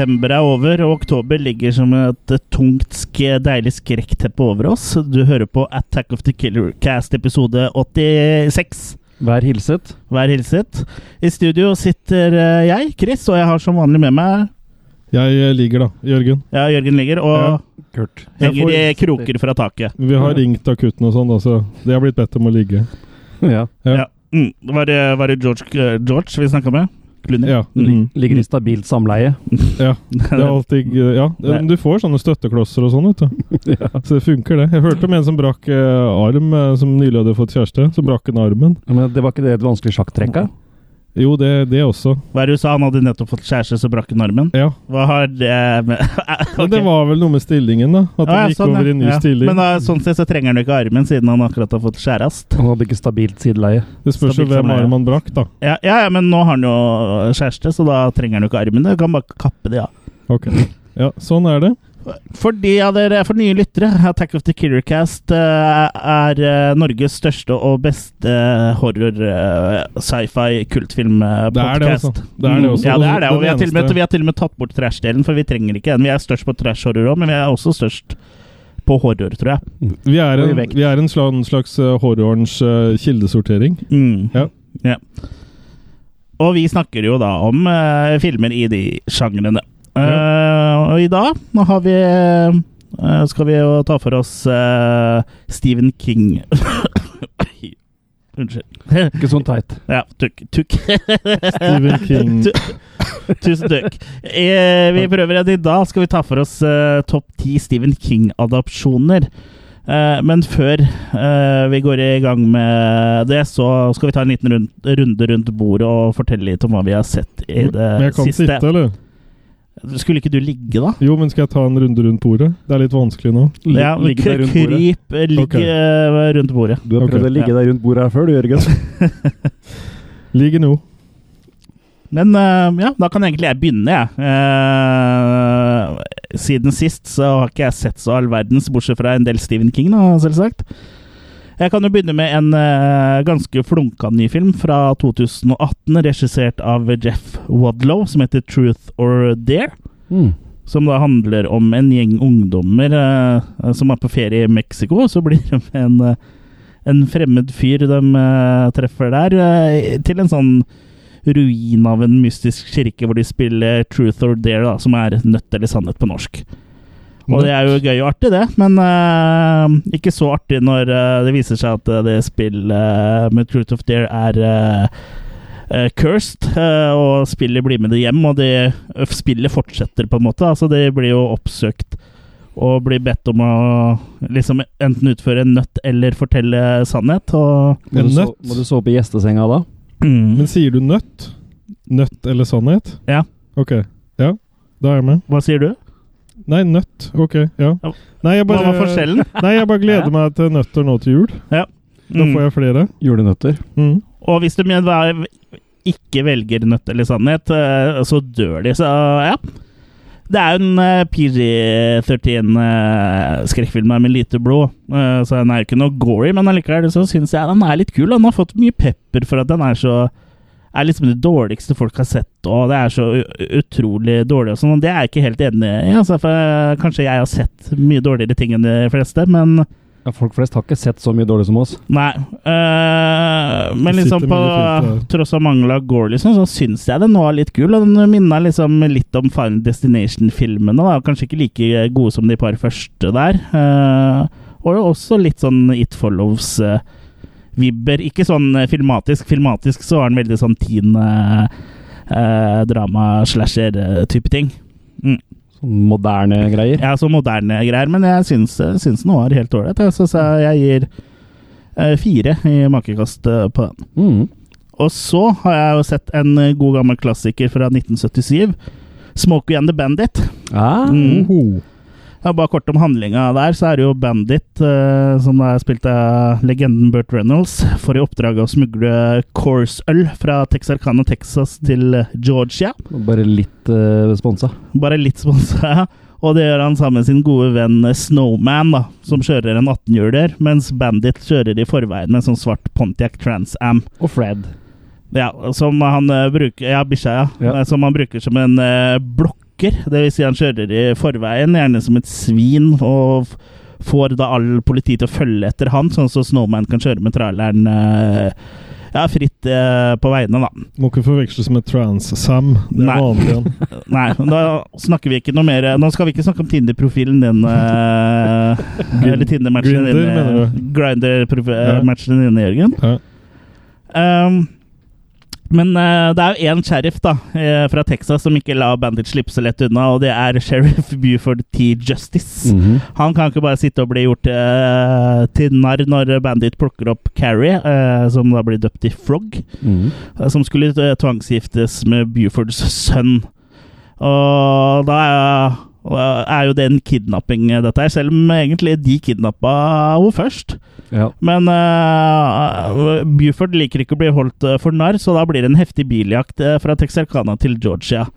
September er over, og oktober ligger som et tungt, deilig skrekkteppe over oss. Du hører på Attack of the Killer Cast episode 86. Vær hilset. Vær hilset. I studio sitter eh, jeg, Chris, og jeg har som vanlig med meg Jeg eh, ligger, da. Jørgen. ja, Jørgen ligger og Ja. Kurt. henger Jeg i kroker fra taket. Vi har ringt akutten og sånn, så de har blitt bedt om å ligge. Ja. Ja. Ja. Mm. Var, det, var det George, eh, George vi snakka med? Clooney? Ja. Mm. Mm. Ligger i stabilt samleie. ja. Det er alltid Ja. Du får sånne støtteklosser og sånn, vet du. Så det funker, det. Jeg hørte om en som brakk eh, arm, eh, som nylig hadde fått kjæreste. Så brakk han armen. Men det var ikke det et vanskelig sjakktrekk? da? Jo, det, det også. Hva er det du sa? Han hadde nettopp fått kjæreste, så brakk hun armen? Ja. Hva har det med Men det var vel noe med stillingen, da. At han Ah, ja, gikk sånn, over i ny Ja. stilling. Men da, sånn sett så trenger han jo ikke armen, siden han akkurat har fått kjæreste. Han hadde ikke stabilt sideleie. det spørs jo hvem armen arm han brakk, da. Ja, ja, ja, men nå har han jo kjæreste, så da trenger han jo ikke armen. Du kan bare kappe det, ja. Ok. Ja, sånn er det. For de av dere, for nye lyttere, Attack of the Killer Cast eh, er eh, Norges største og beste horror eh, sci-fi Det er det, altså. Det er det også. Ja, det er det. Og vi har, til og med, har til og med tatt bort trash-delen, for vi trenger ikke den. Vi er størst på trash-horror òg, men vi er også størst på horror, tror jeg. Vi er en, vi er en slags, horrorens kildesortering. Mm. Ja. Ja. Og vi snakker jo da om uh, filmer i de sjangrene. Eh, og i dag nå har vi uh, skal vi jo ta for oss uh, Stephen King. Unnskyld. Ikke sånn teit. Ja, tukk. tukk. Stephen King. Tu- Tusen takk. Eh, vi prøver at i dag skal vi ta for oss topp ti Stephen King-adopsjoner. Men før vi går i gang med det, så skal vi ta en liten rund, runde rundt bordet og fortelle litt om hva vi har sett i det Men jeg kan siste. sitte, eller? Skulle ikke du ligge, da? Jo, men skal jeg ta en runde rundt bordet? Det er litt vanskelig nå. Ja, men Ligge der rundt bordet. kryp, eh, ligg Ok. eh, rundt bordet. Du har prøvd okay. å ligge deg rundt bordet her før, du, Jørgen. ligge nå. Men eh, ja, da kan egentlig jeg begynne, jeg. Eh, siden sist så har ikke jeg sett så all verdens, bortsett fra en del Stephen King, da, selvsagt. Jeg kan jo begynne med en uh, ganske flunka ny film fra 2018, regissert av Jeff Wadlow, som heter Truth or Dare. Mm. Som da handler om en gjeng ungdommer uh, som er på ferie i Mexico. Så blir de en, uh, en fremmed fyr de treffer der, til en sånn ruin av en mystisk kirke hvor de spiller Truth or Dare, da, som er nødt eller sannhet på norsk. Og det er jo gøy og artig, det, men uh, ikke så artig når uh, det viser seg at uh, det spillet med Truth of Dare er eh, eh, cursed, og spillet blir med det hjem, og det spillet fortsetter, på en måte. Altså, det blir jo oppsøkt og blir bedt om å liksom enten utføre en nøtt eller fortelle sannhet. Og En nøtt? må du sove på gjestesenga da? Men sier du nøtt? Nøtt eller sannhet? Ja. Ok. Ja, da er jeg med. Hva sier du? Nei, nøtt. Ok, ja. Ja. Nei, jeg Hva var forskjellen? Nei, jeg bare gleder meg til nøtter nå til jul. Da Mm. får jeg flere. Julenøtter. Mm. Og hvis du mener ikke velger nøtt eller sannhet, eh, så dør de. Så ja. Det er jo en eh, PG-13-skrekkfilm med lite blod, eh, så den er jo ikke noe gory, men allikevel så syns jeg den er litt kul. Den har fått mye pepper for at den er så er liksom det dårligste folk har sett, og det er så utrolig dårlig og sånn. og Det er jeg ikke helt enig i. Altså, for eh, kanskje jeg har sett mye dårligere ting enn de fleste, men Ja, folk flest har ikke sett så mye dårlig som oss. Nei. øh, men liksom på tross av mangel av gore, liksom, så syns jeg den var litt kul. Og den minna liksom litt om Final Destination-filmene. Kanskje ikke like gode som de par første der. øh, og også litt sånn It Follows-vibber. ikke sånn øh, filmatisk. Filmatisk så var den veldig sånn teen øh, øh, drama-slasher-type ting. Sånn moderne greier. Ja, så moderne greier, men jeg syns, syns den var helt ålreit. Så, så jeg gir eh, fire i makekast eh, på den. Mm. Og så har jeg jo sett en eh, god gammel klassiker fra 1977. 'Smokey and the Bandit'. Ah, Mm. Ja, bare kort om handlinga der, så er det jo Bandit, eh, som er spilt av legenden Burt Reynolds, får i oppdrag å smugle Course-øl fra Texarkana, Texas til Georgia. Bare litt eh, sponsa. Bare litt sponsa. Og det gjør han sammen med sin gode venn eh, Snowman, da, som kjører en 18-hjuler, mens Bandit kjører i forveien med en sånn svart Pontiac Trans Am. Og Fred. Ja, som han eh, bruker Ja, bikkja, ja. Ja. Eh, Som han bruker som en uh, joker. Det vil si han kjører i forveien, gjerne som et svin, og får da all politi til å følge etter han, sånn så Snowman kan kjøre med traileren eh, ja, fritt eh, på veiene, da. Må ikke forveksles med Trans-Sam. Det er Nei. vanlig. Nei, da snakker vi ikke noe mer Nå skal vi ikke snakke om Tinder-profilen din. eh, eller Tinder-matchen din. Grinder-matchen din, Jørgen. Ja. Um, men uh, det er jo én sheriff da, eh, fra Texas som ikke lar Bandit slippe så lett unna, og det er sheriff Buford T. Justice. Mhm. Han kan ikke bare sitte og bli gjort uh, til narr når Bandit plukker opp Carrie, som da blir døpt i Frog, Mhm. eh, som skulle tvangsgiftes med Bufords sønn. Og da er, er jo det en kidnapping, eh, dette her, selv om egentlig de kidnappa henne først. Ja. Men uh, Buford liker ikke å bli holdt eh, for narr, så da blir det en heftig biljakt fra Texarkana til Georgia.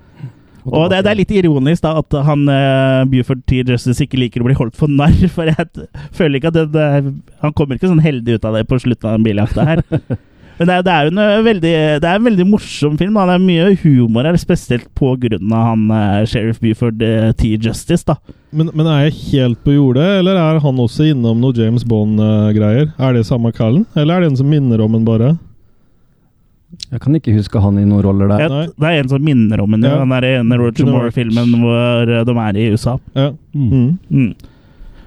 Og det, det er litt ironisk da at han uh, Buford T. Justice ikke liker å bli holdt for narr, for jeg føler ikke at det, det, han kommer ikke sånn heldig ut av det på slutten av den biljakta her. Men det er, det er en veldig, det er en veldig morsom film. Da. Det er mye humor her, spesielt på grunn av han uh, sheriff Buford uh, T. Justice. da. Men, men er jeg helt på jordet, eller er han også innom noe James Bond-greier? Er det samme kallen, eller er det en som minner om en bare? Jeg kan ikke huske han i noen roller der. Et, det er en som minner om en, Ja. den der ene Roger Moore-filmen hvor eh, de er i USA. Ja. Mm. Mm.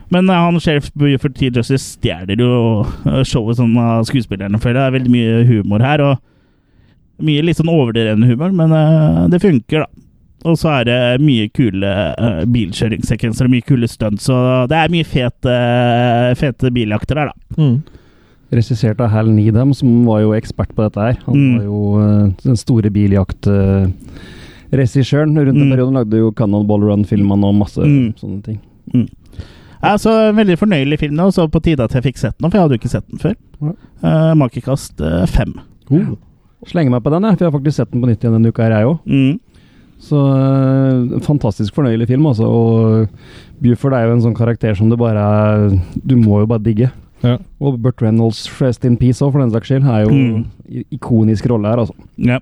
Mm. Men eh, han sheriff Buford T. Justice stjeler jo eh, showet sånn av skuespillerne, føler jeg. Det er veldig mye humor her, og mye litt sånn overdrevne humor, men uh, det funker, da. Og så er det mye kule uh, bilkjøringssekvenser og mye kule stunts, så det er mye fete, fete biljakter her, da. Mm. Regissert av Hal Needham, som var jo ekspert på dette her. Han Mm. var jo eh, den store biljaktregissøren. Rundt den Mm. perioden lagde jo Cannonball Run-filmene og masse Mm. sånne ting. Ja, så en veldig fornøyelig film nå, så på tide at jeg fikk sett den, for jeg hadde jo ikke sett den før. Ja. Uh, Makekast uh, fem. Slenger meg på den, jeg, for jeg har faktisk sett den på nytt igjen denne uka her, jeg òg. Mm. Så uh, fantastisk fornøyelig film, altså. Og Buford er jo en sånn karakter som du bare Du må jo bare digge. Ja. Og Burt Reynolds, Rest in Peace òg, for den saks skyld, er jo Mm. ikonisk rolle her, altså. Ja.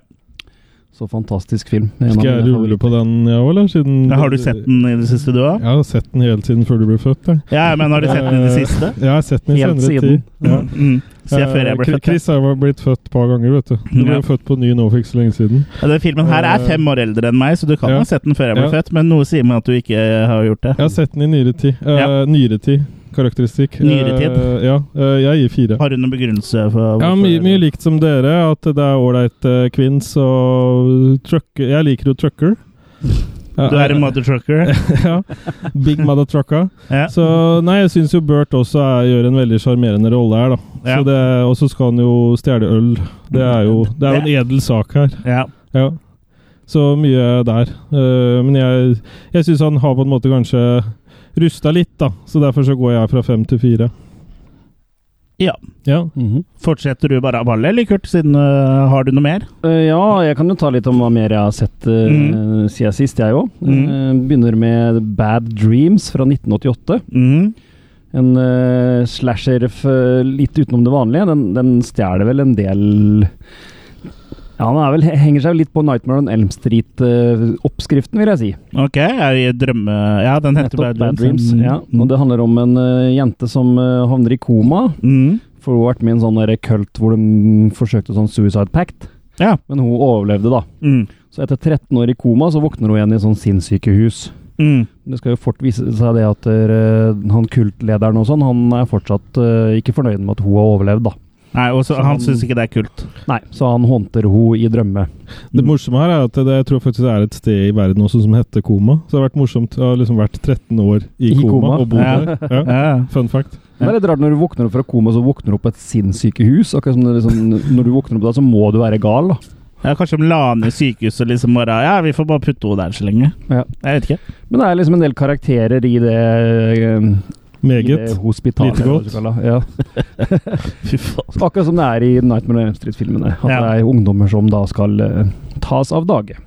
Så fantastisk film. Skal jeg rulle på den, ja, eller? Siden Har du sett den i det siste, du òg? Jeg har sett den helt siden før du ble født. Jeg. Ja, men har du sett den i det Eh, siste? Jeg har sett den i Helt senere siden. tid. Ja. Mm. Siden før jeg ble Eh, født. Chris har blitt født et par ganger, vet du. Du ble Ja. født på ny nå for ikke så lenge siden. Ja, Den filmen her er fem år eldre enn meg, så du kan Ja. ha sett den før jeg ble Ja. født, men noe sier meg at du ikke har gjort det. Jeg har sett den i nyere tid. Uh, Ja. Nyere tid, karakteristikk. Nyere tid? Eh, ja, uh, jeg gir fire. Har du noen begrunnelse for Ja, mye, mye likt som dere, at det er ålreit uh, kvinns og trucker Jeg liker jo trucker. Du er en mother trucker? ja. Big mother trucker. Ja. Så nei, jeg syns jo Burt også er, gjør en veldig sjarmerende rolle her, da. Ja. Så det- Og så skal han jo stjele øl. Det er jo Det er jo en edel sak her. ja. Ja. Så mye der. Uh, men jeg, jeg syns han har på en måte kanskje rusta litt, da. Så derfor så går jeg fra fem til fire. Ja. Ja. Mhm. Fortsetter du bare av ballet, eller Kurt, siden uh, har du noe mer? Uh, ja, jeg kan jo ta litt om hva mer jeg har sett uh, Mm. siden sist, jeg òg. Mm. begynner med Bad Dreams fra 1988. Mhm. En slasher litt utenom det vanlige. Den, den stjeler vel en del Ja, han vel, henger seg litt på Nightmare on Elm Street-oppskriften, vil jeg si. Ok, jeg drømme... Ja, den heter Nettopp, Bad Dreams. Mm. Ja, og det handler om en uh, jente som uh, havner i koma. Mm. For hun har vært med i en sånn kult hvor de forsøkte sånn suicide pact. Ja. Men hun overlevde, da. Mm. Så etter 13 år i koma, så våkner hun igjen i sånn sinnssykehus. Mm. Det skal jo fort vise seg det at uh, han kultlederen og sånn, han er fortsatt uh, ikke fornøyd med at hun har overlevd, da. Nei, og han han- syns ikke det er kult. Nei, så han håndter henne i drømme. Det morsomme her er at det, jeg tror faktisk det er et sted i verden også som heter koma. Så det har vært morsomt. Jeg har liksom vært 13 år i, I koma, koma. og bodd Ja. der. Ja. Ja. Fun fact. Det er litt rart når du våkner opp fra koma, så våkner du opp på et sinnssykehus. Akkurat som det liksom, når du våkner opp da, så må du være gal, da. Ja, kanskje de la ned sykehuset og liksom bare Ja, vi får bare putte henne der så lenge. Ja. Jeg vet ikke. Men det er liksom en del karakterer i det, eh, Meget. Lite godt. Ja. Fy faen. Akkurat som det er i Nightmare on Elm Street-filmene. At Ja. det er ungdommer som da skal uh, tas av dage.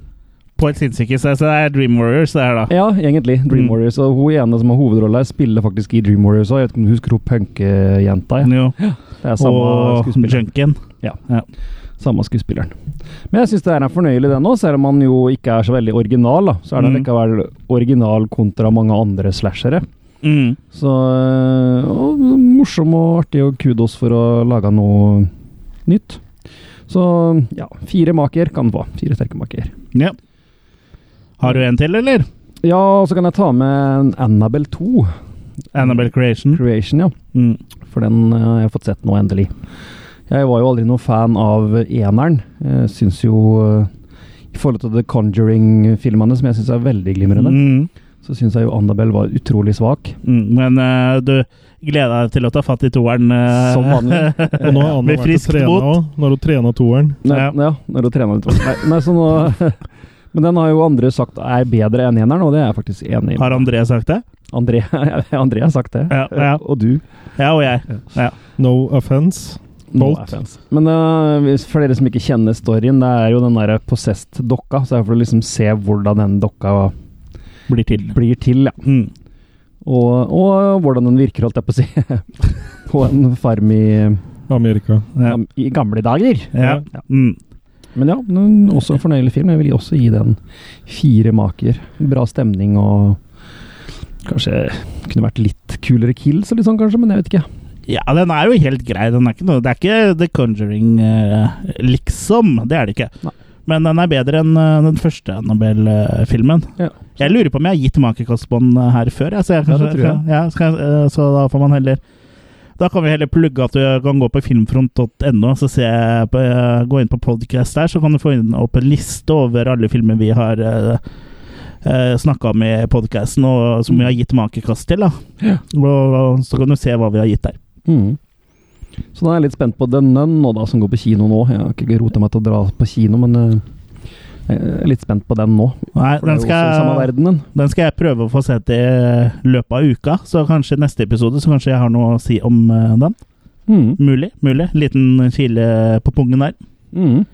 På et sinnssykehus. Så det er Dream Warriors, det her, da. Ja, egentlig. Dream Mm. Warriors. Og hun ene som har hovedrolle her, spiller faktisk i Dream Warriors òg. Jeg vet ikke om du husker hun punkejenta? Ja. Jo. Det er samme Og Junken. Ja. ja. Samme skuespilleren. Men jeg syns det er en fornøyelig, den òg, selv om han jo ikke er så veldig original. da, Så er det Mm. likevel original kontra mange andre slashere. Mm. Så øh, og, morsom og artig, og kudos for å lage noe nytt. Så ja, fire maker kan den få. Fire sterke maker. Ja. Har du en til, eller? Ja, og så kan jeg ta med Annabelle 2. Annabelle Creation. Creation, ja. Mm. For den jeg har jeg fått sett nå, endelig. Jeg var jo aldri noen fan av eneren. Jeg syns jo øh, I forhold til The Conjuring-filmene, som jeg syns er veldig glimrende, Mm. Så syns jeg jo Annabelle var utrolig svak. Mm. Men uh, du gleder deg til å ta fatt i toeren uh, Som vanlig. Og nå har Anna med vært og trena òg, når hun trena toeren. Nei, Ja. ja. når du trener toeren. Nei, nei, så nå Men den har jo andre sagt er bedre enn eneren, og det er jeg faktisk enig i. Har André sagt det? André, André har sagt det. Ja, ja. Og du. Ja, og jeg. Ja. No Bolt. er. Men uh, for dere som ikke kjenner storyen, det er jo den derre possessed dokka. Så det er for å liksom se hvordan den dokka Blir til. blir til, ja. Mm. Og, og hvordan den virker, holdt jeg på å si. på en farm i, Amerika. Ja. i gamle dager. Ja. Ja. Mm. Men ja, også en fornøyelig film. Jeg vil også gi den fire maker. Bra stemning og Kanskje kunne vært litt kulere kills eller litt sånn, kanskje, men jeg vet ikke. ja, den er jo helt grei. Den er ikke noe, det er ikke The Conjuring, eh, liksom. Det er det ikke. Nei. Men den er bedre enn eh, den første Annabelle-filmen. Ja. Jeg lurer på om jeg har gitt makekast på den eh, her før. Ja, så, jeg Ja, kanskje, tror jeg. Ja, skal, eh, så da får man heller Da kan vi heller plugge at du kan gå på filmfront.no så se på, eh, gå inn på podcast der, så kan du få inn opp en liste over alle filmer vi har uh, snakka om i podkasten, og som vi har gitt makekast til. da. Ja. Og, og så kan du se hva vi har gitt der. Mm. Så da er jeg litt spent på The Nun nå, da, som går på kino nå. Jeg har ikke rota meg til å dra på kino, men eh, jeg er litt spent på den nå. Nei, den i skal, verden, den skal jeg prøve å få sett i løpet av uka, så kanskje neste episode så kanskje jeg har noe å si om eh, den. Mm. Mulig. mulig. Liten kile på pungen der. Mm.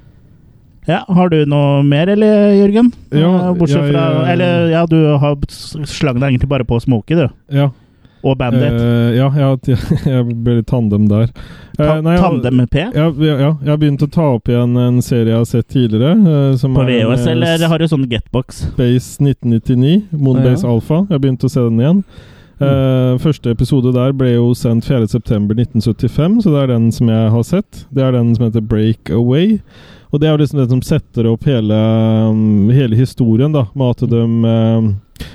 Ja, Har du noe mer, eller, Jørgen? Ja, Eh, Bortsett ja, fra Eller, ja, du har slang deg egentlig bare på Smokey, du. Ja. Og Bandit. Uh, ja, jeg, jeg ble litt tandem der. Eh, Ta nei, Tandem med P? Ja, ja, jeg har begynt å ta opp igjen en serie jeg har sett tidligere. eh, som På en, VHS, eh, eller har du sånn Getbox? Base 1999, Moonbase Ja. Alpha. Jeg har begynt å se den igjen. Uh, første episode der ble jo sendt 4.9.1975, så det er den som jeg har sett. Det er den som heter Break Away. Og det er jo liksom det som setter opp hele, um, hele historien, da, med at de um,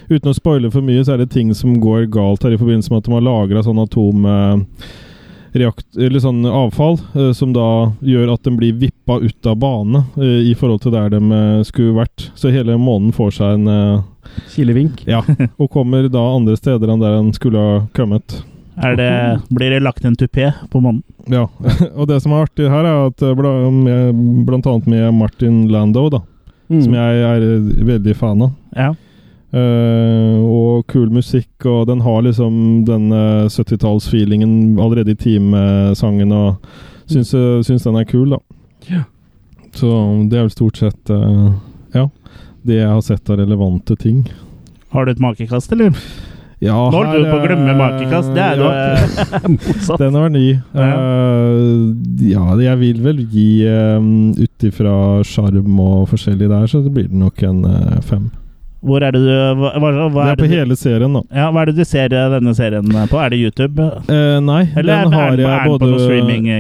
Uten å spoile for mye, så er det ting som går galt her i forbindelse med at de har lagra sånn atom... eh, reakt, eller sånn avfall, eh, som da gjør at den blir vippa ut av bane eh, i forhold til der de eh, skulle vært. Så hele månen får seg en eh, Kilevink. Ja, og kommer da andre steder enn der den skulle ha kommet. Er det, blir det lagt en tupé på månen? Ja, og det som er artig her, er at eh, bla, med, blant annet med Martin Lando, da, Mm. som jeg er veldig fan av. Ja. Eh, og kul musikk, og den har liksom den eh, 70-tallsfeelingen allerede i timesangen, og syns, eh, syns den er kul, da. Yeah. Så det er vel stort sett uh, ja, det jeg har sett av relevante ting. Har du et makekast, eller? Ja, Nå holdt du på å glemme makekast. Det er jo ja, Motsatt. Den var ny. Ja. Uh, ja, jeg vil vel gi um, Ut ifra sjarm og forskjellig der, så det blir det nok en fem. Hvor er det du hva, hva, hva det er på du- hele serien, da. Ja, Hva er det du ser eh, denne serien på? Er det YouTube? Eh, nei, Eller den er har den- er jeg den på både?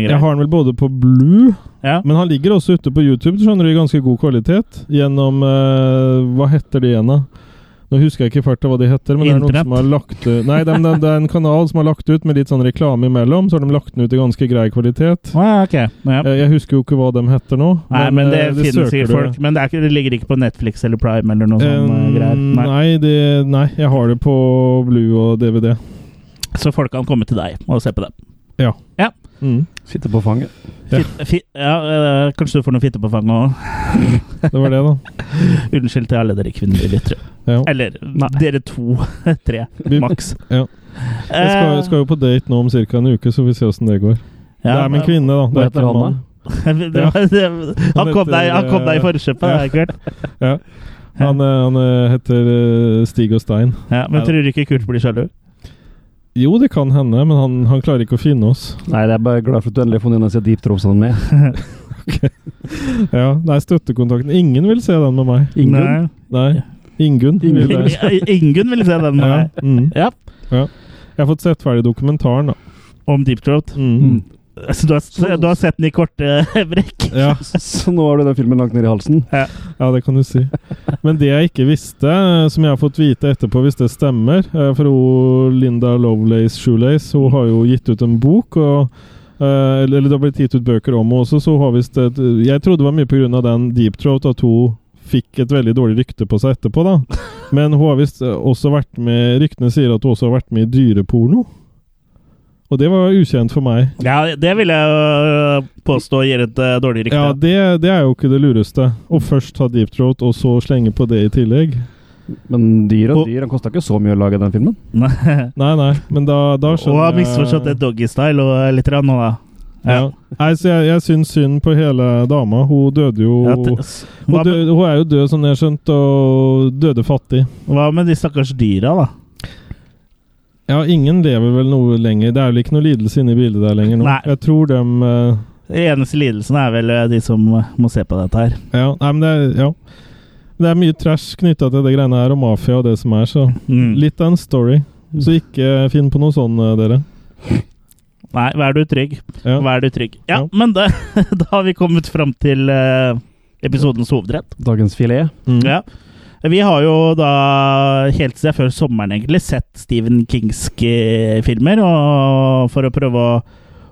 Jeg har den vel både på Blue, Ja. men han ligger også ute på YouTube, skjønner du, i ganske god kvalitet. Gjennom eh, Hva heter det igjen, da? Nå husker jeg ikke farta hva de heter, men det er noen som har lagt ut Nei, det, det, det er en kanal som har lagt ut med litt sånn reklame imellom, så har de lagt den ut i ganske grei kvalitet. Ah, okay. Ja. Eh, Jeg husker jo ikke hva de heter nå. Nei, men det det finnes sikkert folk. Men det, er ikke, det ligger ikke på Netflix eller Prime eller noe sånt Eh, greier. Nei. Nei, det, nei, jeg har det på Blue og DVD. Så folk kan komme til deg og se på det. Mm, Fitte på fanget. Ja. Fitt, fi, ja, eh, kanskje du får noe fitte på fanget òg. det var det, da. Unnskyld til alle dere kvinnelige lyttere. Ja. Eller Nei. dere to, tre, maks. Ja. Jeg skal, Eh, skal jo på date nå om ca. en uke, så vi ser åssen det går. ja, det er min kvinne, da. Det er ikke en han, mann. det han, kom deg, han kom deg i forkjøpet Ja. er kult. Ja. Han, eh, han eh, heter eh, Stig og Stein. Ja, men tror du ikke Kurt blir sjalu? Jo, det kan hende, men han, han klarer ikke å finne oss. Nei, jeg er bare glad for at du endelig har funnet en disse deep throatsene med. Ja, Nei, støttekontakten Ingen vil se den med meg. Ingen? Nei. Nei. jeg- Ingunn vil se den Ja. Mm. Ja. Jeg har fått sett ferdig dokumentaren, da. Om Deep Throat. Mm. Så du har, du har sett den i korte brekk? Ja. Så nå har du den filmen langt ned i halsen? ja, det kan du si. Men det jeg ikke visste, som jeg har fått vite etterpå, hvis det stemmer eh, For hun Linda Lovelace Shoelace hun har jo gitt ut en bok. og eh, eller det har blitt gitt ut bøker om henne også, så hun har visst Jeg trodde det var mye pga. den Deep Throat at hun fikk et veldig dårlig rykte på seg etterpå, da. Men hun har visst også vært med Ryktene sier at hun også har vært med i dyreporno. Og det var ukjent for meg. Ja, det vil jeg øh, påstå gir et øh, dårlig rykte. Ja, det, det er jo ikke det lureste. Å først ha Deep Throat, og så slenge på det i tillegg. Men dyr og Og- dyr, han kosta ikke så mye å lage den filmen. Nei, nei, men da, da Og skjønner har misforstått det doggy-style og litt rann nå, da. Ja. Nei, så jeg, jeg syns synd på hele dama. Hun døde jo hun, døde, hun er jo død, som jeg har skjønt, og døde fattig. hva med de stakkars dyra, da? Ja, ingen lever vel noe lenger. Det er vel ikke noe lidelse inne i bildet der lenger nå. Nei. Jeg tror dem uh, eneste lidelsen er vel øh, de som øh, må se på dette her. Ja, nei, men det er, ja. Det er mye trash knytta til det greiene her, og mafia og det som er, så Mm. litt av en story. Så ikke finn på noe sånn, eh, dere. Nei, vær du trygg. Ja. Vær du trygg. Ja, Ja. men da, da har vi kommet fram til uh, episodens hovedrett. Dagens filet. Mm. Ja. Vi har jo da, helt siden før sommeren egentlig, sett Stephen Kingske filmer, og for å prøve å,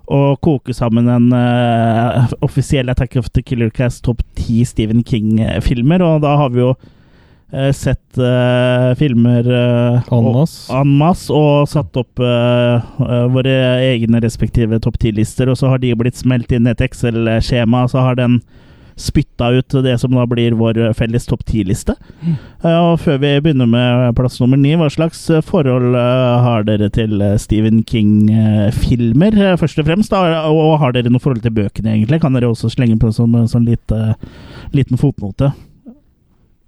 å koke sammen en uh, offisiell Attack of the Killer Cast topp ti Stephen King-filmer, og da har vi jo eh, sett eh, filmer uh, En masse. og satt opp eh, eh, våre egne respektive topp ti-lister, og så har de blitt smelt inn i et Excel-skjema, så har den spytta ut det som da blir vår felles topp ti-liste. Mm. og før vi begynner med plass nummer ni, hva slags eh, forhold eh, har dere til eh, Stephen King-filmer, eh, først og fremst? Da? Og har dere noe forhold til bøkene, egentlig? Kan dere også slenge på som en sånn lite, liten fotnote?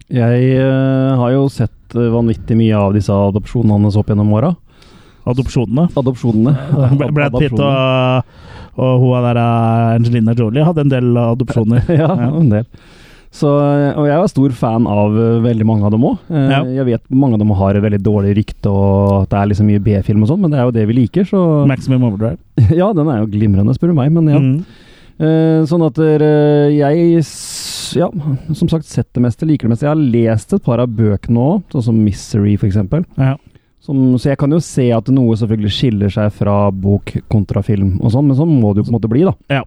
Jeg uh, har jo sett uh, vanvittig mye av disse adopsjonene hans opp gjennom åra. Adopsjonene? Adopsjonene. Br- Brad Pitt og, og hun der eh, Angelina Jolie hadde en del adopsjoner. ja, en del. Så, og jeg er stor fan av veldig mange av dem òg. Ja. Jeg vet mange av dem har et veldig dårlig rykte, og at det er liksom mye B-film og sånn, men det er jo det vi liker, så Maximum Overdrive. Ja, den er jo glimrende, spør du meg, men ja. Mm. Uh, sånn at uh, jeg ja, som sagt sett det meste, liker det meste. Jeg har lest et par av bøkene òg, sånn som Misery f.eks. Ja. Som, så jeg kan jo se at noe selvfølgelig skiller seg fra bok kontra film og sånn, men sånn må det jo på en måte bli, da. Ja.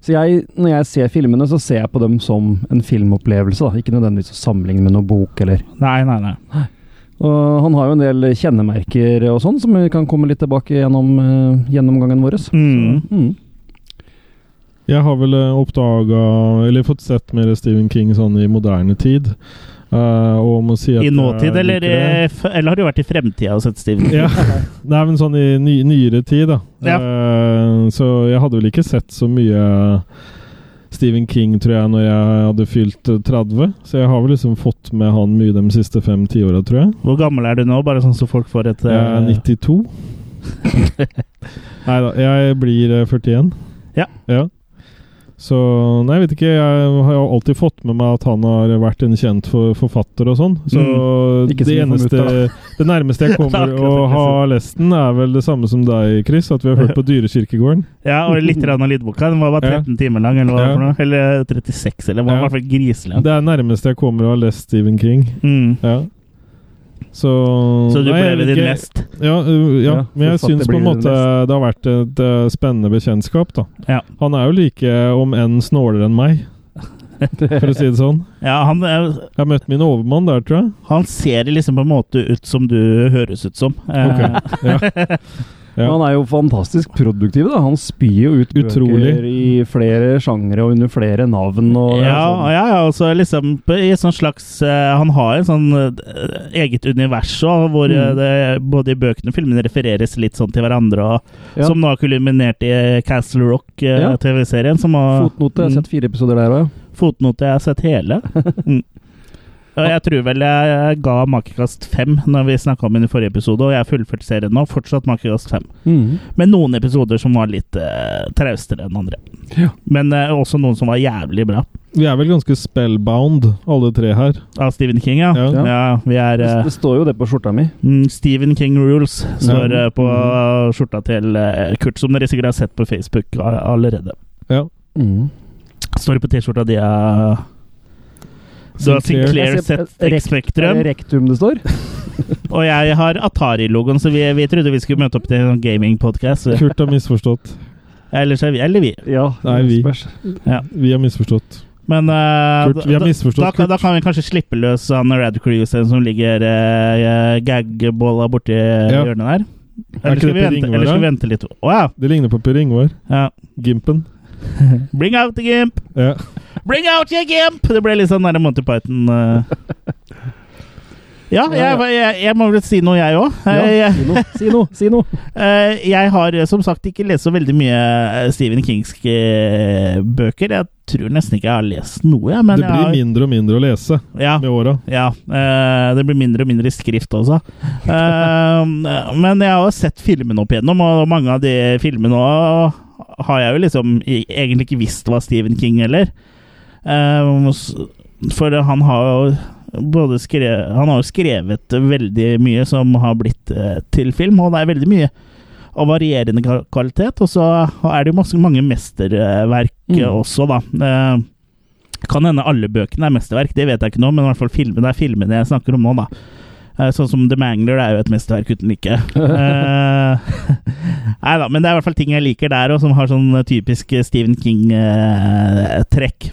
Så jeg, når jeg ser filmene, så ser jeg på dem som en filmopplevelse, da. Ikke nødvendigvis å sammenligne med noe bok eller Nei, nei, nei. Og han har jo en del kjennemerker og sånn, som vi kan komme litt tilbake gjennom uh, gjennomgangen vår. Så, Mm. Jeg har vel oppdaga, eller fått sett mer Stephen King sånn i moderne tid. Uh, si I nåtid, eller, f- eller har du vært i fremtida og sett Steven? Ja. Nei, men sånn i ny, nyere tid, da. Ja. Uh, så jeg hadde vel ikke sett så mye Stephen King, tror jeg, når jeg hadde fylt eh, 30. Så jeg har vel liksom fått med han mye de siste fem-ti åra, tror jeg. Hvor gammel er du nå, bare sånn så folk får et Jeg er eh, 92. Nei da, jeg blir eh, 41. Ja. ja. Så Nei, jeg vet ikke. Jeg har alltid fått med meg at han har vært en kjent for, forfatter og sånn. Så Mm. Det eneste Det nærmeste jeg er kommer å ha lest den, er vel det samme som deg, Chris. At vi har hørt på Dyrekirkegården. Ja, og litt av lydboka. Den var bare Ja. 13 timer lang, eller hva Ja. for noe? Eller 36, eller var i Ja. hvert fall griselig. Det er nærmeste jeg kommer å ha lest Stephen King. Mm. Ja. Så Så du Nei, jeg ble ved din mest? Ja, uh, ja. Ja, men jeg syns på en måte det har vært et uh, spennende bekjentskap, da. Ja. Han er jo like, om enn snålere enn meg, for å si det sånn. Ja, han, eh, Jeg har møtt min overmann der, tror jeg. han ser liksom på en måte ut som du høres ut som. Okay. Ja. Ja. han er jo fantastisk produktiv. da. Han spyr jo ut Utrolig. bøker i flere sjangre og under flere navn. Og Ja, sånn. ja, ja, og liksom i sånn slags eh, Han har en sånn eh, eget univers også, hvor eh, Mm. det, både i bøkene og filmene refereres litt sånn til hverandre, og, Ja. som nå har kulminert i Castle Rock-TV-serien. som har Fotnote. Jeg har Mm. sett fire episoder der òg. Fotnote, jeg har sett hele. Mm. Og jeg tror vel jeg ga makekast fem når vi snakka om den i forrige episode, og jeg har fullført serien nå. Fortsatt makekast fem. Mm. Med noen episoder som var litt uh, traustere enn andre. Ja. Men uh, også noen som var jævlig bra. Vi er vel ganske spellbound, alle tre her. Av Stephen King, ja. Ja. Ja, vi er Det, eh, det står jo det på skjorta mi. mm, Stephen King Rules står Ja. på på skjorta til Kurt, som dere sikkert har sett på Facebook allerede. Ja. Mm. Står det på T-skjorta di av Du har Sinclair. Rek- Spektrum, Er Rektum det står? og jeg har Atari-logoen, så vi, vi trodde vi skulle møte opp til en gaming-podkast. Kurt har misforstått. Ellers er vi Eller vi. Ja. Nei, vi. Ja. Vi har misforstått. Men uh, Kurt, vi har da- misforstått da, Kurt. da kan vi kanskje slippe løs han Rad Cruise som ligger uh, gagbolla borti Ja. hjørnet der. Er Eller skal, vi vente, Ingvar, eller skal vi vente litt? Å ja. Det ligner på Per Ingvar. ja. Gimpen. Bring out the gimp! Ja. Bring out your gimp! Det ble litt sånn der Monty Python Uh. Ja, jeg, jeg, jeg må vel si noe, jeg òg. Ja, si noe, si noe! Si noe. Eh, jeg har eh, som sagt ikke lest så veldig mye eh, Stephen Kingske eh, bøker. Jeg tror nesten ikke jeg har lest noe. Det jeg blir har, mindre og mindre å lese ja, med åra. ja, eh, det blir mindre og mindre skrift også. Eh, men jeg har sett filmene opp igjennom, og mange av de filmene har jeg jo liksom egentlig ikke visst var Stephen King heller. Eh, for han har jo både skrevet, han har jo skrevet veldig mye som har blitt eh, til film, og det er veldig mye av varierende kvalitet. Og så er det jo masse, mange mesterverk Mm. eh, også, da. Kan hende alle bøkene er mesterverk, det vet jeg ikke nå, men i hvert fall filmene er filmene jeg snakker om nå, da. Eh, Sånn som The Mangler er jo et mesterverk uten like. Eh, Nei da, men det er i hvert fall ting jeg liker der og som har sånn typisk Stephen King-trekk.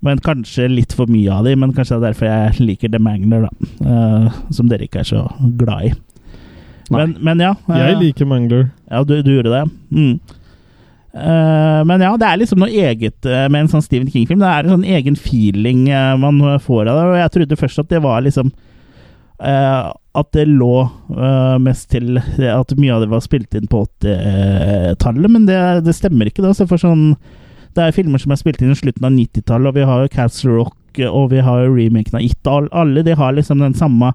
men kanskje litt for mye av de, men kanskje det er derfor jeg liker The Mangler, da. Eh, som dere ikke er så glad i. Men, men ja. eh, Jeg liker Mangler. ja, du, du gjorde det. Mm. Uh, men ja, det er liksom noe eget eh, med en sånn Stephen King-film. Det er en sånn egen feeling eh, man får av det. Og jeg trodde først at det var liksom eh, At det lå eh, mest til at mye av det var spilt inn på 80-tallet, men det, det stemmer ikke. Da. Så for sånn, det er filmer som er spilt inn i slutten av 90-tallet, og vi har jo Castle Rock, eh, og vi har jo remaken av It. og all- Alle de har liksom den samme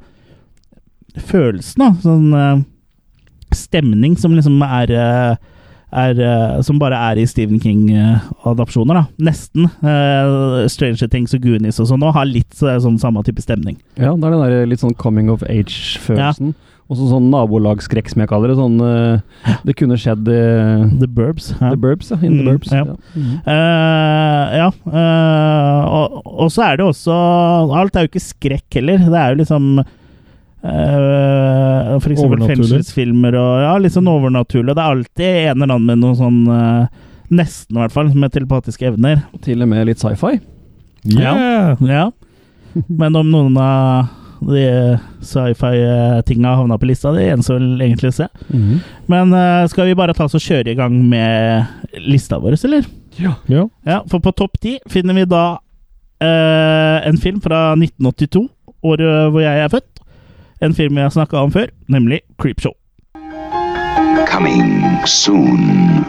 følelsen, da. Sånn uh, stemning som liksom er, eh, er eh, Som bare er i Stephen King-adopsjoner, da. Nesten. Uh, Stranger Things og Goonies og sånn òg har litt eh, sånn samme type stemning. Ja, det er den der litt sånn coming of age-følelsen. Og så sånn nabolagsskrekk, som jeg kaller det. Sånn uh, Det kunne skjedd uh, The Burbs. Ja. The Burbs, ja. In the Mm, Burbs. ja. Mhm. uh, ja. og, og så er det også Alt er jo ikke skrekk heller. Det er jo liksom uh, For eksempel fengselsfilmer og ja, litt sånn overnaturlig. Det er alltid en eller annen med noe sånn uh, Nesten, i hvert fall, med telepatiske evner. Til og med litt sci-fi. Yeah! Ja. Men om noen av de sci-fi-tinga havna på lista, det gjenstår egentlig å se. Mhm. Men uh, skal vi bare ta oss og kjøre i gang med lista vår, eller? Ja. Ja. Ja, for på topp ti finner vi da eh, en film fra 1982, året hvor jeg er født. En film jeg har snakka om før, nemlig Creepshow. Coming soon.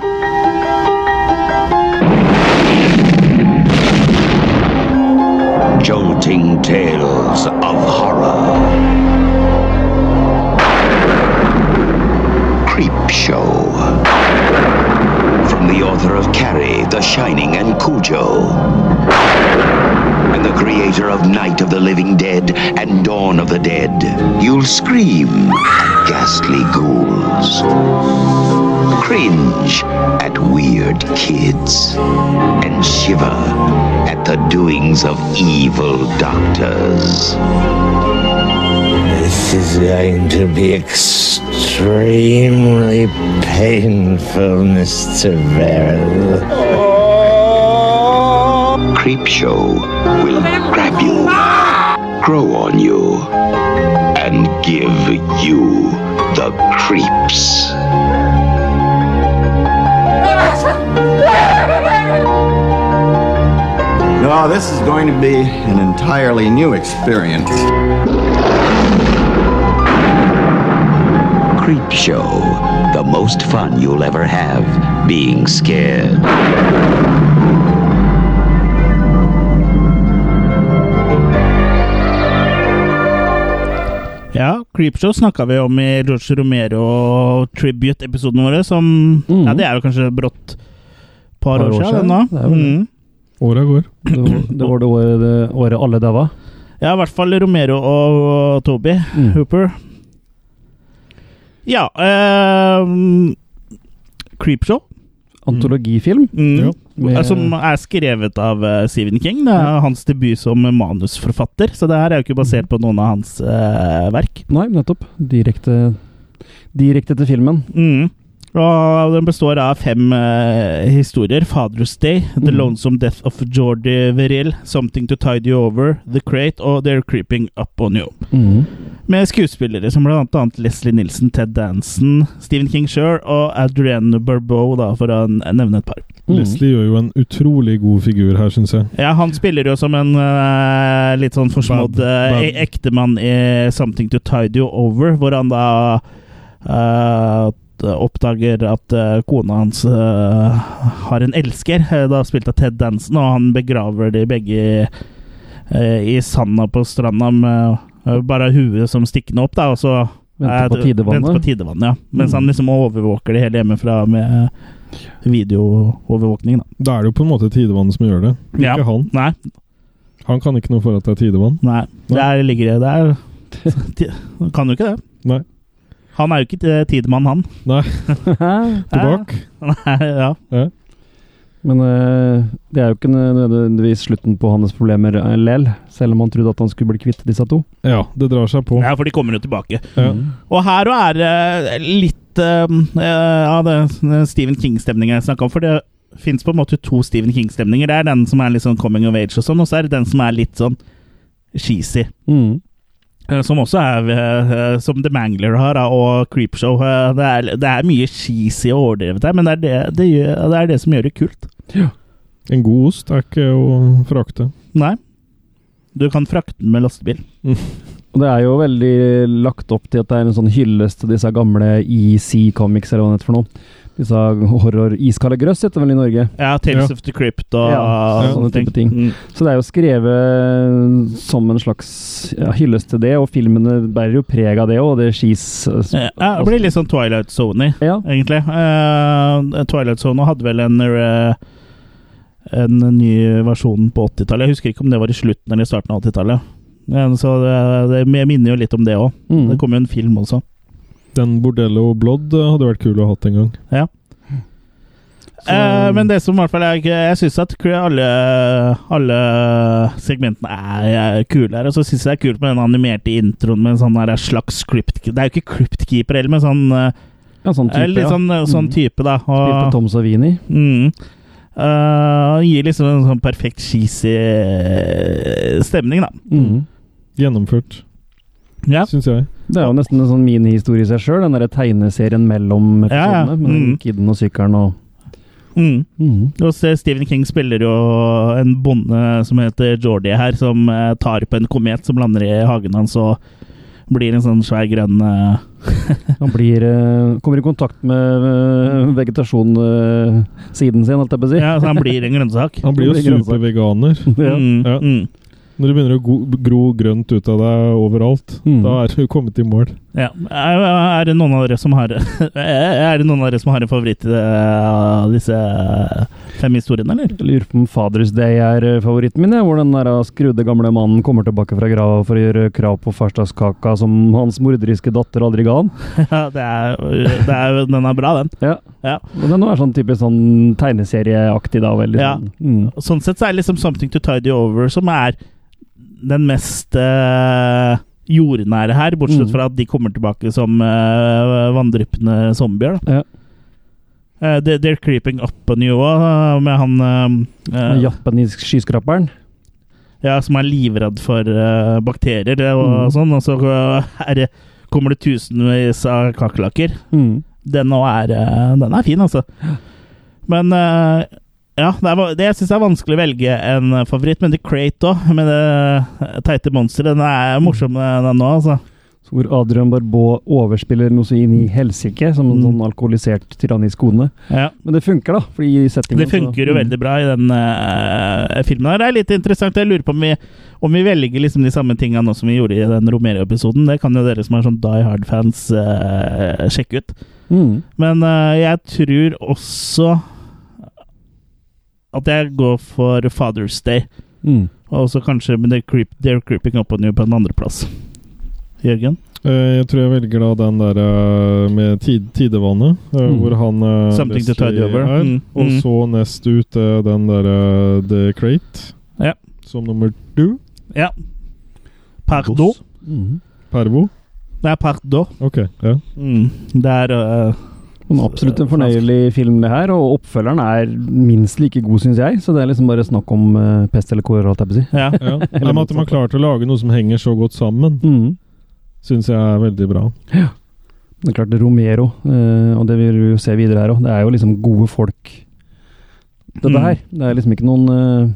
Jolting tales of horror. Creep Show. The author of Carrie, The Shining, and Cujo. And the creator of Night of the Living Dead and Dawn of the Dead. You'll scream at ghastly ghouls cringe at weird kids, and shiver at the doings of evil doctors. This is going to be extremely painful, Mr. Verrill. Creep Show will grab you, grow on you, and give you the creeps. No, this is going to be an entirely new experience. creep show. The most fun you'll ever have being scared. Ja, Creepshow snakka vi om i George Romero-tribute-episoden vår, som mm. Ja, det er jo kanskje brått par, par år, år siden ennå. Mm. Åra går. Det var det, var det året, alle daua? Ja, i hvert fall Romero og Toby mm. Hooper. Ja uh, Creepshow. Antologifilm. Mm. Ja. Som er skrevet av uh, Stephen King. Det er hans debut som manusforfatter, så det her er jo ikke basert på noen av hans uh, verk. Nei, nettopp. Direkte, direkte til filmen. Mm. Og den består av fem uh, historier. Father's Day, The Mm. Lonesome Death of Jordi Veril, Something to Tide You Over, The Crate og They're Creeping Up On You. Mhm. Med skuespillere som annet Leslie Nilsen, Ted Danson, Stephen King Shure og Adrienne Barbeau, da, for å nevne et par. Mm. Leslie gjør jo en utrolig god figur her, syns jeg. Ja, han spiller jo som en uh, litt sånn forsmådd uh, ektemann i Something to Tide You Over, hvor han da uh, oppdager at eh, kona hans eh, har en elsker, eh, da spilt av Ted Danson, og han begraver de begge eh, i sanda på stranda med eh, bare huet som stikkende opp, da, og så Venter på tidevannet? Venter på tidevannet. ja. Mens Mm. han liksom overvåker det hele hjemmefra med videoovervåkning, da. Da er det jo på en måte tidevannet som gjør det. Ikke Ja. han. Nei, Han kan ikke noe for at det er tidevann. Nei, der ligger det der. Han kan jo ikke det. Nei. Han er jo ikke tidemann, han. Nei, tilbake. Nei, ja. Men eh, det er jo ikke nødvendigvis slutten på hans problemer eh, lell, selv om han trodde at han skulle bli kvitt disse to. Ja, det drar seg på. ja, for de kommer jo tilbake. Ja. Mhm. Og her òg er det litt eh, av det Stephen King-stemninga jeg snakka om. For det fins på en måte to Stephen King-stemninger. Det er den som er litt sånn coming of age og sånn, og så er det den som er litt sånn cheesy. Mhm. Eh, Som også er eh, Som The Mangler har, og Creepshow. Eh, Det er, det er mye cheesy og overdrevet her, men det er det, det, gjør, det er det som gjør det kult. En god ost er ikke å frakte. Nei. Du kan frakte den med lastebil. Og det er jo veldig lagt opp til at det er en sånn hyllest til disse gamle EC Comics, eller hva det heter for noe. Disse horror Iskalde grøss heter vel i Norge. Ja, Tales Ja. of the Crypt og Ja, sånne type ting. Mm. Så det er jo skrevet som en slags ja, hyllest til det, og filmene bærer jo preg av det òg, det skis... Ja, det blir litt sånn Twilight Zone, Ja. egentlig. Uh, Twilight Zone hadde vel en eh, en ny versjon på 80-tallet. Jeg husker ikke om det var i slutten eller i starten av 80-tallet. Men Så det, det jeg minner jo litt om det òg. Mm. Det kom jo en film også. Den Bordello Blood eh, hadde vært kul å ha hatt en gang. Ja. Eh, men det som i hvert fall er Jeg syns at alle, alle segmentene er, er kule her. Og så syns jeg det er kult med den animerte introen med en sånn her slags crypt... Det er jo ikke crypt-keeper heller, men sånn, eh, Ja, sånn type, litt ja. sånn, sånn Mm. type, da. Spilte Og, Tom Savini. mm, eh, gir liksom en sånn perfekt cheesy eh, stemning, da. Mm. Gjennomført, Ja. syns jeg. Det er jo nesten en sånn minihistorie i seg sjøl, den derre tegneserien mellom Ja, ja. Med Mm. kidden og sykkelen og Mm. mm. Og så Stephen King spiller jo en bonde som heter Geordie her, som eh, tar på en komet som lander i hagen hans og blir en sånn svær grønn eh, Han blir, eh, kommer i kontakt med uh, vegetasjonen siden sin, holdt jeg på å si. Ja, så han blir en grønnsak. Han blir jo superveganer. Ja. Mm, Ja. mm. Når du begynner å gro grønt ut av deg overalt, Mm. da er du kommet i mål. Ja. Er, det noen av dere som har Er det noen av dere som har en favoritt i av disse fem historiene, eller? Jeg lurer på om Father's Day er eh, favoritten min, ja, hvor den der skrudde gamle mannen kommer tilbake fra grava for å gjøre krav på farsdagskaka som hans morderiske datter aldri ga han. Ja, det er, det er, den er bra, den. Ja. Ja. Og den er sånn typisk sånn tegneserieaktig, da. Veldig Ja. sånn. Mm. Sånn sett så er det liksom Something to Tidy Over som er den mest uh, jordnære her, bortsett Mm. fra at de kommer tilbake som uh, vanndryppende zombier. Da. Ja. Uh, they're, They're Creeping Up On You òg, med han uh, eh, skyskraperen. Ja, som er livredd for uh, bakterier og Mm. sånn, og så eh, det, kommer det tusenvis av kakerlakker. Mm. Den er eh, Den er fin, altså. Men eh, ja, det, er, det jeg syns er vanskelig å velge en favoritt, men The Crate òg, med det teite monsteret. Den er morsom, den òg, altså. Hvor Adrian Barbeau overspiller noe så inn i helsike, som en Mm. sånn alkoholisert tyrannisk kone. Ja. Men det funker, da. Fordi settingen Det funker jo så- veldig bra i den uh, filmen. her. Det er litt interessant. Jeg lurer på om vi, om vi velger liksom de samme tingene nå som vi gjorde i den Romero-episoden. Det kan jo dere som er sånn Die Hard-fans uh, sjekke ut. Mm. Men uh, jeg tror også at jeg går for Father's Day. Mm. Og så kanskje They're, creep, They're Creeping Up On You på en andreplass. Jørgen? Eh, Jeg tror jeg velger da den der eh, med tid, tidevannet, eh, Mm. hvor han Something to tide Over. er. Mm, Og mm. så nest ut den der eh, The Crate Ja. som nummer to. Ja. Perdo Mm. Pervo. Det er Perdo Ok, ja. Mm. Det er øh, Men absolutt en fornøyelig film, det her. Og oppfølgeren er minst like god, syns jeg. Så det er liksom bare snakk om uh, pest eller kår, holdt jeg på å si. Ja. ja. Nei, men At de har klart å lage noe som henger så godt sammen, Mm. syns jeg er veldig bra. Ja. Det er klart, Romero, uh, og det vil vi jo se videre her òg, det er jo liksom gode folk. Dette Mm. her. Det er liksom ikke noen eh,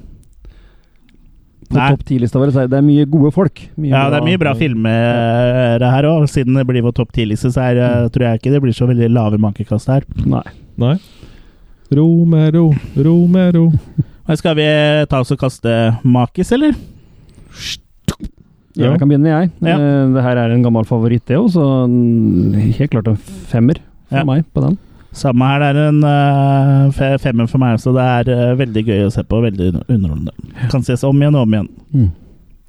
På Nei. topp ti-lista vår så er det er mye gode folk. Mye ja, det er mye bra filmer det her òg. Siden det blir vår topp ti-liste, så er, mm. tror jeg ikke det blir så veldig lave makekast her. Nei. Nei. Romero, Romero. Skal vi ta oss og kaste makis, eller? Ja, jeg kan begynne, jeg. Ja. Eh, det her er en gammel favoritt, det òg, så helt klart en femmer for Ja. meg på den. Samme her. Det er en uh, femmer for meg, så det er uh, veldig gøy å se på. Veldig underholdende. Kan ses om igjen og om igjen. Mm.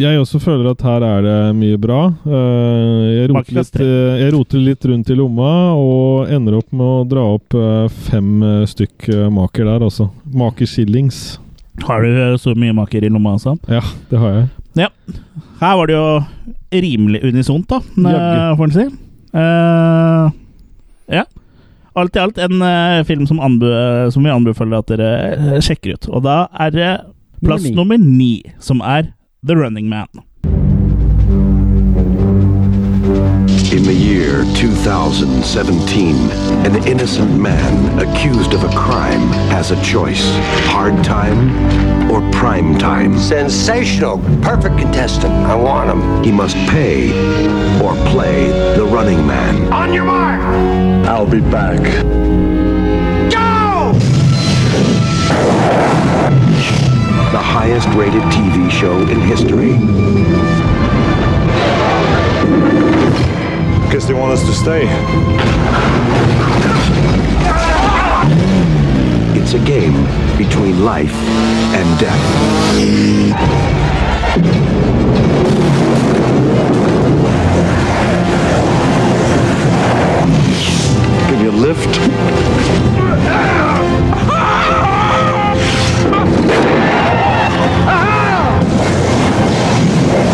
Jeg også føler at her er det mye bra. Eh, jeg, roter litt, jeg roter litt rundt i lomma og ender opp med å dra opp fem stykk maker der, altså. Maker-shillings. Har du så mye maker i lomma, altså? Ja, det har jeg. Ja. Her var det jo rimelig unisont, da, får en si. Uh, ja. Alt i alt en uh, film som, anbe som vi anbefaler at dere uh, sjekker ut. Og da er det plass Nummer nummer ni, som er The Running Man. In the year 2017, an innocent man accused of a crime has a choice hard time or prime time. Sensational. Perfect contestant. I want him. He must pay or play the running man. On your mark. I'll be back. Go! The highest rated TV show in history. Guess they want us to stay. It's a game between life and death. Lift?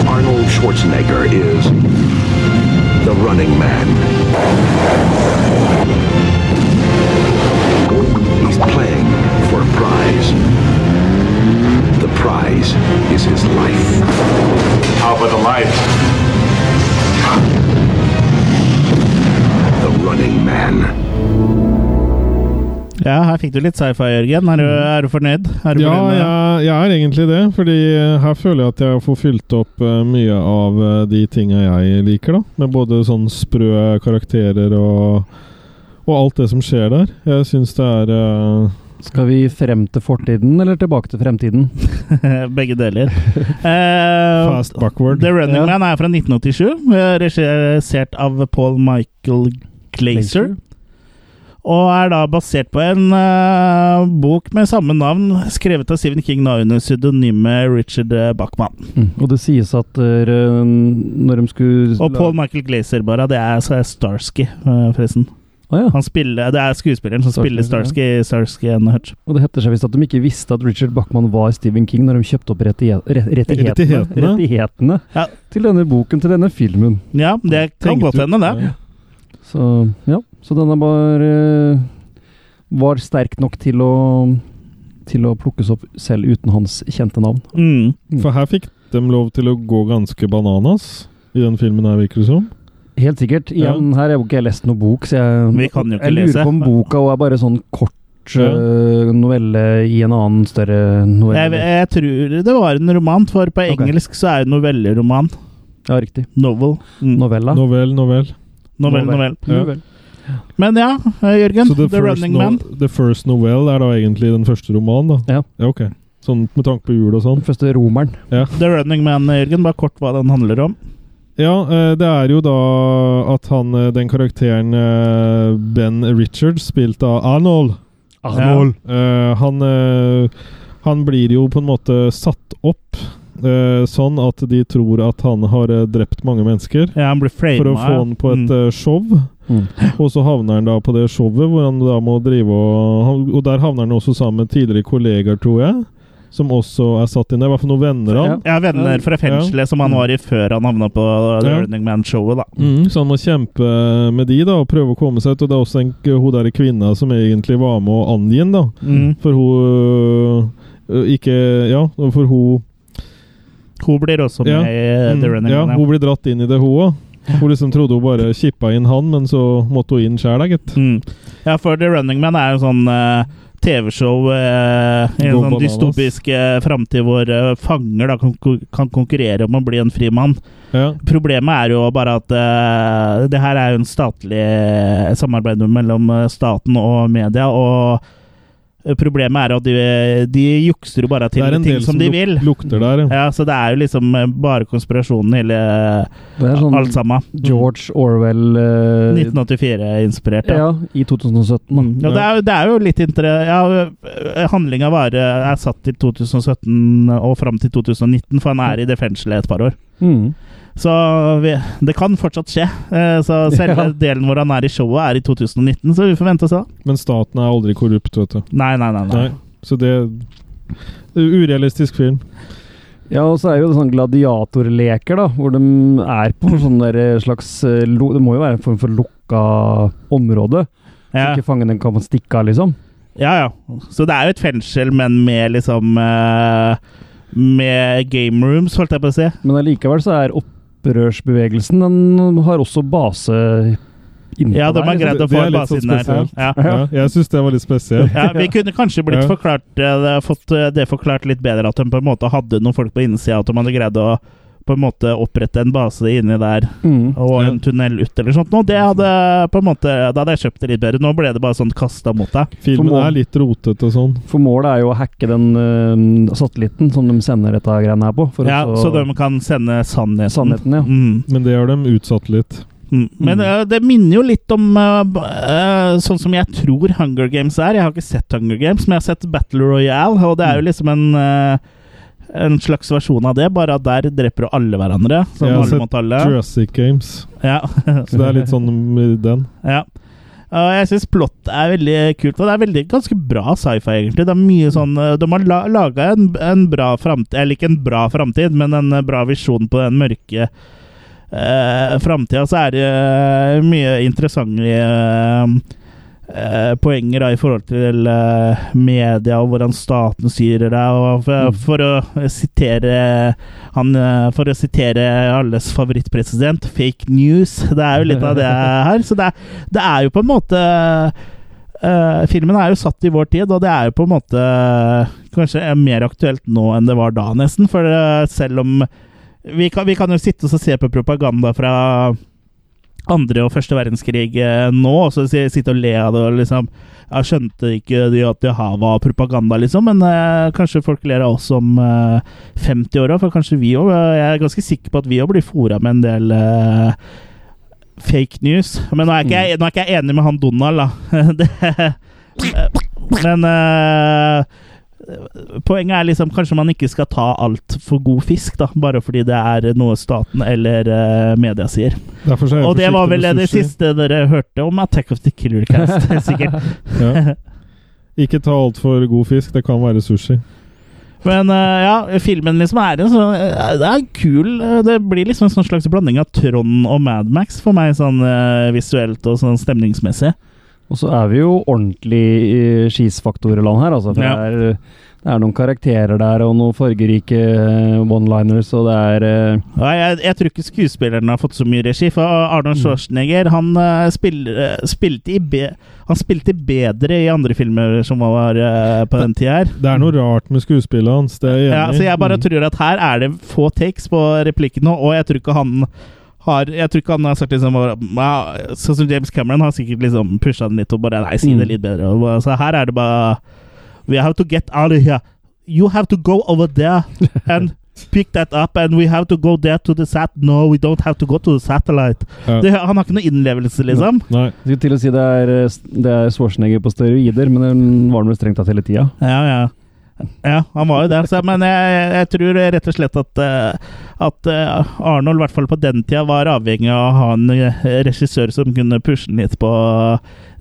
Arnold Schwarzenegger is the running man. He's playing for a prize. The prize is his life. How about the light? Ja, her fikk du litt sci-fi, Jørgen. Er du, er du fornøyd? Er du Ja, fornøyd jeg, jeg er egentlig det. Fordi eh, her føler jeg at jeg får fylt opp eh, mye av eh, de tinga jeg liker, da. Med både sånn sprø karakterer og, og alt det som skjer der. Jeg syns det er uh Skal vi frem til fortiden, eller tilbake til fremtiden? Begge deler. Eh, fast backward. The Running Ja. Man er fra 1987, eh, regissert av Paul Michael Glazer. Og er da basert på en uh, bok med samme navn, skrevet av Stephen King da under pseudonymet Richard eh, Bachman. Mm. Og det sies at eh, når de skulle Og Paul Michael Glazer, bare. Det er, så er Starsky, uh, forresten. Ah, ja. Han spiller, det er skuespilleren som Starsky, spiller Starsky i Starsky and Hutch. Og det heter seg visst at de ikke visste at Richard Bachman var Stephen King når de kjøpte opp rettighe- re- rettighetene, Rettighetene. rettighetene Ja. til denne boken, til denne filmen. Ja, det kan godt hende, det. Ja. Så ja, så denne var, eh, var sterk nok til å til å plukkes opp selv uten hans kjente navn. Mm. For her fikk de lov til å gå ganske bananas i den filmen her, virker det som. Helt sikkert. Igjen, her har jo ikke jeg lest noen bok, så jeg, Vi kan jo ikke jeg lurer lese. på om boka og er bare sånn kort Ja. eh, novelle i en annen større novelle. jeg tror det var en roman, for på okay. engelsk så er det novelleroman. Ja, riktig. Novel. Mm. Novella. Novell, novell. Novell, novell. Ja. Men ja, eh, Jørgen. The, the, Running no Man. the First Novel er da egentlig den første romanen, da? Ja. ja ok. Sånn med tanke på jul og sånn? Den første romeren. Ja. The Running Man, Jørgen. Bare kort hva den handler om. Ja, eh, det er jo da at han, eh, den karakteren eh, Ben Richards, spilt av Arnold Arnold. Ja. han, eh, han blir jo på en måte satt opp eh, sånn at de tror at han har eh, drept mange mennesker. Ja, han blir frama. For å få han på et mm. eh, show. Mm. Og så havner han da på det showet, hvor han da må drive og Og der havner han også sammen med tidligere kollegaer, tror jeg. Som også er satt inn der. I hvert fall noen venner av. Ja, venner fra fengselet som han var i før han havna på The Ja. Running Man-showet, da. Mm, så han må kjempe med de da og prøve å komme seg ut. Og det er også en, hun der kvinna som egentlig var med å angi ham, da. Mm. For hun ikke Ja, for hun Hun blir også med Ja. i The Mm, Running ja, hun blir dratt inn i det, hun òg. Hun liksom trodde hun bare kippa inn han, men så måtte hun inn sjæl, gitt. Mm. Ja, for The Running Man er jo sånn uh, TV-show uh, i en sånn dystopisk uh, framtid hvor uh, fanger da kan, kan konkurrere om å bli en fri mann. Ja. Problemet er jo bare at uh, det her er jo en statlig eh, samarbeid mellom eh, staten og media, og eh, problemet er at de, de jukser jo bare til ting som som de luk- vil. lukter der, ja. Ja, så det er jo liksom eh, bare konspirasjonen, hele Det er sånn alt sammen. George Orwell uh, 1984-inspirert, ja. i 2017. Mm. Ja, det, er, det er jo litt interessant Ja, handlinga er satt til 2017 og fram til 2019, for han er i det fengselet et par år. Mm. Så vi, det kan fortsatt skje. Eh, Så selve Ja. delen hvor han er i showet, er i 2019, så vi får vente og se. Men staten er aldri korrupt, vet du. Nei, nei, nei. nei. Nei. Så det er Urealistisk film. Ja, og så er jo det sånn gladiatorleker, da, hvor de er på sånn der slags eh, Det må jo være en form for lukka område. Ja. Så ikke fangene kan stikke av, liksom. ja, ja. Så det er jo et fengsel, men med liksom eh, Med game rooms, holdt jeg på å si. Men allikevel så er opprørsbevegelsen Den har også base Ja, de har greid å få en base sånn inn der. Ja. Ja, jeg syns det var litt spesielt. Ja, Vi kunne kanskje blitt Ja. forklart, eh, fått eh, det forklart litt bedre, at de på en måte hadde noen folk på innsida, at de hadde greid å på en måte opprette en base inni der Mm. og en tunnel ut eller sånt. Nå, det hadde på en måte, Da hadde jeg kjøpt det litt bedre. Nå ble det bare sånn kasta mot deg. Filmen mål, er litt rotete og sånn. For målet er jo å hacke den uh, satellitten som de sender dette greiene her på. For Ja, å så de kan sende sannheten. Sannheten, ja. Mm. Men det har de utsatt litt. Mm. Men uh, det minner jo litt om uh, eh, sånn som jeg tror Hunger Games er. Jeg har ikke sett Hunger Games, men jeg har sett Battle Royale, og det er jo liksom en en slags versjon av det, bare at der dreper jo alle hverandre. Som Jeg har alle sett mot alle. Jurassic Games. Ja. Så det er litt sånn med den. ja. Og jeg syns plott er veldig kult, og det er veldig ganske bra sci-fi, egentlig. Det er mye sånn eh, De har la, laga en, en bra framtid Eller ikke en bra framtid, men en eh, bra visjon på den mørke uh, framtida. Så er det eh, mye interessante eh, eh, poenger da, i forhold til eh, media og hvordan staten styrer deg. Og for, for å sitere han eh, For å sitere alles favorittpresident, fake news. Det er jo litt av det her. Så det er, det er jo på en måte eh, filmen er jo satt i vår tid, og det er jo på en måte kanskje mer aktuelt nå enn det var da, nesten. For eh, selv om vi kan, vi kan jo sitte og se på propaganda fra andre og første verdenskrig eh, nå, og så sitte og le av det og liksom Jeg skjønte ikke de at det her var propaganda, liksom, men eh, kanskje folk ler av oss om eh, 50 år òg, for kanskje vi òg Jeg er ganske sikker på at vi òg blir fora med en del eh, fake news. Men nå er ikke jeg, nå er ikke jeg enig med han Donald, da. det, eh, men eh, Poenget er liksom kanskje man ikke skal ta alt for god fisk, da, bare fordi det er noe staten eller uh, media sier. Er Og det var vel det siste dere hørte om Attack of the Killer Cast, sikkert. Ja. Ikke ta altfor god fisk. Det kan være sushi. Men uh, ja, filmen liksom er en sånn eh, Det er kul. Det blir liksom en sånn slags blanding av Trond og Mad Max for meg, sånn visuelt og sånn stemningsmessig. Og så er vi jo ordentlig i skisfaktorland her, altså. For Ja. det, er, det er noen karakterer der, og noen fargerike eh, one-liners, og det er uh... Nei, jeg, jeg tror ikke skuespilleren har fått så mye regi, for Arnold Schwarzenegger han, eh, spill, eh, spilte i be, han spilte bedre i andre filmer som var uh, på den tida her. Det er noe rart med skuespillet hans, det er jeg Ja, så jeg bare tror at her er det få takes på replikkene, og jeg tror ikke han har Jeg tror ikke han har sagt liksom Sånn som James Cameron har sikkert liksom pusha den litt og bare Nei, si det Mm. litt bedre. Så her er det bare We have to get out of here. You have to go over there and pick that up, and we have to go there to the sat... No, we don't have to go to the satellite. Ja. Det, han har ikke noe innlevelse, liksom. Nei. Jeg skulle til å si det er, eh, det er Schwarzenegger på steroider, men den var vel strengt tatt hele tida. Ja, ja. Ja, han var jo det. Så, men jeg, jeg tror rett og slett at, eh, at eh, Arnold, i hvert fall på den tida, var avhengig av å ha en eh, regissør som kunne pushe den litt på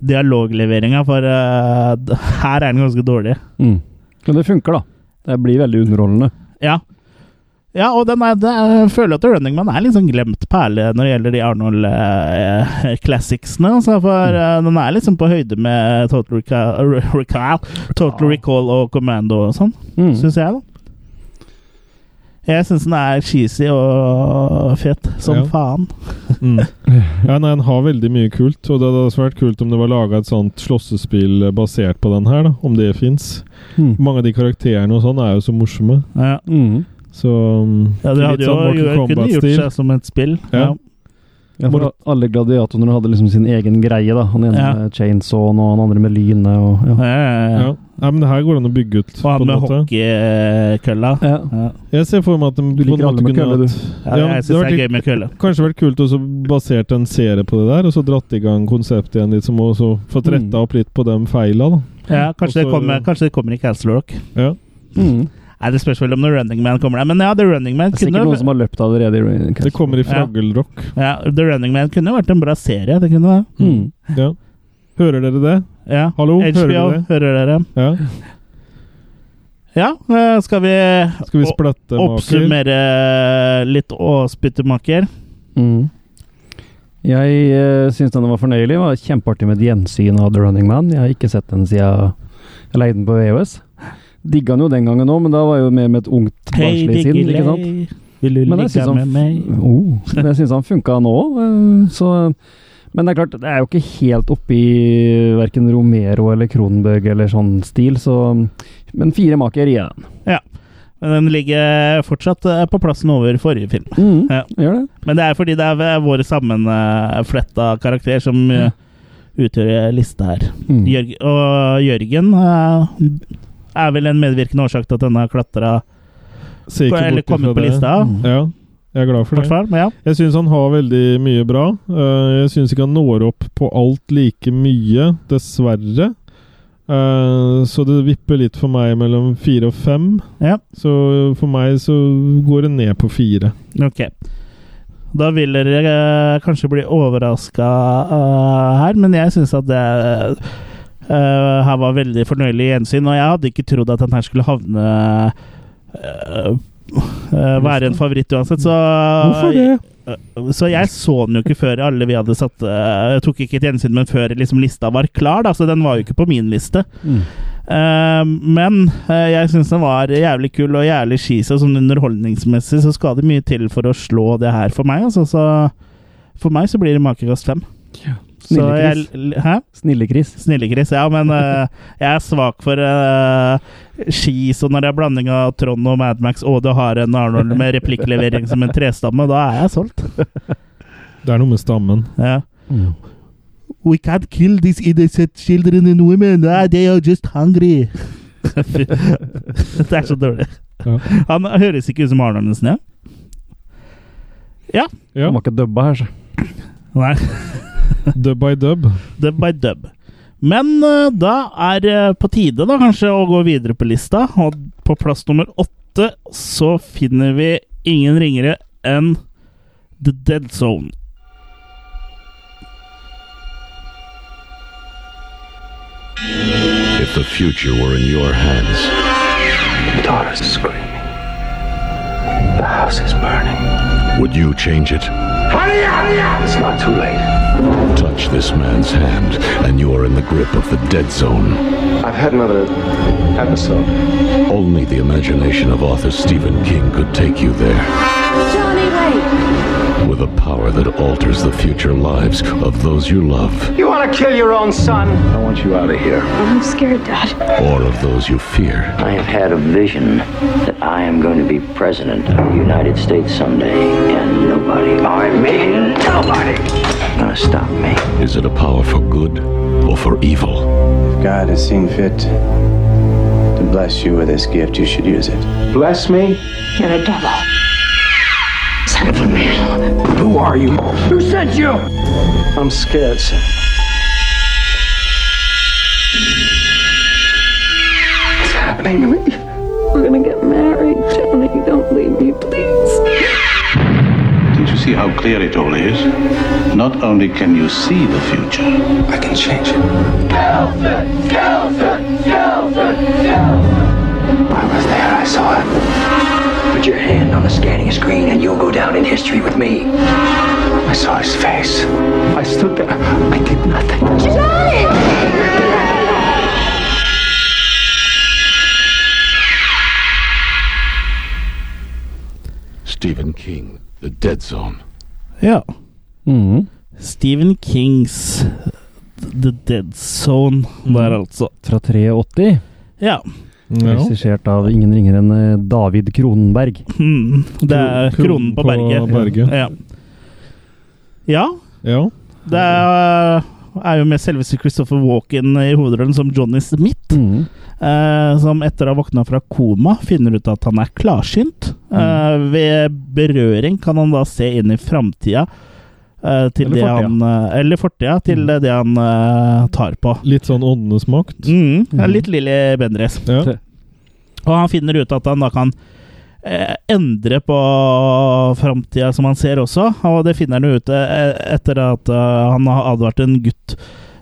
dialogleveringa, for her er den ganske dårlig. Mm. Men det funker, da. Det blir veldig underholdende. Ja. Ja, og den er, jeg føler at Running Man er litt sånn glemt perle når det gjelder de Arnold-classicsene. altså, for eh, den er liksom på høyde med Total Recall, Recall, Total Recall og Commando og sånn, Mm. syns jeg, da. Jeg syns den er cheesy og fet som Ja. faen. Mm. Ja, nei, den har veldig mye kult, og det hadde også vært kult om det var laga et sånt slåssespill basert på den her, da, om det fins. Mm. Mange av de karakterene og sånn er jo så morsomme. Ja, Mm. Så um, ja det hadde jo sånn jo- kunne gjort seg som et spill. Ja. Ja. Ja, for alle gladiatorene hadde liksom sin egen greie, da. Han ene Ja. med chainsawen, og han andre med lynet, og ja. Ja, ja, ja. Ja. ja, men det her går det an å bygge ut. Og han med hockeykølla. ja. Ja. Jeg ser for meg at de Du liker alle med kølle, du. Ja, jeg det syns var det er gøy med kølle. Kanskje vært kult å så basert en serie på det der, og så dratt i gang konseptet igjen litt, som også fått retta Mm. opp litt på de feila, da. Ja, kanskje, det kommer, kanskje det kommer i Castle Rock. Ja. Mm. Nei, Det spørs vel om The Running Man kommer der. Men ja, The Running Man Det er sikkert noen som har løpt allerede. i Det kommer i Ja. Fraggelrock. ja, The Running Man kunne vært en bra serie. Det kunne det. Mm. Ja. Hører dere det? Ja. Hallo, hører dere hører dere? Ja. Ja, eh, skal vi, Skal vi oppsummere litt Åspyttemaker? Mm. Jeg uh, syns den var fornøyelig. Det var kjempeartig med et gjensyn av The Running Man. Jeg har ikke sett den siden jeg leide den på VHS. Digga han jo den gangen òg, men da var jeg jo mer med et ungt, barnslig sinn. ikke sant? vil du ligge syns med meg? oh, jeg synes han funka nå. òg, Så, men det er klart, det er jo ikke helt oppi verken Romero eller Kronberg eller sånn stil, så Men fire maker gir jeg. Ja. Men den ligger fortsatt eh, på plassen over forrige film. Mm, Ja. Gjør det. Men det er fordi det er vår sammenfletta karakter som eh, utgjør lista her. Mm. Jørg og Jørgen eh, er vel en medvirkende årsak til at denne har klatra Eller kommet på lista. Mm. Ja, jeg er glad for det. fall. Men ja. Jeg syns han har veldig mye bra. Eh, jeg syns ikke han når opp på alt like mye, dessverre. Eh, så det vipper litt for meg mellom fire og fem. ja. Så for meg så går det ned på fire. Ok. Da vil dere eh, kanskje bli overraska her, men jeg syns at det eh, her var veldig fornøyelig gjensyn. Og jeg hadde ikke trodd at den her skulle havne uh, uh, være en favoritt uansett, så Hvorfor det? Så jeg så den jo ikke før alle vi hadde satt Jeg tok ikke et gjensyn, men før liksom lista var klar, da, så den var jo ikke på min liste. Mm. Men jeg syns den var jævlig kul og jævlig skis, og sånn underholdningsmessig så skal det mye til for å slå det her for meg. Altså, så for meg så blir det makekast fem. Så Snille jeg, Chris. hæ? Snille-Chris. Snille-Chris, ja, men uh, jeg er svak for uh, ski, så når det er blanding av Trond og Madmax, og du har en Arnold med replikklevering som en trestamme, da er jeg solgt. Det er noe med stammen. Ja. Mm. We can't kill these innocent children and women. Ah, they are just hungry. det er så dårlig. Ja. Han høres ikke ut som Arnold nesten, ja? Ja. Ja. Han var ikke dubba her, så. Nei. Dub by dub. Dub by dub. Men uh, da er det på tide da kanskje å gå videre på lista. Og på plass nummer åtte så finner vi ingen ringere enn The Dead Zone. If the future were in your hands, Daughter's screaming. The house is burning. would you change it? Hurry up! It's not too late. Touch this man's hand, and you are in the grip of the dead zone. I've had another episode. Only the imagination of author Stephen King could take you there. Johnny, wait! With a power that alters the future lives of those you love, You want to kill your own son? I want you out of here. Oh, I'm scared, Dad. or of those you fear. I have had a vision that I am going to be president of the United States someday, and nobody, oh, I mean nobody, is going to stop me. Is it a power for good or for evil? If God has seen fit to bless you with this gift. You should use it. Bless me? You're a devil. Son of a man. Who are you? Who sent you? I'm scared, son. What's happening? We're see how clear it all is? Not only can you see the future, I can change it. I was there, I saw it. Put your hand on the scanning screen, and you'll go down in history with me. I saw his face. I stood there. I did nothing. Johnny! Stephen King, The Dead Zone. Ja. Mm. Stephen Kings The Dead Zone der, altså. Fra 83. Ja. Regissert av ingen ringere enn eh, David Kronenberg. Mm. Det er Kro- kronen på berget. berget. Ja. ja. ja. Det er, er jo med selveste Christopher Walken i hovedrollen som Johnny Smith. Mm. eh, som etter å ha våkna fra koma, finner ut at han er klarsynt. Eh, ved berøring kan han da se inn i framtida. eh, til Eller det fortida. eh, Eller fortida, til Mm. det han eh, tar på. Litt sånn åndenes makt. Mm, det er litt Lilly Bendriss. Ja. Og han finner ut at han da kan endre på framtida, som han ser også. Og det finner han jo ut eh, etter at eh, han har advart en gutt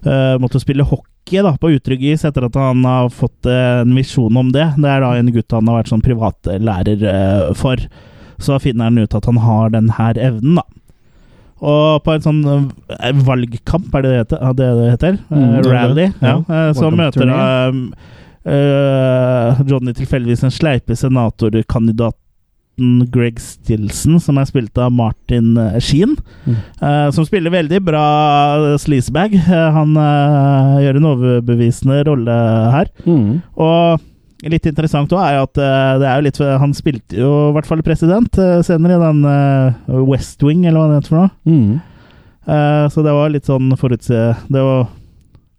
eh, mot å spille hockey da, på utrygg is, etter at han har fått eh, en visjon om det. Det er da en gutt han har vært sånn privatlærer eh, for. Så finner han ut at han har den her evnen, da. Og på en sånn eh, valgkamp, er det det heter? Det heter? Eh, Mm, rally. Ja. Ja. eh, så møter Valgkampturné. Da eh, Johnny tilfeldigvis den sleipe senatorkandidaten Greg Stilson, som er spilt av Martin eh, Sheen. Mm. Uh, som spiller veldig bra sleazebag. Uh, han gjør en overbevisende rolle her. Mm. Og litt interessant òg er jo at det er jo litt Han spilte jo i hvert fall president senere i den West Wing, eller hva det heter for noe. Mm. Så det var litt sånn forutse... Det var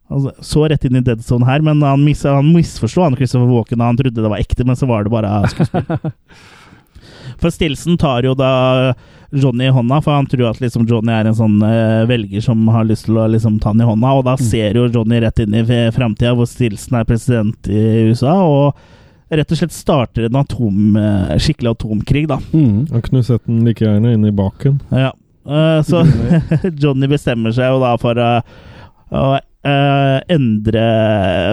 altså, så rett inn i dead zone her, men han, mis, han misforsto han Christopher Walken. Han trodde det var ekte, men så var det bare skuespill. For Stilson tar jo da Johnny i hånda, for han tror at liksom Johnny er en sånn uh, velger som har lyst til å liksom ta han i hånda, og da ser jo Johnny rett inn i framtida, hvor Stilson er president i USA, og rett og slett starter en atom, eh, skikkelig atomkrig, da. Mm. Han kunne sett den like gjerne inn i baken. Ja. Uh, så Johnny bestemmer seg jo da for uh, å eh, endre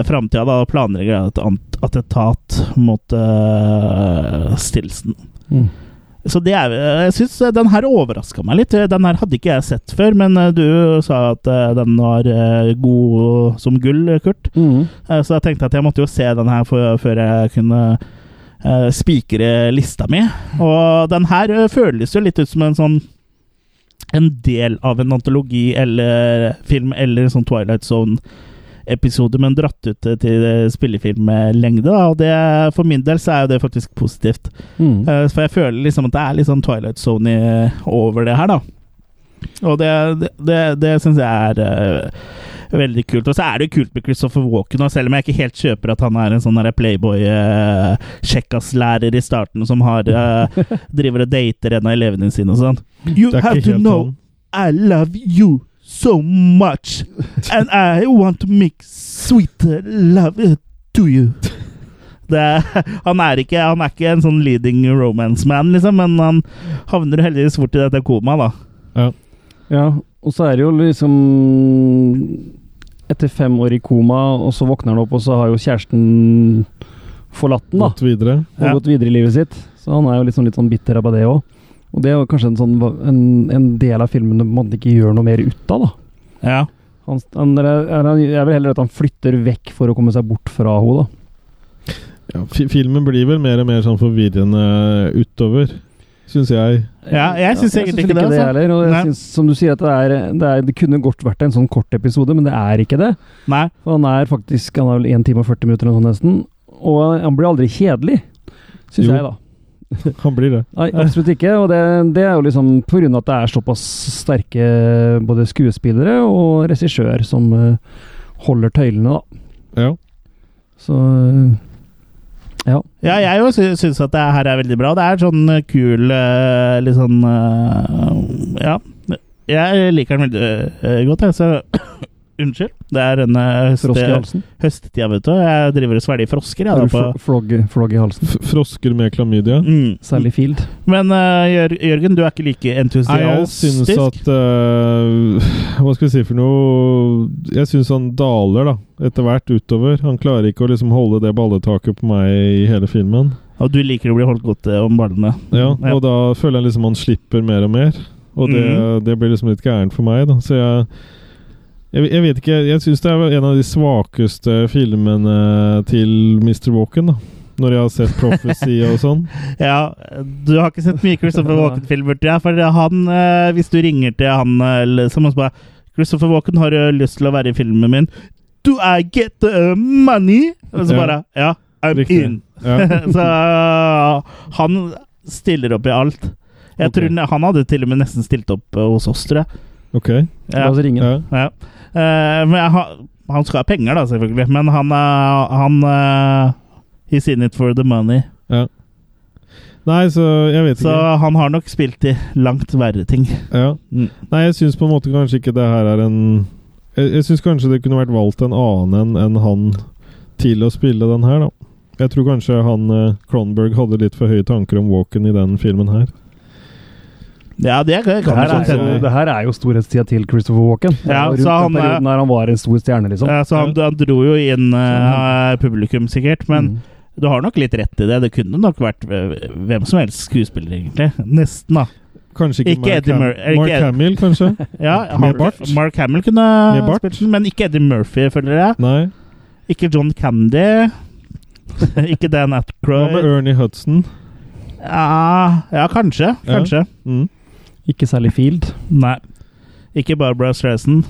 framtida, da, planlegger et ant- attentat mot uh, Stilson. Mm. Så det er Jeg syns den her overraska meg litt. Den her hadde ikke jeg sett før, men eh, du sa at eh, den var eh, god som gull, Kurt. Eh, Så jeg tenkte at jeg måtte jo se den her før jeg kunne eh, spikre lista mi. Og den her eh, føles jo litt ut som en sånn En del av en antologi eller film eller en sånn Twilight Zone-episode, men dratt ut til spillefilmlengde. da, Og det, for min del så er jo det faktisk positivt. Mm. Eh, For jeg føler liksom at det er litt sånn Twilight Zone over det her, da. Og det, det, det, det syns jeg er eh, veldig kult. Og så er det jo kult med Christopher Walken, og selv om jeg ikke helt kjøper at han er en sånn Playboy-sjekkas-lærer i starten som har eh, driver og dater en av elevene sine og sånn. You er have to know sånn. I love you so much, and I want to make sweet love to you. Det, han, er ikke, han er ikke en sånn leading romance man, liksom, men han havner heldigvis fort i dette komaet, da. Ja, og så er det jo liksom Etter fem år i koma, og så våkner han opp, og så har jo kjæresten forlatt den, da. Gått videre. Og Ja. gått videre i livet sitt. Så han er jo litt sånn, litt sånn bitter av det òg. Og det er jo kanskje en, sånn, en, en del av filmen man ikke gjør noe mer ut av, da. Ja. Han, han, jeg vil heller at han flytter vekk for å komme seg bort fra henne, da. Ja, filmen blir vel mer og mer sånn forvirrende utover, syns jeg. Ja, jeg syns ja, egentlig ikke det. altså. heller. Og jeg synes, som du sier, at det, er, det, er, det kunne godt vært en sånn kort episode, men det er ikke det. Nei. For han er faktisk Han er vel 1 time og 40 minutter eller nesten. Og han blir aldri kjedelig, syns jeg, da. Han blir det. Nei, absolutt ikke. Og det, det er jo liksom av at det er såpass sterke både skuespillere og regissør som eh, holder tøylene, da. Ja. Så eh, ja. Ja, jeg jo sy- syns at det her er veldig bra. Det er sånn eh, kul eh, Litt sånn eh, Ja. Jeg liker den veldig godt, jeg. Så Unnskyld. Det er en eh, høst, høsttida, vet du. Jeg driver og svelger frosker, jeg. Da, på. flogg, flogg i halsen? F Frosker med klamydia. Mm. Særlig Field. Men uh, Jørgen, du er ikke like Nei, jeg syns at uh, Hva skal vi si for noe Jeg syns han daler, da, etter hvert utover. Han klarer ikke å liksom holde det balletaket på meg i hele filmen. Og du liker å bli holdt godt eh, om ballene? Ja, Ja. Og da føler jeg liksom han slipper mer og mer. Og det, mm. det blir liksom litt gærent for meg, da. Så jeg Jeg, jeg vet ikke Jeg syns det er en av de svakeste filmene til Mr. Walken, da. Når jeg har sett Prophecy og sånn. Ja, du har ikke sett mye Christopher Walken-filmer, tror jeg. For han, eh, hvis du ringer til han eh, eller som han bare Christopher Walken, har du lyst til å være i filmen min? Do I get the money? Og så Ja. bare Ja, I'm Riktig. in. Ja. så han stiller opp i alt. Jeg okay. tror han hadde til og med nesten stilt opp hos oss, tror jeg. Ok. Ja. La oss ringe. Ja. Ja. Eh, men har- han skal ha penger, da, selvfølgelig. Men han, er- han eh, He's in it for the money. ja. Nei, så jeg vet Så ikke. han har nok spilt i langt verre ting. Ja. Mm. Nei, jeg syns på en måte kanskje ikke det her er en Jeg, jeg syns kanskje det kunne vært valgt en annen enn en han til å spille den her, da. Jeg tror kanskje han eh, Cronberg hadde litt for høye tanker om Walken i den filmen her. Ja, det kan Det her, er jo, det her er jo storhetstida til Christopher Walken. Ja, var så rundt han, den perioden der han var en stor stjerne, liksom. Ja, så han, han dro jo inn uh, publikum, sikkert. Men Mm. du har nok litt rett i det. Det kunne nok vært eh, hvem som helst skuespiller, egentlig. Nesten, da. Kanskje ikke, Ikke Mark, Ham Mur- Mark Ed- Hamill, kanskje? Ja, Med bart? Mark Hamill kunne spilt den, men ikke Eddie Murphy, føler jeg. Nei. Ikke John Candy. ikke Dan Hva med Ernie Hudson? Ja, ja, kanskje. Ja. Kanskje. Mm. Ikke særlig Field. Nei. Ikke Barbara Streisand.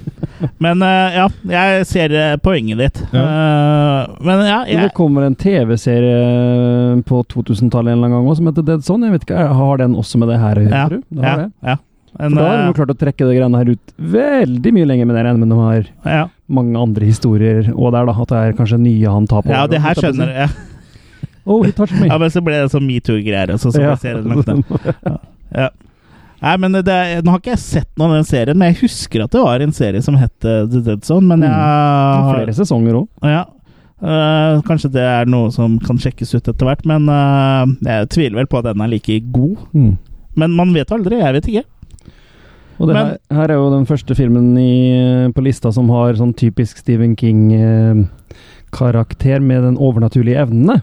men uh, ja, jeg ser eh, poenget ditt. Eh, men ja, jeg, det kommer en TV-serie på 2000-tallet en eller annen gang også, som heter Dead Zone. Jeg vet ikke, Har den også med det her å gjøre? ja, ja, En, For da har de klart å trekke det greiene her ut veldig mye lenger med det enn de har ja. mange andre historier. Og der, da. At det er kanskje nye han tar på. ja, det her skjønner jeg Ja. Oh, he touched me. Ja, men så ble det sånn metoo-greier Så, så Ja. det. Ja. Nei, men det, Nå har ikke jeg sett noe av den serien, men jeg husker at det var en serie som het eh, The Dead Zone. Men jeg Mm. har Flere sesonger òg. Ja. Uh, kanskje det er noe som kan sjekkes ut etter hvert, men uh, jeg tviler vel på at den er like god. Mm. Men man vet aldri. Jeg vet ikke. Og det Men- her, her er jo den første filmen i, på lista som har sånn typisk Stephen King-karakter med den overnaturlige evnene.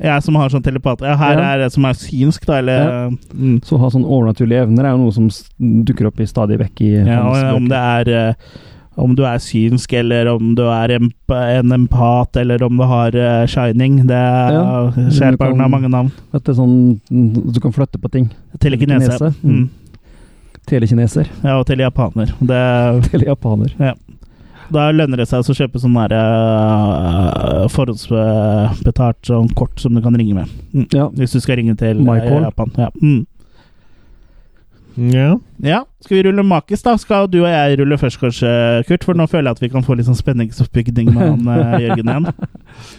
Jeg som har sånn telepater. Ja, her Ja. er det som er synsk, da, eller Ja. mm. Så å ha sånn overnaturlige evner er jo noe som dukker opp i stadig vekk i ja, Om det er eh, om du er synsk, eller om du er emp en empat, eller om du har uh, shining. Det er Ja. Skjærbarn har mange navn. At det er sånn Du kan flytte på ting. Telekinese. Telekinese. Mm. Telekineser. Ja, og telejapaner. Det Telejapaner. Ja. Da lønner det seg å kjøpe sånn der uh, forhåndsbetalt sånn kort som du kan ringe med. Mm. Ja. Hvis du skal ringe til uh, Japan. Ja. Mm. Ja. ja. Skal vi rulle Makis, da? Skal du og jeg rulle først, kanskje, Kurt? For nå føler jeg at vi kan få litt sånn spenningsoppbygning med han uh, Jørgen igjen.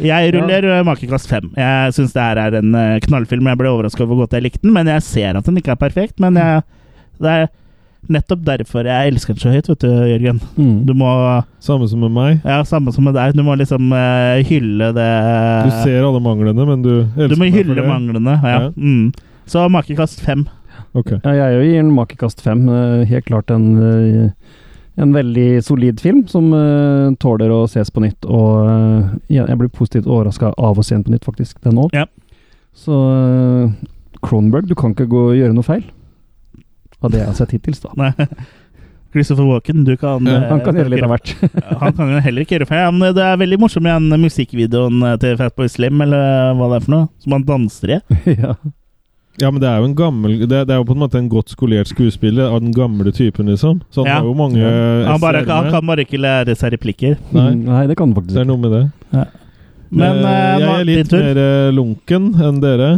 Jeg ruller ja. Makekast fem. Jeg syns det her er en uh, knallfilm. Jeg ble overraska over hvor godt jeg likte den, men jeg ser at den ikke er perfekt. Men jeg, det er nettopp derfor jeg elsker den så høyt, vet du, Jørgen. Mm. Du må Samme som med meg. Ja, samme som med deg. Du må liksom uh, hylle det Du ser alle manglene, men du elsker det Du må hylle manglene. Ja. Ja. Mm. Så makekast fem. Ok. Ja, jeg gir den makekast fem. Helt klart en, eh, en veldig solid film som uh, tåler å ses på nytt. Og uh, jeg blir positivt overraska av å se den på nytt, faktisk. Den òg. Ja. Så Cronberg, du kan ikke gå og gjøre noe feil. Av det jeg har sett hittil, da. Nei. Christopher Walken, du kan Ja, han eh, kan gjøre litt av hvert. han kan jo heller ikke gjøre feil. Men det er veldig morsomt med den musikkvideoen eh, til Fatboy Slim, eller hva det er for noe, som han danser i. ja. Ja, men det er jo en gammel Det, det er jo på en måte en godt skolert skuespiller av den gamle typen, liksom. Så han Ja. har jo mange Han, bare, han kan bare ikke lære seg replikker. Nei. Mm, Nei, det kan han faktisk Det er noe med det. Men men eh, jeg er litt mer eh, lunken enn dere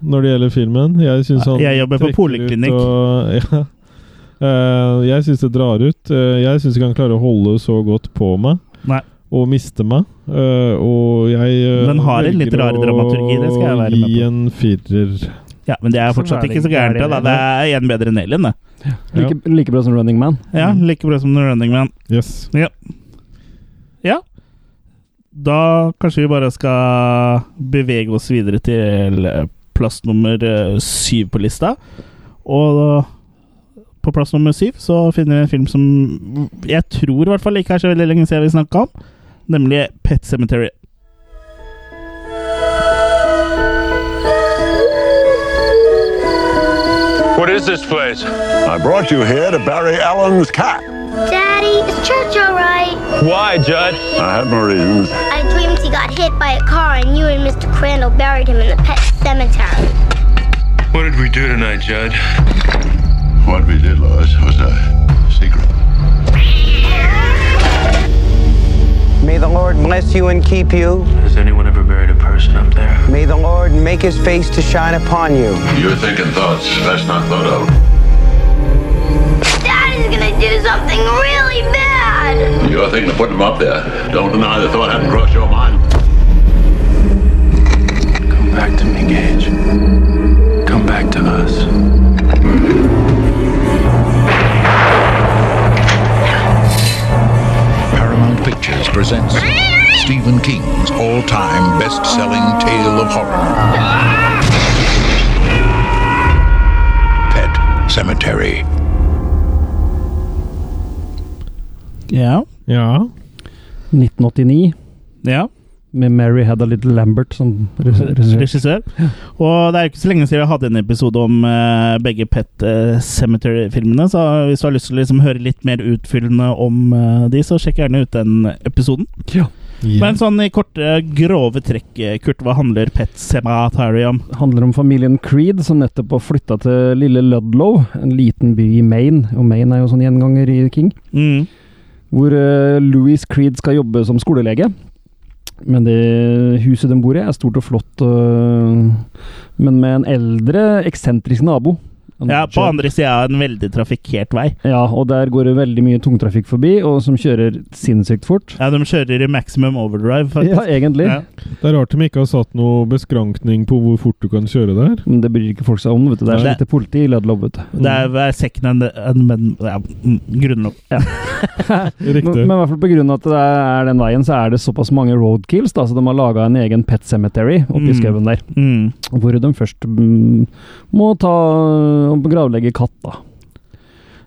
når det gjelder filmen. Jeg synes han Jeg jobber på poliklinikk. ja. Eh, jeg syns det drar ut. Eh, jeg syns ikke han klarer å holde så godt på meg. Nei. Og miste meg. Eh, og jeg Den har en litt rar dramaturgi, det skal jeg være med Gi på. en firer. Ja, men det er fortsatt ikke så gærent. Da. Det er en bedre enn Alien, det. Like, like bra som Running Man. Ja, like bra som Running Man. Yes. Ja. ja. Da kanskje vi bare skal bevege oss videre til plass nummer eh, syv på lista. Og på plass nummer syv så finner vi en film som jeg tror i hvert fall ikke er så veldig lenge siden vi snakka om, nemlig Pet Cemetery. What is this place? I brought you here to bury Alan's cat. Daddy, is church all right? Why, Judd? I have my reasons. I dreamed he got hit by a car and you and Mr. Crandall buried him in the pet cemetery. What did we do tonight, Judd? What we did, Lois, was a secret. May the Lord bless you and keep you. Has anyone ever buried a person up there? May the Lord make his face to shine upon you. You're thinking thoughts that's not thought of. Daddy's gonna do something really bad. You're thinking of putting them up there. Don't deny the thought hadn't crossed your mind. Come back to me, Gage. Come back to us. Paramount Pictures presents Stephen King's all-time best-selling tale of horror. Pet Cemetery. Ja. Ja. 1989. Ja. Med Mary Had a Little Lambert som regissør. regissør. Og det er jo ikke så lenge siden vi hadde en episode om uh, begge Pet uh, Cemetery-filmene, så hvis du har lyst til å liksom høre litt mer utfyllende om uh, de, så sjekk gjerne ut den episoden. Ja. Men sånn i korte, grove trekk, Kurt, hva handler Pet Cemetery om? Det handler om familien Creed, som nettopp har flytta til lille Ludlow, en liten by i Maine. Og Maine er jo sånn gjenganger i King. Mm. Hvor eh, Louis Creed skal jobbe som skolelege. Men det huset de bor i, er stort og flott, øh, men med en eldre, eksentrisk nabo. Ja, på andre sida av en veldig trafikkert vei. Ja, og der går det veldig mye tungtrafikk forbi, og som kjører sinnssykt fort. Ja, de kjører i maximum overdrive, faktisk. Ja, egentlig. Ja. Det er rart de ikke har satt noe beskrankning på hvor fort du kan kjøre der. Men det bryr ikke folk seg om, vet du. Det er så lite politi i Ludlow, vet du. Det er hver second and, and men, ja, grunnlov. Ja. Riktig. Men, men i hvert fall på grunn av at det er den veien, så er det såpass mange roadkills, da, så de har laga en egen pet cemetery oppi Mm. skauen der. Mm. Hvor de først mm, må ta og gravlegge katt, da.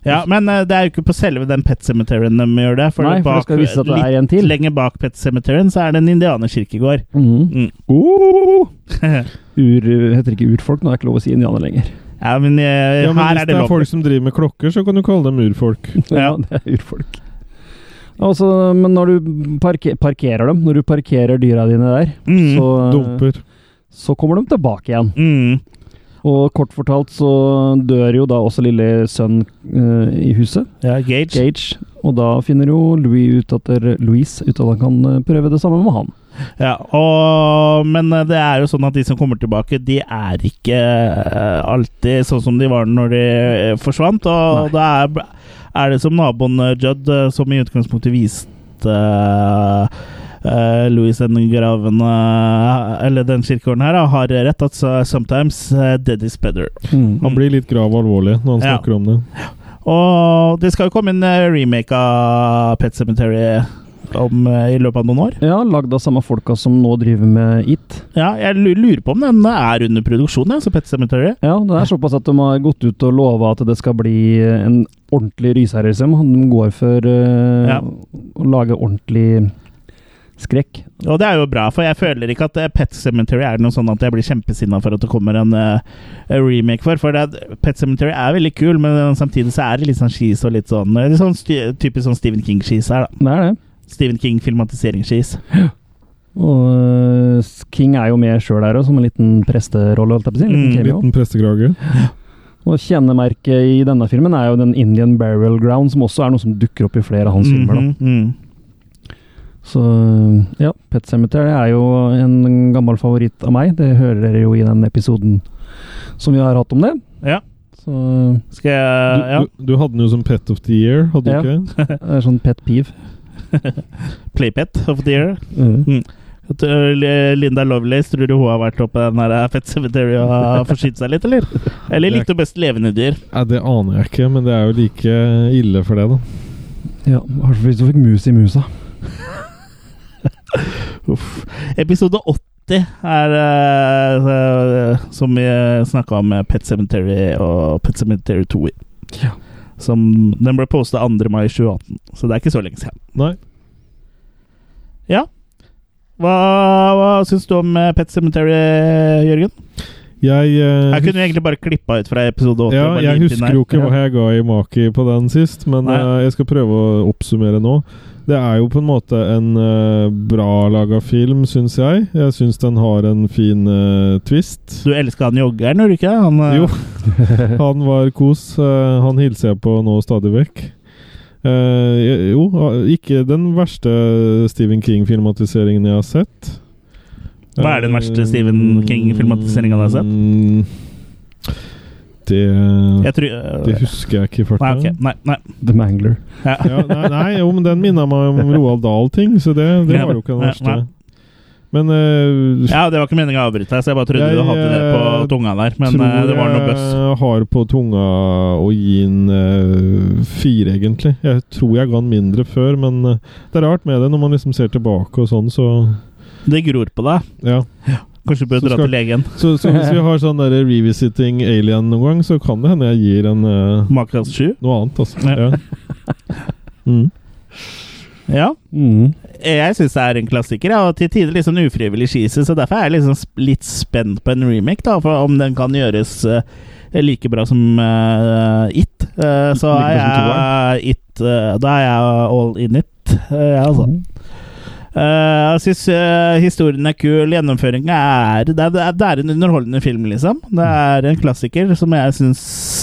Ja, men uh, det er jo ikke på selve den Pet Cemeteryen de gjør det. For Nei, for det skal vise at det er en til. Litt lenger bak Pet Cemeteryen så er det en indianerkirkegård. Mhm. Mm. Oh! Ur, heter ikke urfolk, nå er det ikke lov å si indianer lenger. Ja, men, uh, Ja, men her hvis er det det er folk som driver med klokker, så kan du kalle dem urfolk. Ja, det er urfolk. Altså, men når du parker, parkerer dem, når du parkerer dyra dine der, Mm. så, Dumper. så kommer de tilbake igjen. Mm. Og kort fortalt så dør jo da også lille sønn uh, i huset. Ja, Gage. Gage. Og da finner jo Louis ut at der, Louise ut at han kan eh, prøve det samme med han. Ja, og, men eh, det er jo sånn at de som kommer tilbake, de er ikke uh, alltid sånn som de var når de uh, forsvant. Og da er, er det som naboen Judd, som i utgangspunktet viste eh, eh, Louis den graven uh, Eller den kirkegården her, uh, har rett at så- sometimes eh, dead is better. Han blir litt grav alvorlig når han Ja. snakker om det. Og det skal jo komme en eh, remake av Pet Cemetery om, eh, i løpet av noen år. Ja, lagd av samme folka som nå driver med It. Ja, jeg lurer på om den er under produksjon, altså så Pet Cemetery. Ja, det er såpass at de har gått ut og lova at det skal bli en ordentlig rysherre. De går for uh, Ja. å lage ordentlig skrekk. Og det er jo bra, for jeg føler ikke at eh, Pet Cemetery er noe sånn at jeg blir kjempesinna for at det kommer en uh, remake for. For det, Pet Cemetery er veldig kul, men samtidig så er det litt sånn skis og litt sånn, litt sånn typisk sånn Stephen King-skis her, da. Det er det. Stephen King-filmatiseringsskis. Og King er jo med sjøl der òg, som en liten presterolle, holdt jeg på å si. En Mm, liten. Liten prestekrage. Og kjennemerket i denne filmen er jo den Indian Burial Ground, som også er noe som dukker opp i flere av hans filmer. da. Mhm, mhm. Så ja, Pet Cemetery er jo en gammel favoritt av meg. Det hører dere jo i den episoden som vi har hatt om det. Ja. Så Skal jeg Du, Ja. du, du hadde den jo som Pet of the Year, hadde du ikke? det er sånn pet peeve. Playpet of the year. Mm. Mm. Li- Linda Lovelace, tror du hun har vært oppe den der Pet Cemetery og har forsynt seg litt, eller? Eller likte hun best levende dyr? Ja, Det aner jeg ikke, men det er jo like ille for det, da. Ja, i hvert fall hvis du fikk mus i musa. Uff. Episode 80 er uh, som vi snakka om med Pet Cemetery og Pet Cemetery 2 i. Ja. Som, den ble posta 2. mai 2018, så det er ikke så lenge siden. Nei. Ja. Hva, hva syns du om eh, Pet Cemetery, Jørgen? Jeg, uh, Jeg kunne egentlig bare klippa ut fra episode 8. ja, jeg husker jo ikke hva jeg ga i Maki på den sist, men eh, jeg skal prøve å oppsummere nå. Det er jo på en måte en uh, bra laga film, syns jeg. Jeg syns den har en fin uh, twist. Du elska han joggeren, gjorde du ikke? Han, uh... Jo, han var kos. Han hilser jeg på nå stadig vekk. Jo, ikke den verste Stephen King-filmatiseringen jeg har sett. Hva er den verste Stephen King-filmatiseringen du har sett? Det Jeg tror, eh, Det husker jeg ikke i Nei, farta. ok. Nei, nei. The Mangler. Ja. Ja, nei, nei, jo, men den minna meg om Roald Dahl-ting, så det, det var jo ikke den verste. Men eh, Ja, det var ikke meninga å avbryte deg, så jeg bare trodde Jeg, du hadde det på eh, tunga der. Men tror eh, det var noe bøss. jeg har på tunga å gi en eh, fire, egentlig. Jeg tror jeg ga den mindre før, men eh, det er rart med det når man liksom ser tilbake og sånn, så Det gror på deg. ja. Kanskje bør Så dra skal- til legen. Så, så hvis vi har sånn der revisiting alien noen gang, så kan det hende jeg gir en uh, Makras 7? noe annet, altså. Ja. Ja. Mm. Ja. Mm. Jeg syns det er en klassiker, ja, og til tider liksom ufrivillig cheesy, så derfor er jeg liksom litt spent på en remake, da, for om den kan gjøres uh, like bra som uh, It. Uh, så Like er jeg It eh, Da er jeg all in it, uh, ja, altså. Eh, jeg syns historien er kul, gjennomføringa er det, er det er en underholdende film, liksom. Det er en klassiker som jeg syns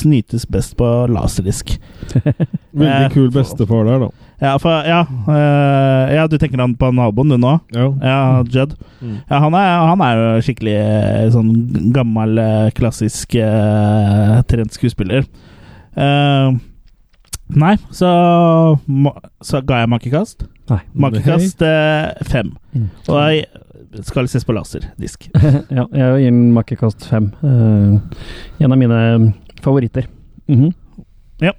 nytes best på laserdisk. Veldig Eh, kul bestefar der, da. Ja, for, ja, uh, ja, du tenker han på naboen, du nå? Ja. Ja, Judd. Mm. Ja, han, er, han er jo skikkelig eh, sånn gammel, eh, klassisk uh, trent skuespiller. Eh, nei, så, så ga jeg makekast. Nei. Makekast eh, fem. Mm. Og jeg skal ses på laserdisk. ja, jeg gir den makekast fem. Uh, en av mine favoritter. Mhm. Ja.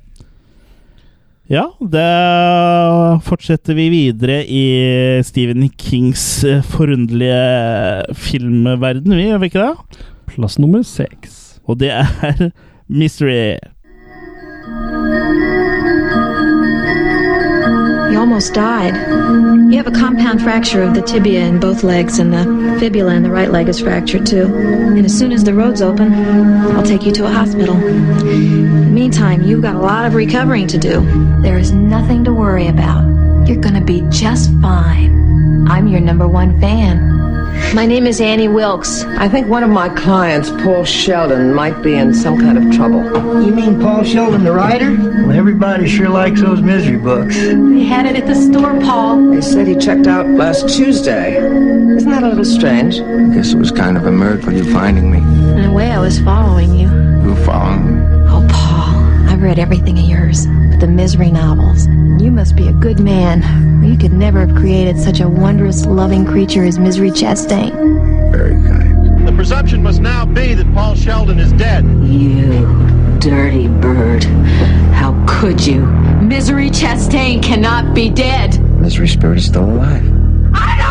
Ja, da fortsetter vi videre i Stephen Kings eh, forunderlige filmverden, vi, gjør vi ikke det? Plass nummer seks. Og det er Mystery. Almost died. You have a compound fracture of the tibia in both legs, and the fibula in the right leg is fractured too. And as soon as the road's open, I'll take you to a hospital. In the meantime, you've got a lot of recovering to do. There is nothing to worry about. You're gonna be just fine. I'm your number one fan. My name is Annie Wilkes. I think one of my clients, Paul Sheldon, might be in some kind of trouble. You mean Paul Sheldon, the writer? Well, everybody sure likes those misery books. We had it at the store, Paul. They said he checked out last Tuesday. Isn't that a little strange? I guess it was kind of a miracle you finding me. In a way, I was following you. You were following me. Paul, I've read everything of yours, but the misery novels. You must be a good man. You could never have created such a wondrous, loving creature as Misery Chastain. Very kind. The presumption must now be that Paul Sheldon is dead. You dirty bird. How could you? Misery Chastain cannot be dead. Misery Spirit is still alive. I don't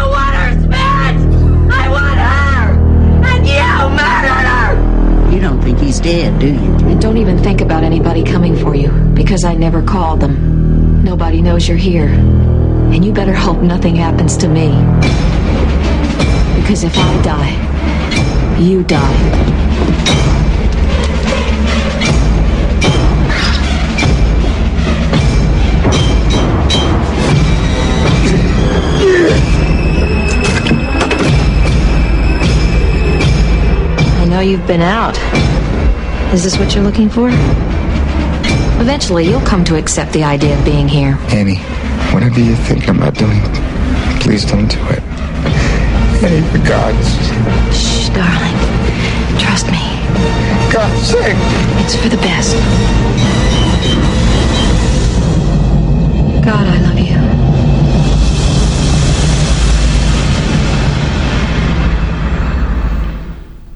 don't think he's dead, do you? And don't even think about anybody coming for you, because I never called them. Nobody knows you're here. And you better hope nothing happens to me. Because if I die, you die. Know you've been out. Is this what you're looking for? Eventually, you'll come to accept the idea of being here. Annie, whatever you're thinking about doing, please don't do it. Annie, for God's Shh, darling. Trust me. God's sake. It's for the best. God, I love you.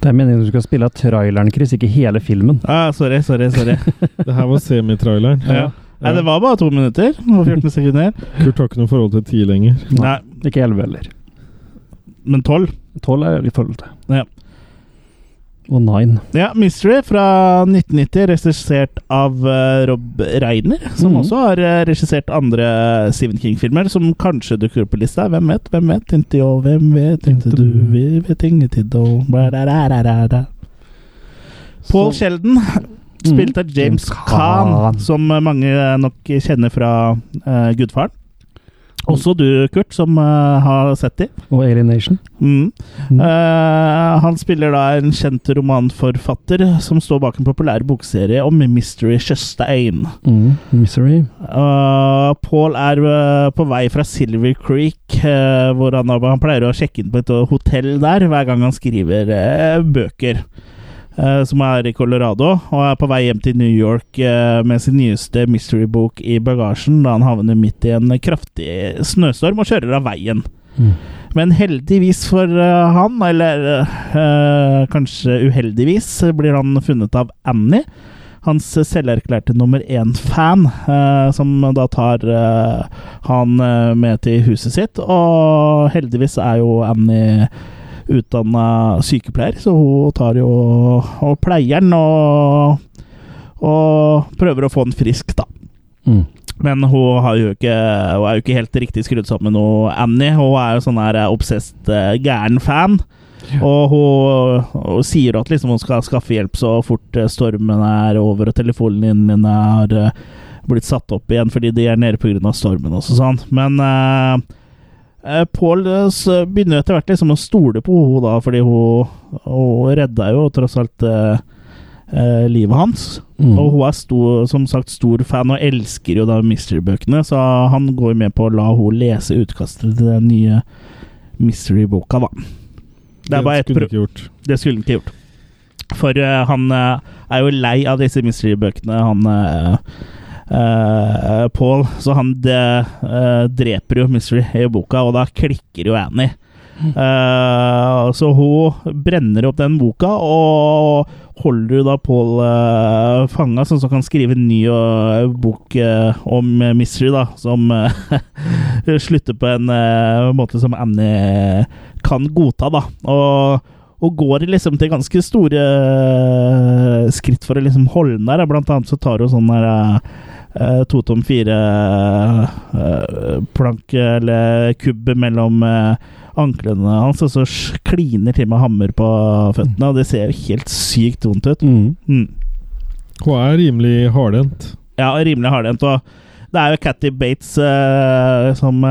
Det er meningen du skal spille av traileren, Chris, ikke hele filmen. Ah, sorry, sorry. sorry. Det her var semitraileren. ja. Nei, det var bare to minutter og 14 sekunder. Kurt har ikke noe forhold til ti lenger. Nei, Ikke elleve heller. men tolv. Tolv er i forhold til. Ja. Og nine. Ja, Mystery fra 1990, regissert av eh, Rob Reiner, som Mhm. også har eh, regissert andre Stephen King-filmer, som kanskje dukker opp på lista. Hvem vet? Hvem vet? Inte jeg, hvem vet? Inte du, vi vet ingenting. Paul Sheldon, spilt av James James Caan, Caan. som mange nok kjenner fra uh, Gudfaren. Også du, Kurt, som uh, har sett dem. Og Alienation. Mm. Mm. Uh, han spiller da en kjent romanforfatter som står bak en populær bokserie om Mystery Chastain. Mm. Misery. Uh, Paul er på vei fra Silver Creek, hvor han, han pleier å sjekke inn på et hotell der hver gang han skriver bøker. Eh, som er i Colorado, og er på vei hjem til New York eh, med sin nyeste mystery-bok i bagasjen da han havner midt i en kraftig snøstorm og kjører av veien. Mm. Men heldigvis for eh, han, eller eh, kanskje uheldigvis, blir han funnet av Annie. Hans selverklærte nummer én-fan, eh, som da tar eh, han med til huset sitt. Og heldigvis er jo Annie utdanna sykepleier, så hun tar jo og pleier den og, og prøver å få den frisk, da. Mm. Men hun, ikke, hun er jo ikke helt riktig skrudd sammen, hun Annie. Hun er jo sånn her obsessed eh, gæren fan. Og hun, hun sier at liksom hun skal skaffe hjelp så fort eh, stormen er over og telefonlinjene har er blitt satt opp igjen fordi de er nede pga. stormen også, sånn. Men uh, eh, s- begynner etter hvert liksom å stole på henne, da, fordi hun, hun redda jo tross alt eh, eh, livet hans. Mm. Og hun er stor, som sagt stor fan og elsker jo da Mystery-bøkene, så han går med på å la henne lese utkastet til den nye Mystery-boka, da. Det er bare ett skulle ikke gjort. Det skulle ikke gjort. For uh, han uh, er jo lei av disse mystery-bøkene, han eh, eh, Paul. Så han de, uh, dreper jo mystery i boka, og da klikker jo Annie. Uh, så hun brenner opp den boka og holder jo da Paul uh, fanga, sånn som kan skrive en ny uh, bok eh, om eh, mystery, da. Som eh, slutter på en eh, måte som Annie kan godta, da. Og, og går liksom til ganske store eh, skritt for å liksom holde den der. Blant annet så tar hun sånn der eh, to tom fire eh, plank eller kubb mellom eh, anklene hans, og så kliner til med hammer på føttene. Og det ser jo helt sykt vondt ut. Mm. Mm. Hun er rimelig hardhendt. Ja, rimelig hardhendt. Og det er jo Catty Bates som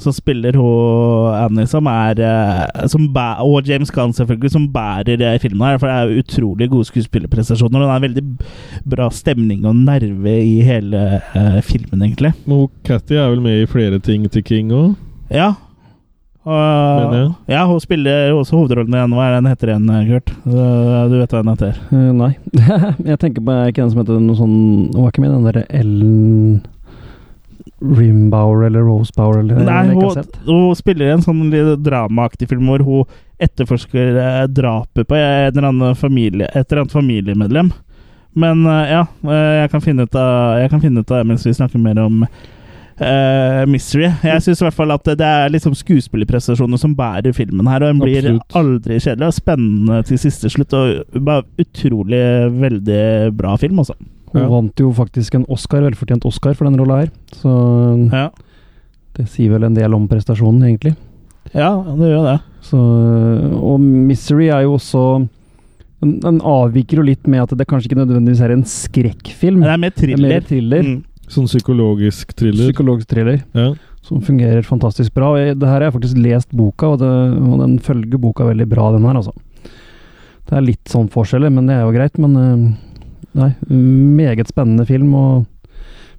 som spiller hun Annie, som er eh, som bæ Og James Gunn, selvfølgelig, som bærer eh, filmen her. For det er utrolig gode skuespillerprestasjoner. Og det er veldig bra stemning og nerve i hele uh, filmen, egentlig. Men Cathy Catty er vel med i flere ting til King òg? Ja. Uh, ja, hun spiller også hovedrollen igjen. Hva er den heter igjen, Kurt? Uh, Du vet hva den heter? Nei. jeg tenker på ikke den som heter noe sånn Hun var ikke med i den derre Ellen Rimbauer eller Rosebauer eller Nei, hun, hun spiller i en sånn dramaaktig film hvor hun etterforsker eh, drapet på en eller annen familie, et eller annet familiemedlem. Men eh, ja, eh, jeg kan finne ut av Jeg kan finne ut av det mens vi snakker mer om Uh, Mystery. Jeg syns i hvert fall at det er liksom skuespillerprestasjoner som bærer filmen her, og den blir Absolutt. aldri kjedelig og spennende til siste slutt. Og bare utrolig veldig bra film, altså. Hun Ja. vant jo faktisk en Oscar, velfortjent Oscar for den rolla her. Så Ja. Det sier vel en del om prestasjonen, egentlig. Ja, det gjør det. Så, og Misery er jo også den, den avviker jo litt med at det kanskje ikke nødvendigvis er en skrekkfilm. Det er mer thriller. Er mer thriller. Mm. Sånn psykologisk thriller. Psykologisk thriller. Ja. Som fungerer fantastisk bra. Og jeg, det her har jeg faktisk lest boka, og, det, og den følger boka veldig bra, den her, altså. Det er litt sånn forskjeller, men det er jo greit. Men eh, nei, meget spennende film. og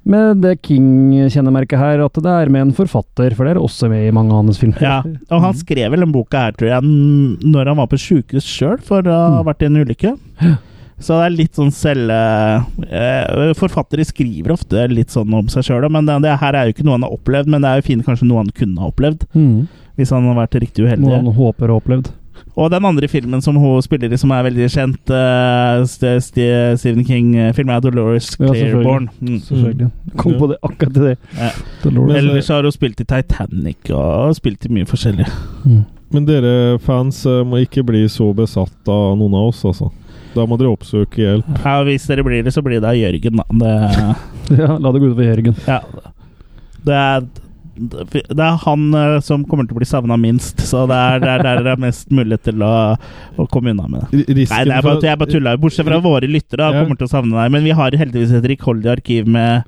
med det King-kjennemerket her, at det er med en forfatter, for det er også med i mange av hans filmer. Ja, og han skrev vel den boka her, tror jeg, når han var på sjukehus sjøl for å ha Mm. vært i en ulykke. Så det er litt sånn selv... eh, forfattere skriver ofte litt sånn om seg sjøl, men det, det her er jo ikke noe han har opplevd, men det er jo fint kanskje noe han kunne ha opplevd. Mm. Hvis han har vært riktig uheldig. Noe han håper å ha opplevd. Og den andre filmen som hun spiller i, som er veldig kjent, uh, Stephen King-film, er Dolores Ja, selvfølgelig. Mm. Kom på det akkurat til det. Ja. Ellers har hun spilt i Titanic og spilt i mye forskjellig. Men dere fans eh, må ikke bli så besatt av noen av oss, altså. Da må dere oppsøke hjelp. Ja, hvis dere blir det, så blir det av Jørgen, da. Det, Ja, la det gå utover Jørgen. ja. det er det er han eh, som kommer til å bli savna minst, så det er er der det er mest mulighet til å, å komme unna med det. R- risken Nei, det er bare, jeg bare tulla. Bortsett fra våre lyttere Ja. kommer til å savne deg. Men vi har heldigvis et rikholdig arkiv med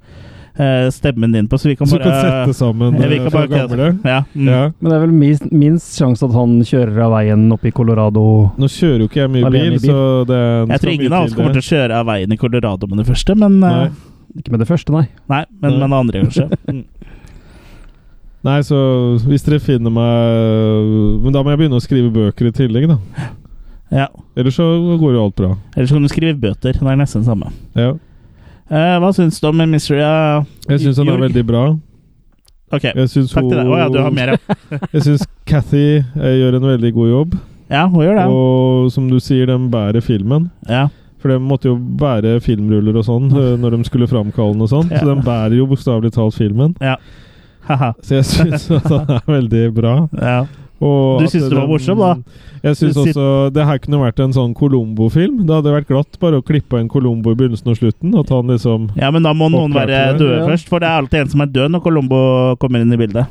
eh, stemmen din på, så vi kan Så bare du kan sette sammen Ja, vi eh, kan bare- gamle? Ja. Mm. Ja. Men det er vel minst, minst sjanse at han kjører av veien oppe i Colorado. Nå kjører jo ikke jeg mye bil, bil. så det Jeg tror ingen av oss kommer til å kjøre av veien i Colorado med det første, men uh, Ikke med det første, nei. Nei, men Nei. med det andre, kanskje. Nei, så hvis dere finner meg Men da må jeg begynne å skrive bøker i tillegg, da. Ja. Ellers så går jo alt bra. Eller så kan du skrive bøter. Det er nesten det samme. Ja. Eh, hva syns du om Mystery av Jeg syns han er veldig bra. Ok, Jeg syns takk til deg. Å ja, du har mer, ja. jeg syns Cathy eh, gjør en veldig god jobb. Ja, hun gjør det. Og som du sier, den bærer filmen. Ja. For de måtte jo bære filmruller og sånn eh, når de skulle framkalle den og sånn. Ja. Så den bærer jo bokstavelig talt filmen. ja. Så jeg syns at han er veldig bra. Ja. Og Du syns det var morsomt, da? Jeg syns også Det her kunne vært en sånn Colombo-film. Det hadde vært glatt bare å klippe en Colombo i begynnelsen og slutten. At han liksom Ja, men da må noen være døde ja. først, for det er alltid en som er død når Colombo kommer inn i bildet.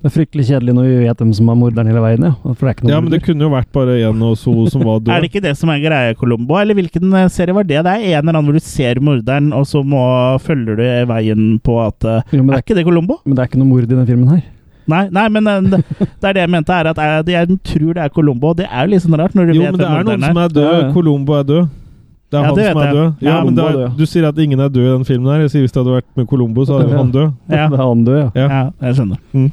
Det er fryktelig kjedelig når vi vet hvem som er morderen hele veien, ja. For det er ikke noe Ja, men det kunne jo vært bare en og så som var død. Er det ikke det som er greia, Colombo? Eller hvilken eh, serie var det? Det er en eller annen hvor du ser morderen, og så må, følger du veien på at eh, Jo, er, Er ikke det Colombo? Men det er ikke noe mord i den filmen her. Nei, nei men eh, det, det er det jeg mente, er at jeg, jeg tror det er Colombo. Det er jo litt sånn rart når du Jo, vet men det er noen som er død. Colombo er død. Det er Ja, han det som er død. Ja, Ja, men det er er. Du sier at ingen er død i den filmen her. Jeg sier Hvis det hadde vært med Colombo, så hadde han død. Ja. Det er han død, ja. Ja. Ja, jeg skjønner. Mm.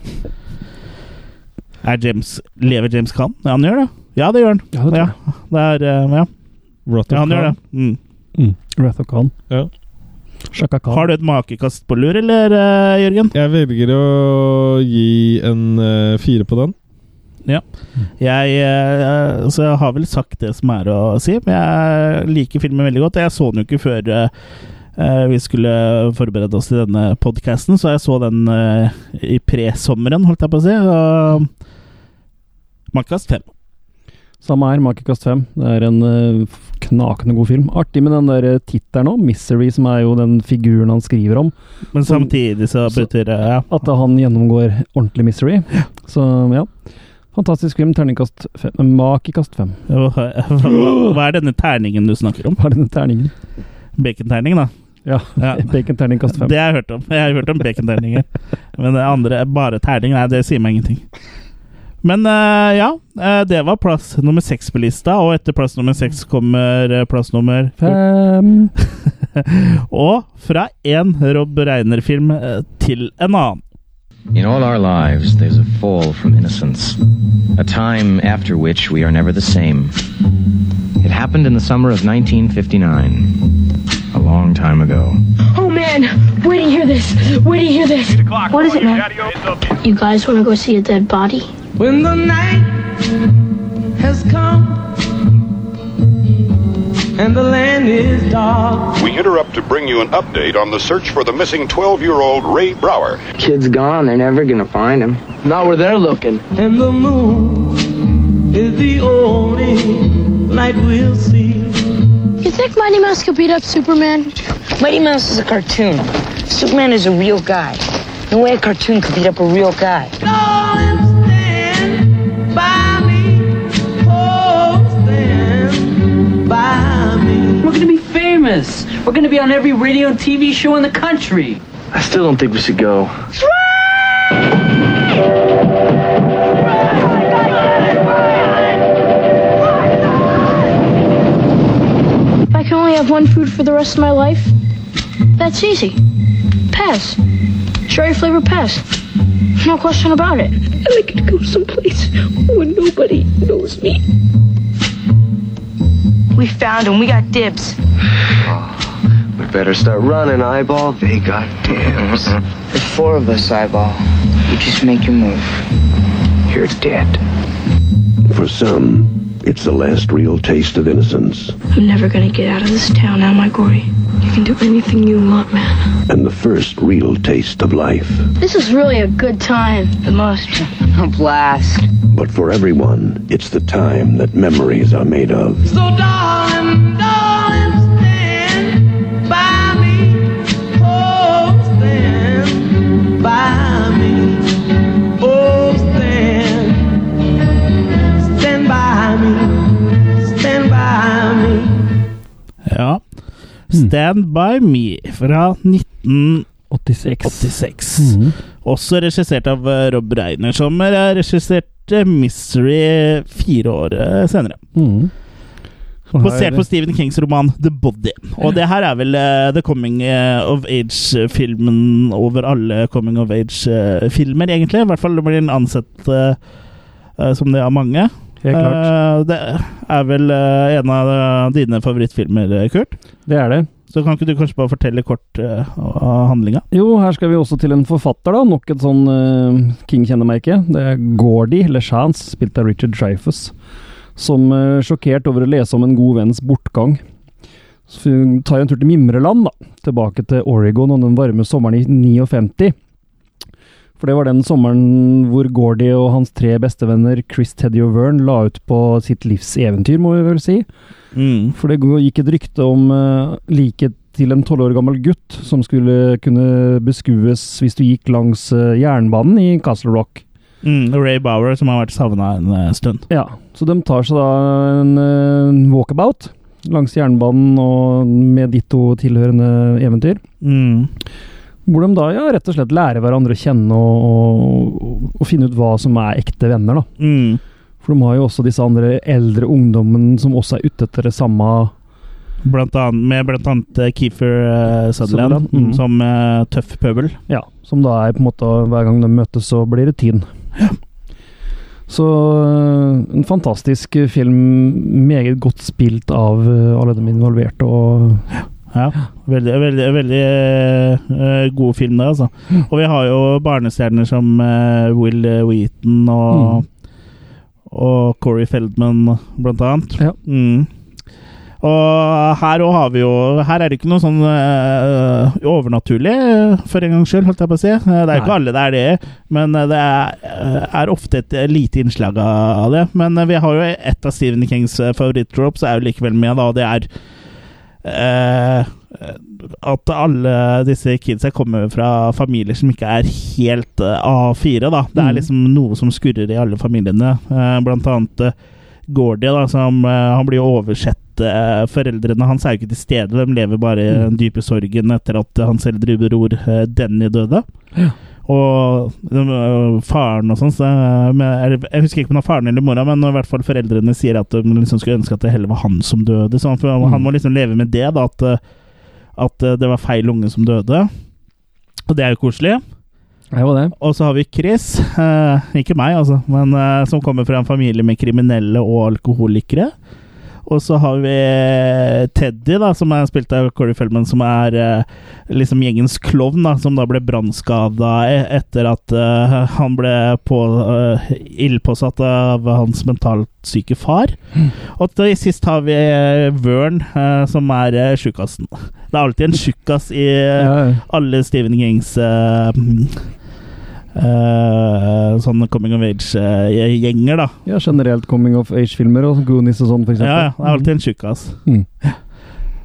Er James Lever James Khan? Ja, han gjør det. Ja, det gjør han. Ja, det Ja, det er, eh, ja. Han gjør det. Khan. Mm. Wrath of Khan. Ja. Har du et makekast på lur, eller, uh, Jørgen? Jeg velger å gi en uh, fire på den. Ja. Jeg, uh, så jeg har vel sagt det som er å si, men jeg liker filmen veldig godt. Jeg så den jo ikke før vi skulle forberede oss til denne podkasten, så jeg så den i presommeren, holdt jeg på å si. Og Makekast fem. Samme her, Makekast 5. Det er en knakende god film. Artig med den der eh, tittelen òg, 'Misery', som er jo den figuren han skriver om. Men samtidig så betyr det ja. At han gjennomgår ordentlig misery. Så ja. Fantastisk film. Terningkast fem. Makekast fem. Hva hva er denne terningen du snakker om? Hva er denne terningen? Baconterningen, da. Ja. Ja. Baconterning kast fem. Det har jeg hørt om. Jeg har hørt om baconterninger. Men det andre, bare terning, nei, det sier meg ingenting. Men eh, ja, eh, det var plass nummer seks på lista, og etter plass nummer seks kommer eh, plass nummer Fem. Og fra én Rob Reiner-film til en annen. In all our lives, there's a fall from innocence, a time after which we are never the same. It happened in the summer of 1959, a long time ago. Oh man, wait to hear this. Wait to hear this. What is it, man? You guys want to go see a dead body? When the night has come and the land is dark. We interrupt to bring you an update on the search for the missing 12 year old Ray Brower. Kid's gone. They're never gonna find him. Not where they're looking. And the moon is the only light we'll see. You think Mighty Mouse could beat up Superman? Mighty Mouse is a cartoon. Superman is a real guy. No way a cartoon could beat up a real guy. We're gonna be famous. We're gonna be on every radio and TV show in the country. I still don't think we should go. If I only have one food for the rest of my life, that's easy. Pez. Cherry flavor Pez. No question about it. And I could go someplace where nobody knows me. We found him. We got dibs. We better start running, Eyeball. They got dibs. There's four of us, Eyeball. You just make your move. You're dead. For some, it's the last real taste of innocence. I'm never gonna get out of this town, am I, Gory? You can do anything you want, man. And the first real taste of life. This is really a good time. The most. A blast. But for everyone, it's the time that memories are made of. So darling, darling, Stand By Me fra 1986. Mhm. Også regissert av eh, Rob Reiner, som eh, regisserte Mystery fire år eh, senere. Mm. Basert på Stephen Kings roman The Body. Og det her er vel uh, The Coming eh, of Age-filmen over alle Coming of Age-filmer, egentlig. I hvert fall blir den ansett eh, eh, som det av mange. Eh, det er vel uh, en av eh, dine favorittfilmer, Kurt? Det er det. Så kan ikke du kanskje bare fortelle kort uh, av handlinga? Jo, her skal vi også til en forfatter, da. Nok et sånn uh, King-kjennemerke. Det er Gordy LeChance, spilt av Richard Dreyfus, som uh, sjokkert over å lese om en god venns bortgang. Så vi tar en tur til Mimreland, da. Tilbake til Oregon og den varme sommeren i 59. For det var den sommeren hvor Gordy og hans tre bestevenner Chris, Teddy og Vern la ut på sitt livs eventyr, må vi vel si. Mm. For det gikk et rykte om uh, liket til en tolv år gammel gutt som skulle kunne beskues hvis du gikk langs uh, jernbanen i Castle Rock. Mm, Ray Bower, som har vært savna en uh, stund. Ja, så de tar seg da en uh, walkabout langs jernbanen og med ditto tilhørende eventyr. Mm. Hvor de da ja, rett og slett lærer hverandre å kjenne og, og, og finne ut hva som er ekte venner. da. Mm. For de har jo også disse andre eldre ungdommen som også er ute etter det samme Blant annet, med bl.a. eh, Keefer uh, Sutherland Sutherland, mm. som uh, tøff pøbel. Ja, som da er på en måte Hver gang de møtes, så blir det tynn. Så øh, en fantastisk film, meget godt spilt av alle de involverte. og Ja, veldig, veldig, veldig uh, god film, det, altså. Og vi har jo barnestjerner som uh, Will Wheaton og, og Corey Feldman, blant annet. Ja. Mm. Og her òg har vi jo Her er det ikke noe sånn uh, overnaturlig, for en gangs skyld, holdt jeg på å si. Det er jo ikke Nei. alle det er det, men det er, er ofte et lite innslag av det. Men vi har jo et av Stephen Kings favorittdrops, er jo likevel med, da, og det er eh, at alle disse kidsa kommer fra familier som ikke er helt eh, A4, da. Det er Mm. liksom noe som skurrer i alle familiene. Eh, blant annet eh, Gordy, da, som eh, Han blir oversett. foreldrene hans er jo ikke til stede, de lever bare i den dype sorgen etter at hans eldre bror Denny døde. Og eh, faren og sånn så, eh, Jeg husker ikke om det var faren eller mora, men i hvert fall foreldrene sier at de liksom skulle ønske at det heller var han som døde. Så han, for han må liksom leve med det, da, at, eh, at det var feil unge som døde. Og det er jo koselig. Og så har vi Chris, eh, ikke meg altså, men eh, som kommer fra en familie med kriminelle og alkoholikere. Og så har vi Teddy, da, som er spilt av Corey Feldman, som er eh, liksom gjengens klovn, da, som da ble brannskada e- etter at uh, han ble på, uh, ildpåsatt av hans mentalt syke far. Og til sist har vi eh, Vern, eh, som er uh, tjukkasen. Det er alltid en tjukkas i eh, Ja, alle Steven Gings eh, eh, sånne coming of age-gjenger, da. Ja, generelt Coming of Age-filmer og Goonies og sånn, f.eks. Ja, ja, det er alltid en tjukkas. Mm.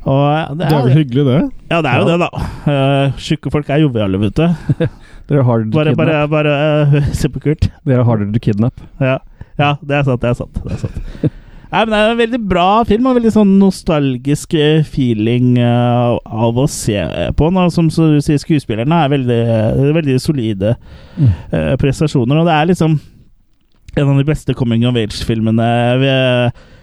Og eh, Det er vel hyggelig, det? Ja, det er jo det, da. Uh, Tjukke folk er joviale, vet du. Dere er harder to Bare, bare, kidnap. bare uh, Superkult. Dere er harder to kidnap. Ja. ja, det er sant. Det er sant. Det er sant. Nei, men det er en veldig bra film, og veldig sånn nostalgisk eh, feeling uh, av å se på den. Som så du sier, skuespillerne er veldig, veldig solide eh, prestasjoner. Og det er liksom en av de beste coming of age-filmene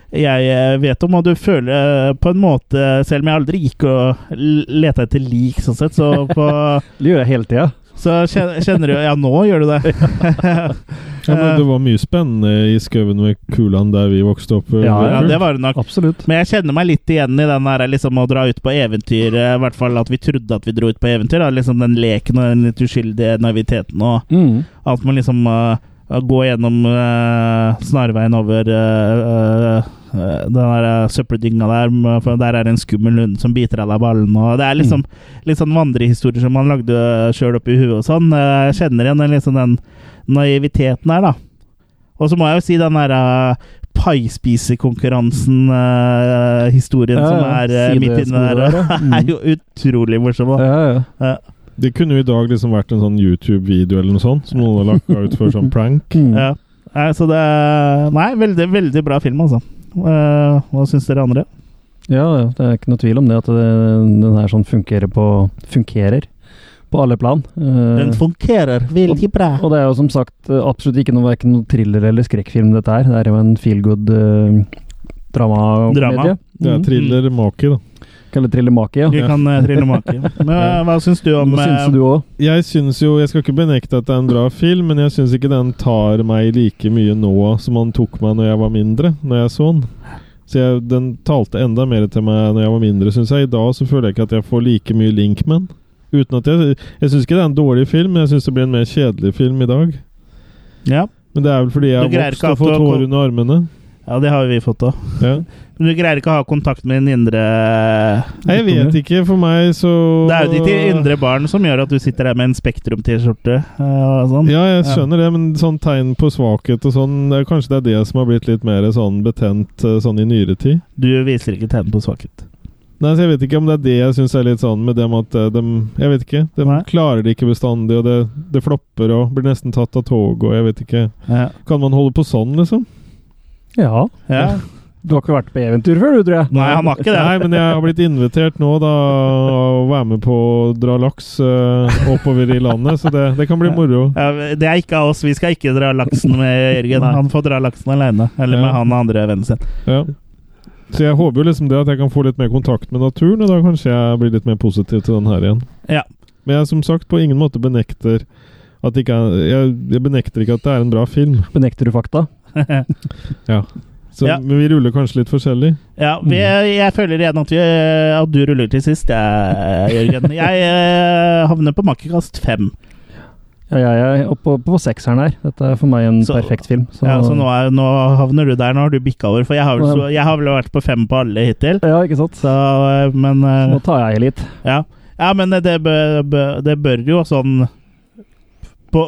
jeg eh, vet om, og du føler på en måte, selv om jeg aldri gikk og leta etter lik, sånn sett, så på Det gjør jeg hele tida. Så kjenner du Ja, nå gjør du det. Ja, men det var mye spennende i skauen ved Kulan der vi vokste opp. Ja, ja, det var det nok. Absolutt. Men jeg kjenner meg litt igjen i den der liksom å dra ut på eventyr. eh, I hvert fall at vi trodde at vi dro ut på eventyr. Da. Liksom den leken og den litt uskyldige naiviteten og Mm. alt med liksom uh, gå gjennom uh, snarveien over uh, uh, den der uh, søppeldynga der, for der er det en skummel hund som biter av deg ballen. Og det er liksom litt sånn vandrehistorier som man lagde sjøl oppi huet og sånn. Uh, Jeg kjenner igjen den, liksom den naiviteten her, da. Og så må jeg jo si den der uh, paispisekonkurransen-historien Ja, som er uh, midt inni der, der. Mm. er jo utrolig morsom. da. Ja, ja. Ja. Det kunne jo i dag liksom vært en sånn YouTube-video eller noe sånt, som noen har lagt ut for sånn prank. Mm. Ja. Så det Nei, veldig, veldig bra film, altså. Eh, hva syns dere andre? Ja, ja, det er ikke noe tvil om det, at det, den her sånn fungerer på Funkerer på alle plan. Eh, Den fungerer veldig bra. Og det er jo som sagt eh, absolutt ikke noe, ikke noe thriller eller skrekkfilm, dette her. Det er jo en feel good uh, dramakomedie. Det er thriller-måke, da. Kaller trille make, ja. Vi kan uh, trille make. Men uh, hva syns du om Hva syns eh, du òg? Jeg syns jo Jeg skal ikke benekte at det er en bra film, men jeg syns ikke den tar meg like mye nå som han tok meg når jeg var mindre, når jeg så den. Så jeg, den talte enda mer til meg når jeg var mindre, syns jeg. I dag så føler jeg ikke at jeg får like mye link med den. Uten at jeg Jeg syns ikke det er en dårlig film, men jeg syns det blir en mer kjedelig film i dag. Ja. Men det er vel fordi jeg har vokst og fått du hår under armene. Ja, det har vi fått òg. Ja. Men du greier ikke å ha kontakt med din indre Nei, Jeg vet ikke. For meg så Det er jo ditt indre barn som gjør at du sitter der med en Spektrum-T-skjorte eh, sånn. Ja, jeg skjønner det, men sånn tegn på svakhet og sånn det Kanskje det er det som har blitt litt mer sånn betent eh, sånn i nyere tid? Du viser ikke tegn på svakhet. Nei, så Jeg vet ikke om det er det jeg syns er litt sånn med dem at eh, de Jeg vet ikke. De klarer det ikke bestandig, og det, det flopper og blir nesten tatt av tog, og jeg vet ikke Ja. Kan man holde på sånn, liksom? Ja. Ja. Du har ikke vært på eventyr før, du, tror jeg? Nei, han har ikke det. Nei, men jeg har blitt invitert nå, da, å være med på å dra laks uh, oppover i landet, så det, det kan bli moro. Ja, det er ikke av oss. Vi skal ikke dra laksen med Jørgen. Han får dra laksen alene. Eller med Ja. han andre vennen sin. Ja. Så jeg håper jo liksom det at jeg kan få litt mer kontakt med naturen, og da kanskje jeg blir litt mer positiv til den her igjen. Ja. Men jeg som sagt på ingen måte benekter at ikke er, jeg, jeg benekter ikke at det er en bra film. Benekter du fakta? Ja. Så, Ja. Men vi ruller kanskje litt forskjellig. Ja, vi, jeg føler igjen at, vi, at du ruller til sist, jeg, Jørgen. Jeg eh, havner på makekast fem. Ja, jeg er oppe på, på sekseren her. Dette er for meg en Så- perfekt film. Så, Ja, så nå, er, nå havner du der. Nå har du bikka over. For jeg har, vel så, jeg har vel vært på fem på alle hittil. Ja, ikke sant? Så, eh, men så Nå tar jeg litt. Ja, ja men det, bør- det bør jo sånn på,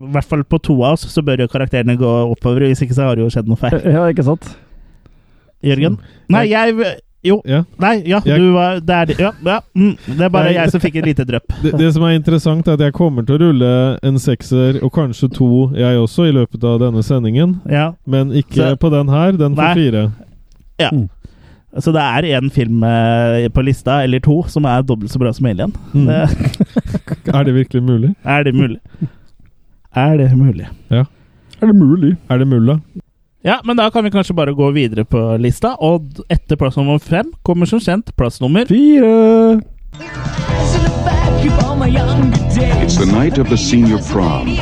I hvert fall på to av oss så bør jo karakterene gå oppover. Hvis ikke så har det jo skjedd noe feil. Ja, ikke sant? Jørgen? Nei, jeg Jo. Ja. Nei, ja, Jeg- du var Det er. Ja, ja. Mm, det er bare Nei. jeg som fikk et lite drypp. Det, det som er interessant, er at jeg kommer til å rulle en sekser, og kanskje to, jeg også, i løpet av denne sendingen. Ja. Men ikke Så- på den her. Den får Nei. fire. Ja. Så det er én film eh, på lista, eller to, som er dobbelt så bra som Alien. Mm. Det, Er det virkelig mulig? er det mulig? Er det mulig? Ja. Er det mulig? Er det mulla? Ja, men da kan vi kanskje bare gå videre på lista. Og etter plass nummer fem kommer som kjent plass nummer Fire! It's the night of the senior prom.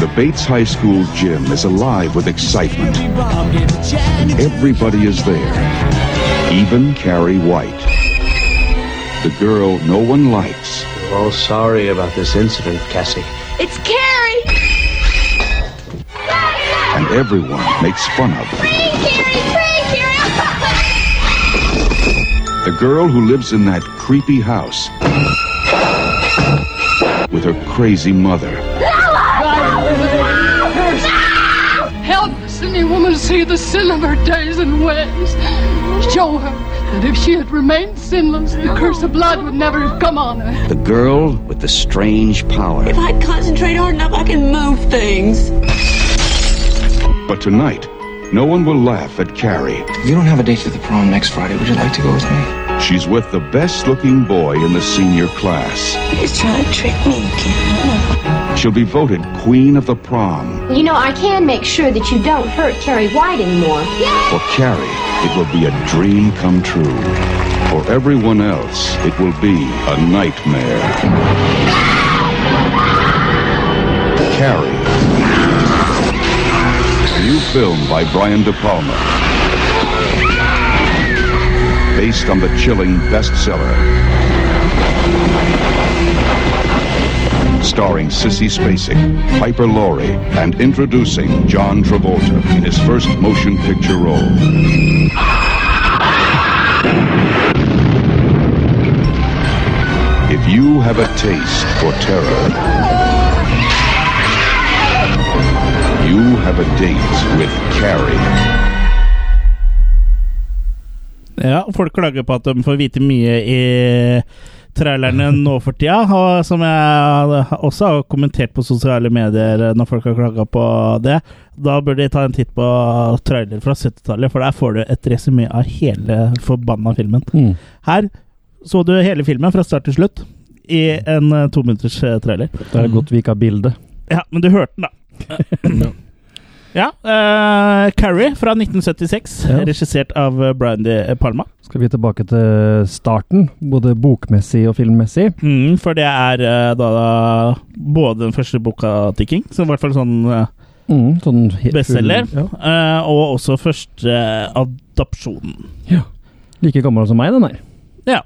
The Bates High School gym is alive with excitement. Everybody is there, even Carrie White. The girl no one likes. We're all sorry about this incident, Cassie. It's Carrie! and everyone makes fun of her. The girl who lives in that creepy house with her crazy mother. Help us, any woman see the sin of her days and ways. Show her that if she had remained sinless, the curse of blood would never have come on her. The girl with the strange power. If I concentrate hard enough, I can move things. But tonight, no one will laugh at Carrie. You don't have a date to the prom next Friday. Would you like to go with me? She's with the best looking boy in the senior class. He's trying to trick me again. She'll be voted queen of the prom. You know, I can make sure that you don't hurt Carrie White anymore. For Carrie, it will be a dream come true. For everyone else, it will be a nightmare. Carrie. New film by Brian De Palma. Based on the chilling bestseller. Starring Sissy Spacek, Piper Laurie, and introducing John Travolta in his first motion picture role. If you have a taste for terror, you have a date with Carrie. Ja, folk klager på at de får vite mye i trailerne nå for tida, og som jeg også har kommentert på sosiale medier når folk har klaga på det. Da bør de ta en titt på trailer fra 70-tallet, for der får du et resymé av hele forbanna filmen. Mm. Her så du hele filmen fra start til slutt i en tominutters trailer. Det er godt vi ikke har bilde. Ja, men du hørte den, da. ja. Uh, Carrie fra 1976, Ja. regissert av Brandy Palma. Skal vi tilbake til starten, både bokmessig og filmmessig? Mm, for det er uh, da, både den første boka til King, som i hvert fall sånn uh, Mm, sånn bestselger, Ja. uh, og også første eh, adopsjonen. Like gammel som meg, den her. Ja.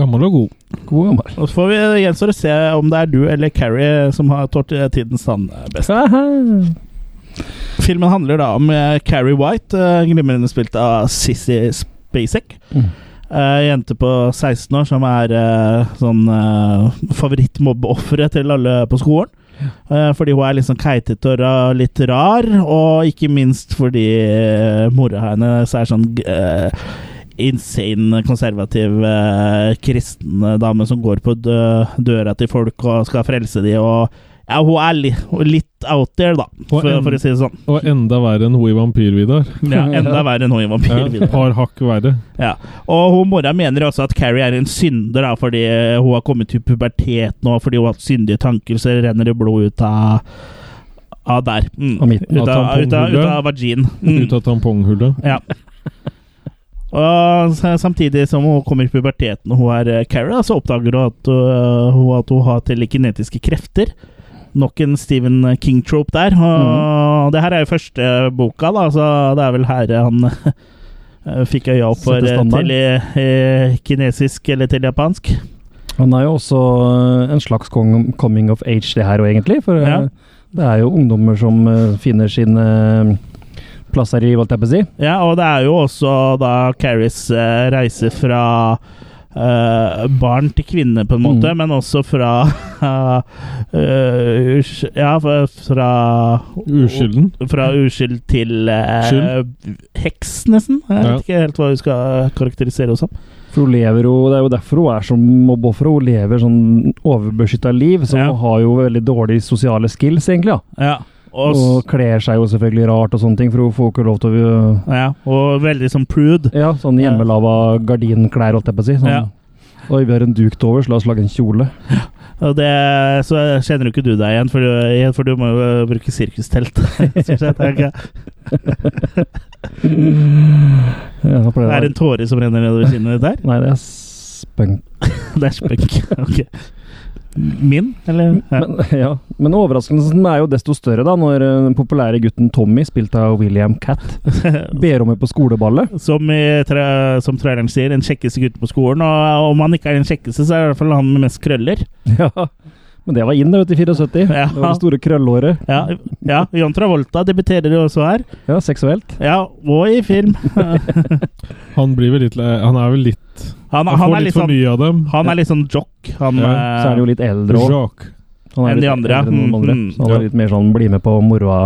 Gammel og god. God gammel. Og så får vi gjenstår å se om det er du eller Carrie som har tålt eh, tidens tann eh, best. Filmen handler da om eh, Carrie White, eh, glimrende spilt av Sissy Spacek. Mm. Uh, jente på 16 år som er uh, sånn uh, favorittmobbeofferet til alle på skolen. Uh, fordi hun er litt sånn keitete og litt rar, og ikke minst fordi uh, mora hennes er sånn insane, konservativ kristen dame som går på dø døra til folk og skal frelse dem og ja, hun er li litt out there, da, for, for å si det sånn. Og enda verre enn hun i Vampyr-Vidar. Ja, enda verre enn hun i Vampyr, Ja, Vidar. par hakk verre. Ja, og hun mora mener også at Carrie er en synder, da, fordi hun har kommet til pubertet nå, fordi hun har hatt syndige tanker, så renner det blod ut av av der. Mm. Av midten. Ut, av, ut, av, ut av vagin. Mm. Ut av tamponghullet. Ja. Og samtidig som hun kommer i puberteten og hun er eh, Carrie, så oppdager hun at, øh, hun at hun har telekinetiske krefter. Nok en Stephen King-trope der. Og det her er jo første boka, da, så det er vel her han øh, fikk øya opp for tele, eh, kinesisk eller til japansk. Han er jo også eh, en slags coming of age, det her òg, egentlig. For eh, Ja. det er jo ungdommer som eh, finner sin eh, plass her i, holdt jeg på å si. Ja, og det er jo også da Carries eh, reise fra eh, barn til kvinner, på en måte, Mm. men også fra uh, us- Ja, fra, Uskylden. Fra uskyld til eh, heks, nesten. Jeg Ja. vet ikke helt hva vi skal karakterisere henne som. For hun lever jo, Det er jo derfor hun er som mobbeoffer. Hun lever sånn overbeskytta liv, så Ja. hun har jo veldig dårlige sosiale skills, egentlig. Ja. Ja, og, Og kler seg jo selvfølgelig rart og sånne ting, for hun får ikke lov til å ja, og veldig sånn prude. Ja, sånn hjemmelaga gardinklær, holdt jeg på å si. Sånn. Ja. Oi, vi har en duk til overs, la oss lage en kjole. Og det, så kjenner jo ikke du deg igjen, for du, for du må jo bruke sirkustelt. Ja, Det er det en tåre som renner nedover kinnet ditt der? Nei, det er spunk. det er spunk. Ok. Min, eller? Ja. Men, ja. Men overraskelsen er jo desto større da, når eh, den populære gutten Tommy, spilt av William Catt, ber om meg på skoleballet. Som, tra- som traileren sier, den kjekkeste gutten på skolen. Og om han ikke er den kjekkeste, så er det i hvert fall han med mest krøller. Ja, men det var inn vet du, i 74. Ja. Det var det store krøllhåret. Ja, ja John Travolta debuterer jo også her. Ja, seksuelt. Ja, og i film. Han blir vel litt Han er vel litt Han, Han han får er litt litt for sånn, mye av dem. han er litt sånn jock. Han, Ja, Så er han jo litt eldre òg. Enn de andre, ja. enn de andre. Mm, Så han ja. er litt mer sånn bli med på moroa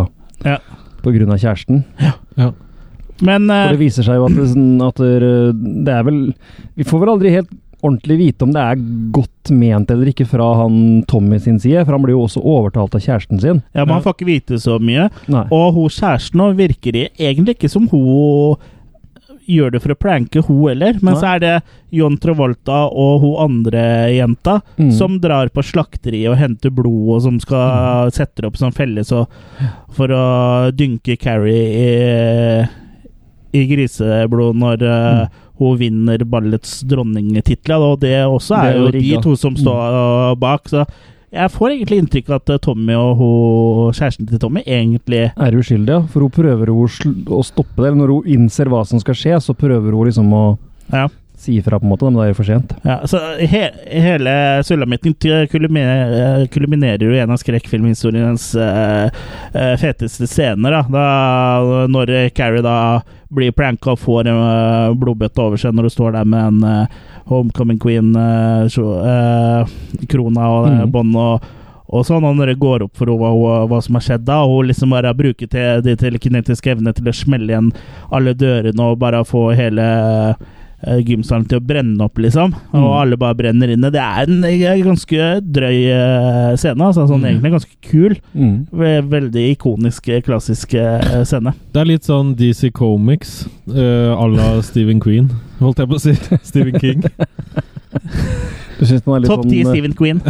Ja. på grunn av kjæresten. Ja. Men For eh, det viser seg jo at det, sånn at det, det er vel Vi får vel aldri helt ordentlig vite om det er godt ment eller ikke fra han Tommy sin side, for han blir jo også overtalt av kjæresten sin. ja, men han får ikke vite så mye. Nei. Og hun kjæresten nå virker i- egentlig ikke som hun gjør det for å planke hun heller, men Nei. så er det John Travolta og hun andre jenta Mm. som drar på slakteri og henter blod, og som skal sette opp som felle så, for å dynke Carrie i, i griseblod når eh, hun vinner ballets dronningtittel. Og det også Det er er jo de to som står eh, bak. Så jeg får egentlig inntrykk av at eh, Tommy og hun, kjæresten til Tommy egentlig Er uskyldig, ja. For hun prøver å, å stoppe det. Eller når hun innser hva som skal skje, så prøver hun liksom å Ja. Si ifra, på en måte. Men da er det for sent. Ja, så he hele sulamitten kulminerer, kulminerer jo i en av skrekkfilmhistoriens uh, uh, feteste scener. Da. da når Carrie da blir pranka og får en uh, blodbøtte over seg når hun står der med en eh, Homecoming Queen-krona og Mhm. bånd og og sånn, og når det går opp for henne hva, hva som har skjedd da, og hun liksom bare bruker de telekinetiske evnene til å smelle igjen alle dørene og bare få hele uh, gymsalen til å brenne opp, liksom. Og Mm. alle bare brenner inne. Det er en eh, ganske drøy eh, scene. Altså, sånn, Mm. Egentlig ganske kul. Mm. Veldig ikonisk, eh, klassisk eh, scene. Det er litt sånn DC Comics uh, à la Stephen Queen, holdt jeg på å si. Stephen King. Du syns den er litt Topp sånn 10 eh, Stephen Queen.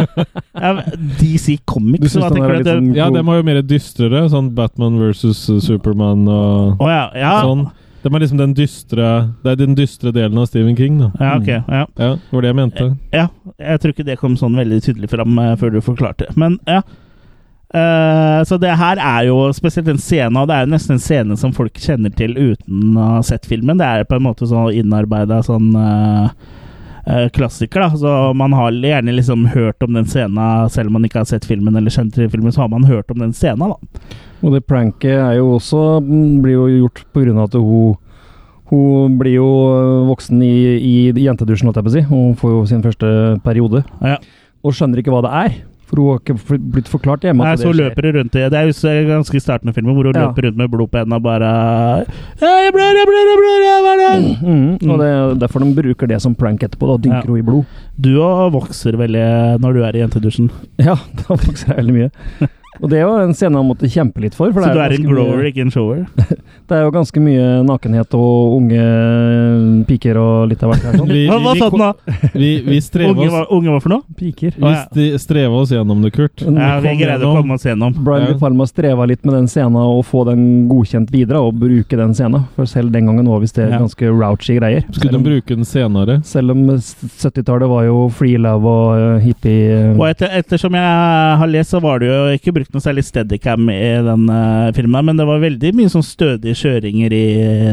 ja, DC Comics, Du synes hva den er tenker du? litt sånn- det- Ja, dem var jo mer dystrere. Sånn Batman versus Superman og oh, ja. ja. sånn. Det er liksom den dystre Det er den dystre delen av Stephen King, da. Ja, ok. Ja. Ja, det var det jeg mente. Ja, jeg tror ikke det kom sånn veldig tydelig fram eh, før du forklarte. Men ja. Uh, så det her er jo spesielt en scene, og det er jo nesten en scene som folk kjenner til uten å ha sett filmen. Det er på en måte sånn innarbeida sånn eh, eh, klassiker, da. Så man har gjerne liksom hørt om den scenen, selv om man ikke har sett filmen eller kjent til filmen, så har man hørt om den scenen, da. Og det pranket er jo også mm, blir jo gjort av at hun hun blir jo øh, voksen i, i jentedusjen, holdt jeg på å si. Hun får jo sin første periode. Ja. Og skjønner ikke hva det er. For hun har ikke blitt forklart hjemme Nei, så hun løper hun rundt i Det er jo ganske i starten av filmen, hvor hun Ja. løper rundt med blod på hendene og bare Jeg blør, jeg blør, jeg blør, jeg blør, jeg blør. Mm, og det er derfor de bruker det som prank etterpå. Da dynker Ja. hun i blod. Du òg vokser veldig når du er i jentedusjen. Ja, da vokser jeg veldig mye. Og det er jo en scene han måtte kjempe litt for. for Så det du er en grower, mye- ikke en shower? Det er jo ganske mye nakenhet og unge piker og litt av hvert her. Sånn. Vi, Hva, hva sa den da? vi, vi strever Unge, oss, unge hva for noe? Piker. vi st- strever oss gjennom det, Kurt. Ja, vi greide å komme oss gjennom. Brian Ja. De Palma streva litt med den scenen og få den godkjent videre, og bruke den scenen. For selv den gangen var visst det Ja. ganske rouchy greier. Skulle de om, bruke den senere? selv om 70-tallet var jo free love og uh, hippie Og etter, ettersom jeg har lest, så var det jo ikke brukt noe særlig steadicam i den uh, filmen, men det var veldig mye sånn stødige kjøringer i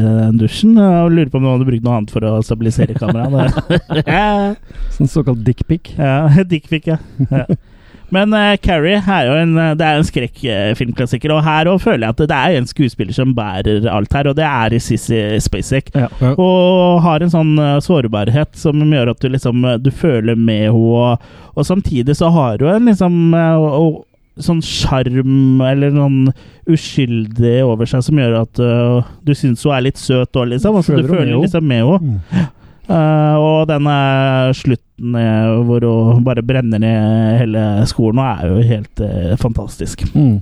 den dusjen. Jeg lurer på om noen hadde brukt noe annet for å stabilisere kameraet. ja, Sånn såkalt dickpic. dickpic, ja. ja. Men uh, Carrie er jo en, eh, det er en skrekkfilmklassiker, og her òg føler jeg at det er en skuespiller som bærer alt her, og det er Sissy Spacek. Ja. Ja. Og har en sånn eh, sårbarhet som gjør at du liksom eh, Du føler med henne, og, samtidig så har hun en liksom eh, og, sånn sjarm eller noen uskyldig over seg som gjør at uh, du syns hun er litt søt òg, liksom. Altså, du Føler liksom med henne. Uh, og denne slutten eh, hvor hun bare brenner ned hele skolen, og er jo helt uh, fantastisk. Mm.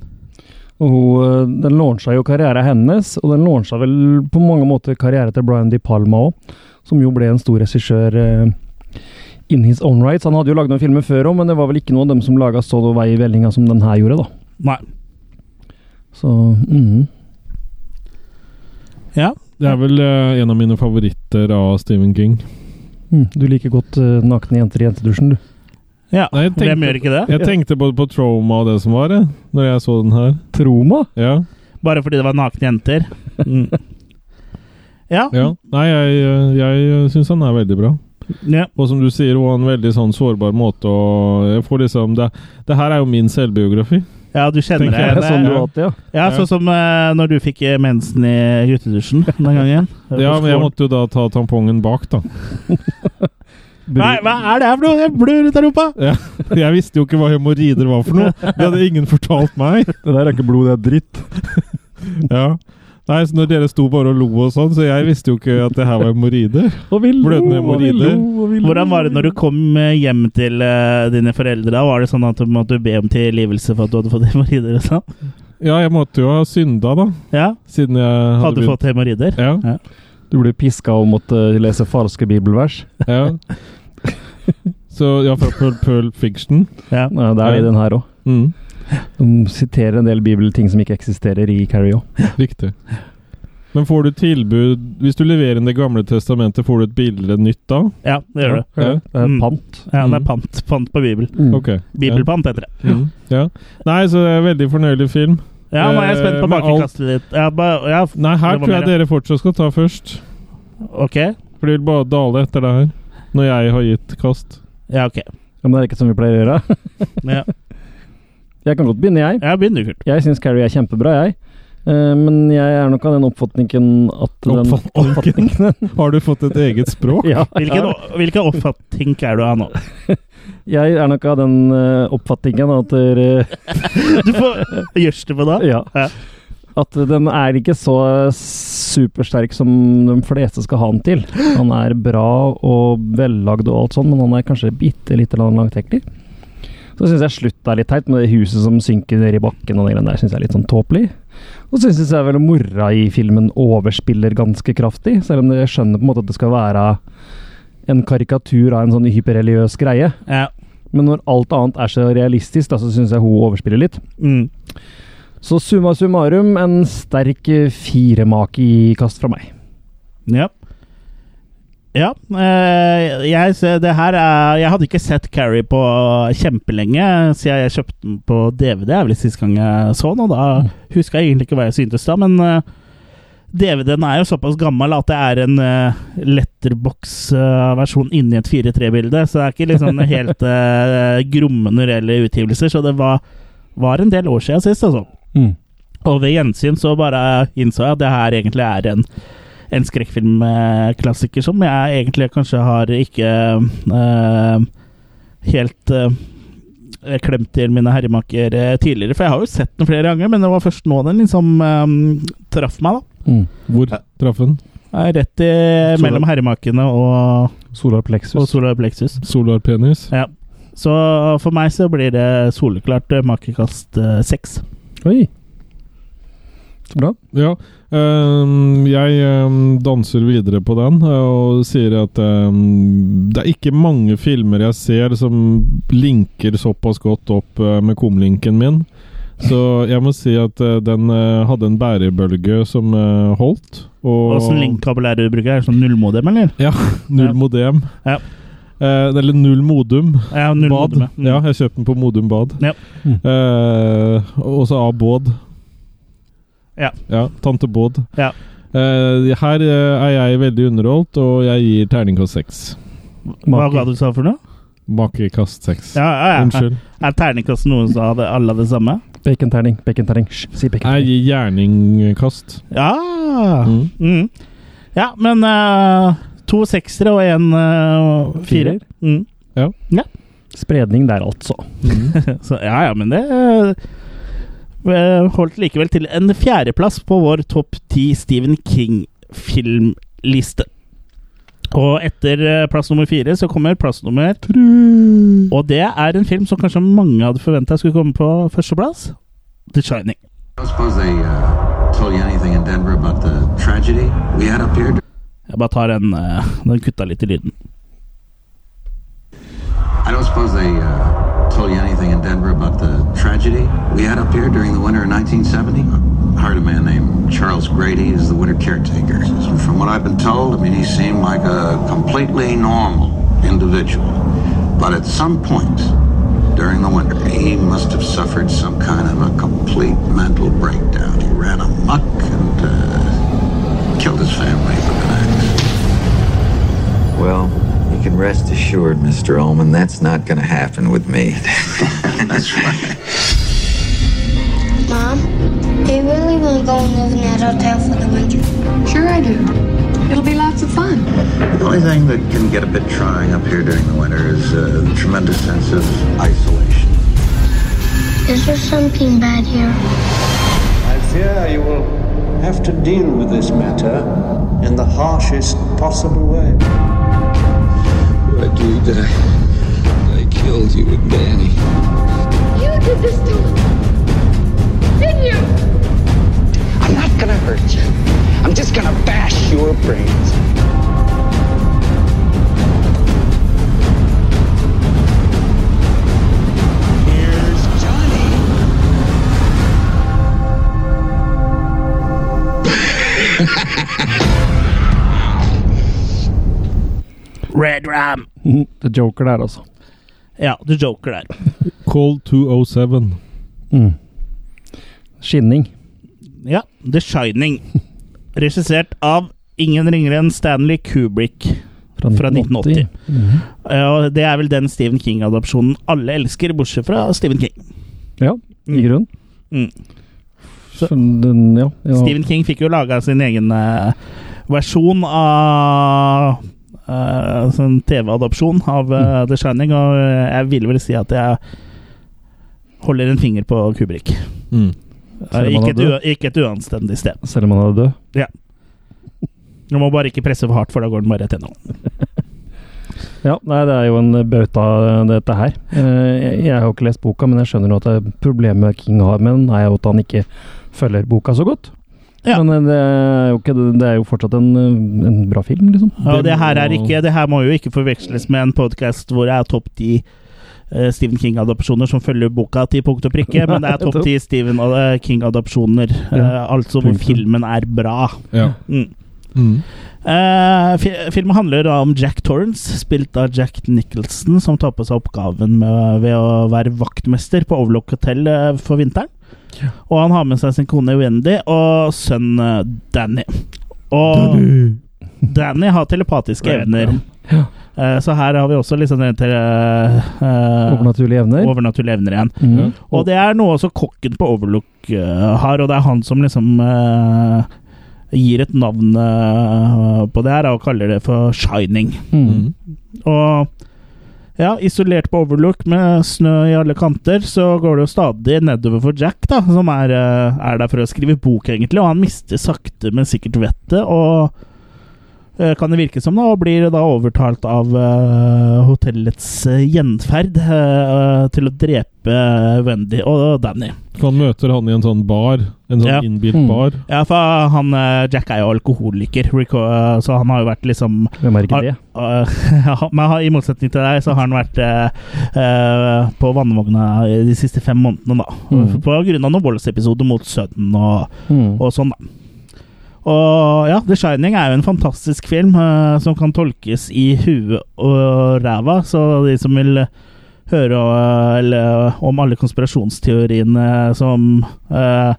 Og hun, eh, den launcha jo karrieren hennes, og den launcha vel på mange måter karriere til Brian De Palma òg, som jo ble en stor regissør eh, in his own rights. Han hadde jo lagd noen filmer før òg, men det var vel ikke noen av dem som laga så vei i vellinga som den her gjorde, da. Nei. Så mm. Ja. Det er vel uh, en av mine favoritter av Stephen King. Mm, Du liker godt uh, nakne jenter i jentedusjen, du. ja. Nei, tenkte- Hvem gjør ikke det? Jeg tenkte både på Trauma og det som var, jeg, når jeg så den her. Troma? Ja. Bare fordi det var nakne jenter. Mm. Ja. ja. Nei, jeg, eh, jeg syns han er veldig bra. Ja. Og som du sier, hun har en veldig sånn sårbar måte å Jeg får liksom Det, det her er jo min selvbiografi. Ja, du kjenner deg det. Sånn du ja. Ja, sånn som uh, når du fikk eh, mensen i guttedusjen den gangen. Ja, men jeg måtte jo da ta tampongen bak, da. Nei, hva er det her for noe? Jeg blør ut av rumpa! Ja, jeg visste jo ikke hva hemoroider var for noe. Det hadde ingen fortalt meg. Det der er ikke blod, det er dritt. Ja. Nei, så når dere sto bare og lo og sånn, så jeg visste jo ikke at det her var hemoroider. Blødende hemoroider. Hvordan var det når du kom eh, hjem til uh, dine foreldre? Var det sånn at du måtte be om tilgivelse for at du hadde fått hemoroider? sånn? Ja, jeg måtte jo ha synda, da. Ja, Siden jeg hadde, Hadde fått hemoroider? Ja. Du ble piska og måtte lese falske bibelvers. ja. Så ja, fra Pulp, Pulp Fiction. Ja. Ja, det er det i den her òg. Mm, De siterer en del bibelting som ikke eksisterer i Carrie òg. riktig. Men får du tilbud Hvis du leverer inn Det gamle testamentet, får du et bilde nytt da? Ja, det gjør det. Ja. Det er Mm. pant. Ja, det er Mm. pant, pant på Bibel. Ok. Bibelpant heter det. Ja. Mm. ja. Nei, så det er en veldig fornøyelig film. Ja, nå er jeg spent på Eh, bakekastet ditt. Ja, ba, ja, Nei, her tror jeg mer, dere fortsatt skal ta først. Ok. For det vil bare dale etter det her. Når jeg har gitt kast. Ja, ok. Ja, men det er ikke som vi pleier å gjøre. Ja, Jeg kan godt begynne, jeg. Jeg begynner, Kurt. Jeg syns Carrie er kjempebra, jeg. Eh, men jeg er nok av den oppfatningen at Oppfatningen? Har du fått et eget språk? ja, Hvilken, hvilken oppfatning er du av nå? Jeg er nok av den eh, oppfatningen at Du får Gjørs det på da? Ja. Ja. At den er ikke så supersterk som de fleste skal ha den til. Han er bra og vellagd og alt sånn, men han er kanskje bitte lite langtekkelig. Så syns jeg slutt er litt teit, med det huset som synker ned i bakken og det greiene der syns jeg er litt sånn tåpelig. Og så syns jeg vel mora i filmen overspiller ganske kraftig, selv om jeg skjønner på en måte at det skal være en karikatur av en sånn hyperreligiøs greie. Ja. Men når alt annet er så realistisk, da, så syns jeg hun overspiller litt. Mm. Så summa summarum en sterk eh, firemakekast fra meg. Ja. Ja. eh, jeg, er, jeg hadde ikke sett Carrie på kjempelenge, siden jeg kjøpte den på DVD. Det er vel sist gang jeg så den, og da huska jeg egentlig ikke hva jeg syntes da, men eh, DVD-en er jo såpass gammel at det er en uh, letterbox-versjon inni et 4-3-bilde. så det er ikke liksom helt uh, gromme når utgivelser, så det var, var en del år siden sist, altså. Mm. Og ved gjensyn så bare innså jeg at det her egentlig er en, en skrekkfilmklassiker som jeg egentlig kanskje har ikke uh, helt uh, klemt til mine herremaker eh, tidligere. For jeg har jo sett den flere ganger, men det var først nå den liksom eh, traff meg, da. Mm. Hvor traff den? Rett i, mellom herremakene og, Solar plexus. og solar plexus. Solar penis? Ja. Så for meg så blir det soleklart makekast seks. Oi. Så bra. Ja. ehm, jeg ehm, danser videre på den eh, og sier at ehm, det er ikke mange filmer jeg ser som linker såpass godt opp eh, med komlinken min. Så jeg må si at eh, den eh, hadde en bærebølge som eh, holdt. Og Åssen linkkabel er det du bruker? Er det sånn nullmodem, eller? Ja, null Ja. Eh, eller null modum. Ja, null Bad. modem, ja. Mm. Ja, jeg kjøpte den på Modum Bad. Ja. Eh, og så av Båd. Ja. Ja, Tante Båd. Ja. Uh, her eh, er jeg veldig underholdt, og jeg gir terningkast seks. Hva ga du sa for noe? Makekast seks. Ja, ja, ja. Unnskyld. Er terningkast noen som hadde alle det samme? Baconterning. Baconterning. Si baconterning. Jeg gir gjerningkast. Ja Mm. mm. Ja, men uh, to seksere og en uh, fire. Firer? Mm. Ja. ja. Spredning der, altså. Så, ja, ja, men det holdt likevel til en fjerdeplass på vår topp ti Stephen King-filmliste. Og etter eh, plass nummer fire så kommer plass nummer Og det er en film som kanskje mange hadde forventa skulle komme på førsteplass. The Shining. Uh, told you anything in Denver about the tragedy we had up? Jeg bare tar den, eh, Den kutta litt i lyden. I don't suppose they uh, told you anything in Denver about the tragedy we had up here during the winter of 1970? I hired a man named Charles Grady as the winter caretaker. From what I've been told, I mean, he seemed like a completely normal individual. But at some point during the winter, he must have suffered some kind of a complete mental breakdown. He ran amok and uh, killed his family with an axe. Well, can rest assured, Mr. Ullman, that's not going to happen with me. That's right. Mom, do you really want to go and live in that hotel for the winter? Sure I do. It'll be lots of fun. The only thing that can get a bit trying up here during the winter is uh, the tremendous sense of isolation. Is there something bad here? I fear you will have to deal with this matter in the harshest possible way. I do that. I killed you and Danny. You did this to him. Didn't you? I'm not gonna hurt you. I'm just gonna bash your brains. Red Ram. The Joker der, altså. Ja, The Joker der. Call 207. Mm. Skinning. Ja, The Shining. Regissert av ingen ringere enn Stanley Kubrick fra 1980. Mhm. Ja, og det er vel den Stephen King-adopsjonen alle elsker, bortsett fra Stephen King. Ja, i grunn. Mm. Så den, ja, ja. Stephen King fikk jo laga sin egen uh, versjon av uh, en TV-adopsjon av eh, The Shining, og eh, jeg vil vel si at jeg holder en finger på Kubrick. Mm. Eh, ikke, et, ikke et uanstendig sted. Selv om han er død. Ja. Du må bare ikke presse for hardt, for da går den bare rett gjennom. Ja, nei, det er jo en bauta, dette her. Eh, Jeg, jeg har jo ikke lest boka, men jeg skjønner jo at problemet King har med den, er jo at han ikke følger boka så godt. Men eh, det er jo, ikke, det er jo fortsatt en, eh, en bra film, liksom. Ja, og det her, er ikke, det her må jo ikke forveksles med en podkast hvor det er topp ti eh, Stephen King-adopsjoner som følger boka til punkt og prikke, men det er topp ti Stephen King-adopsjoner. Ja, altså hvor filmen er bra. Ja. Mm. Mm. Eh, filmen handler da om Jack Torrance, spilt av Jack Nicholson, som tar på seg oppgaven med, ved å være vaktmester på Overlook Hotel eh, for vinteren. Og han har med seg sin kone Wendy og sønn eh, Danny. Og Danny har telepatiske evner. ja. Eh, så her har vi også liksom til, eh, eh, Overnaturlige evner. overnaturlige evner igjen. Mhm. Og det er noe også kokken på Overlook har, og det er han som liksom gir et navn eh, på det her, og kaller det for Shining. Mm. Og ja, isolert på Overlook med snø i alle kanter, så går det jo stadig nedover for Jack, da, som er, eh, er der for å skrive bok, egentlig, og han mister sakte, men sikkert vettet, og kan det virke som, da, og blir da overtalt av uh, hotellets eh, gjenferd uh, til å drepe Wendy og Danny. For han møter han i en sånn bar. En sånn Ja. innbilt Mm. bar. Ja, for han, eh, Jack er jo alkoholiker, Rico- eh, så han har jo vært liksom Hvem er ikke det? har- ja, men i motsetning til deg, så har han vært eh, eh, på vannvogna de siste fem månedene, da. Mm. På grunn av noen voldsepisoder mot sønnen og, Mm. og sånn, da. Og ja, The Shining er jo en fantastisk film uh, som kan tolkes i huet og ræva, så de som vil høre uh, eller, om alle konspirasjonsteoriene som uh,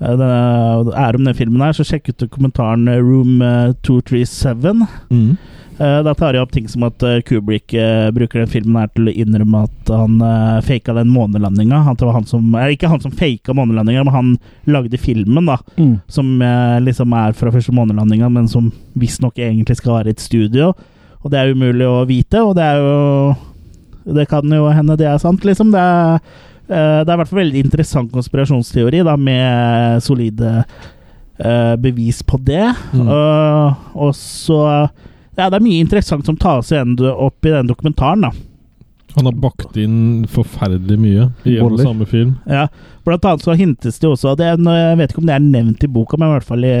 er om den filmen her, så sjekk ut dokumentaren Room eh, 237. Mm. Eh, Da tar jeg opp ting som at eh, Kubrick eh, bruker den filmen her til å innrømme at han uh, faka den månelandinga. Han, det var han som, ikke han som faka månelandinga, men han lagde filmen, da. Mm. Som liksom er fra første månelandinga, men som visstnok egentlig skal være et studio. Og det er umulig å vite, og det er jo Det kan jo hende det er sant, liksom. Det er, det er i hvert fall veldig interessant konspirasjonsteori, da, med solide bevis på det. Mm. Uh, og så Ja, det er mye interessant som tas igjen opp i den dokumentaren, da. Han har bakt inn forferdelig mye i en og samme film. Ja, blant annet så hintes det også det er, Jeg vet ikke om det er nevnt i boka, men i hvert fall i,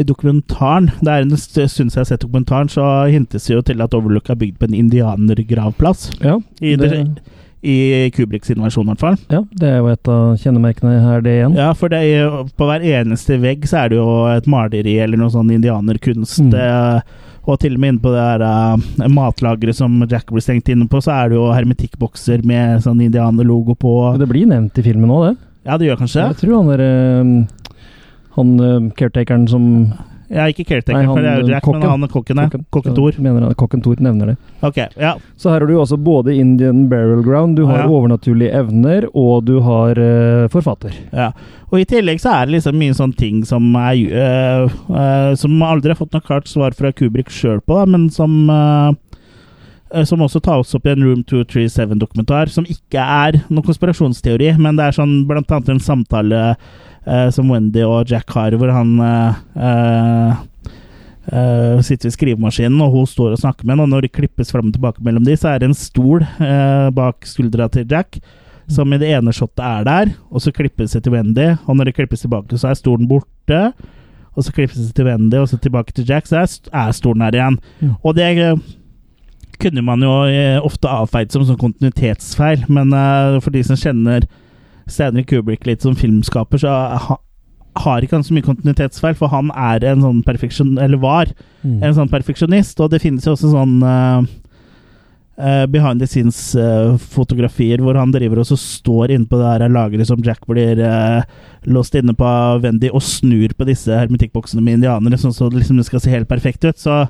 i dokumentaren. Det er en stund siden jeg har sett dokumentaren, så hintes det jo til at Overlook er bygd på en indianergravplass. Ja, I, det- I Kubriks versjon, i hvert fall. Ja, det er jo et av kjennemerkene her, det igjen. Ja, for det er på hver eneste vegg så er det jo et maleri eller noe sånn indianerkunst. Mm. Eh, og til og med inne på det der uh, matlageret som Jack blir stengt inne på, så er det jo hermetikkbokser med sånn indianerlogo på. Det blir nevnt i filmen òg, det. Ja, det gjør kanskje Jeg tror han der eh, Han eh, caretakeren som Ja, ikke caretaker, for det er jo Jack, kokken. men han er kokken, er. Kokken Thor. Mener han, kokken Thor nevner det. Ok, ja. Så her har du jo også både Indian Barrel Ground, du har Ja. overnaturlige evner, og du har uh, forfatter. ja. Og i tillegg så er det liksom mye sånne ting som er uh, uh, Som aldri har fått noe klart svar fra Kubrick sjøl på, da, men som som også tas opp i en Room 237-dokumentar, som ikke er noen konspirasjonsteori, men det er sånn blant annet en samtale som Wendy og Jack har, hvor han Uh, eh, eh, sitter ved skrivemaskinen, og hun står og snakker med ham. Og når det klippes fram og tilbake mellom de, så er det en stol uh, bak skuldra til Jack. Som i det ene shotet er der, og så klippes det til Wendy. Og når det klippes tilbake, så er stolen borte. Og så klippes det til Wendy, og så tilbake til Jack, så er, er stolen her igjen. Og det eh, kunne man jo eh, ofte avfeid som sånn kontinuitetsfeil, men uh, for de som kjenner Stanley Kubrick litt som filmskaper, så ha, har ikke han så mye kontinuitetsfeil, for han er en sånn perfeksjon... Eller var Mm. en sånn perfeksjonist, og det finnes jo også sånn uh, eh, behind the scenes-fotografier hvor han driver og så står inne på det her lageret som Jack blir eh, låst inne på av Wendy, og snur på disse hermetikkboksene med indianere, sånn så liksom det skal se helt perfekt ut. Så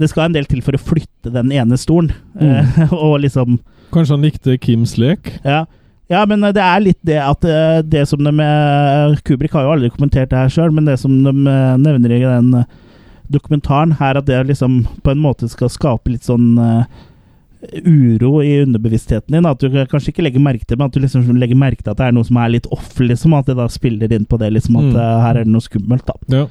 det skal en del til for å flytte den ene stolen, eh, og liksom Kanskje han likte Kims lek? ja. Ja, men det er litt det at eh, det som de med Kubrik har jo aldri kommentert det her sjøl, men det som de eh, nevner i den eh, dokumentaren, her at det liksom på en måte skal skape litt sånn eh, uro i underbevisstheten din. At du kanskje ikke legger merke til men at du liksom legger merke til at det er noe som er litt off, liksom. At det da spiller inn på det, liksom. At Mm. eh, her er det noe skummelt, da. Ja.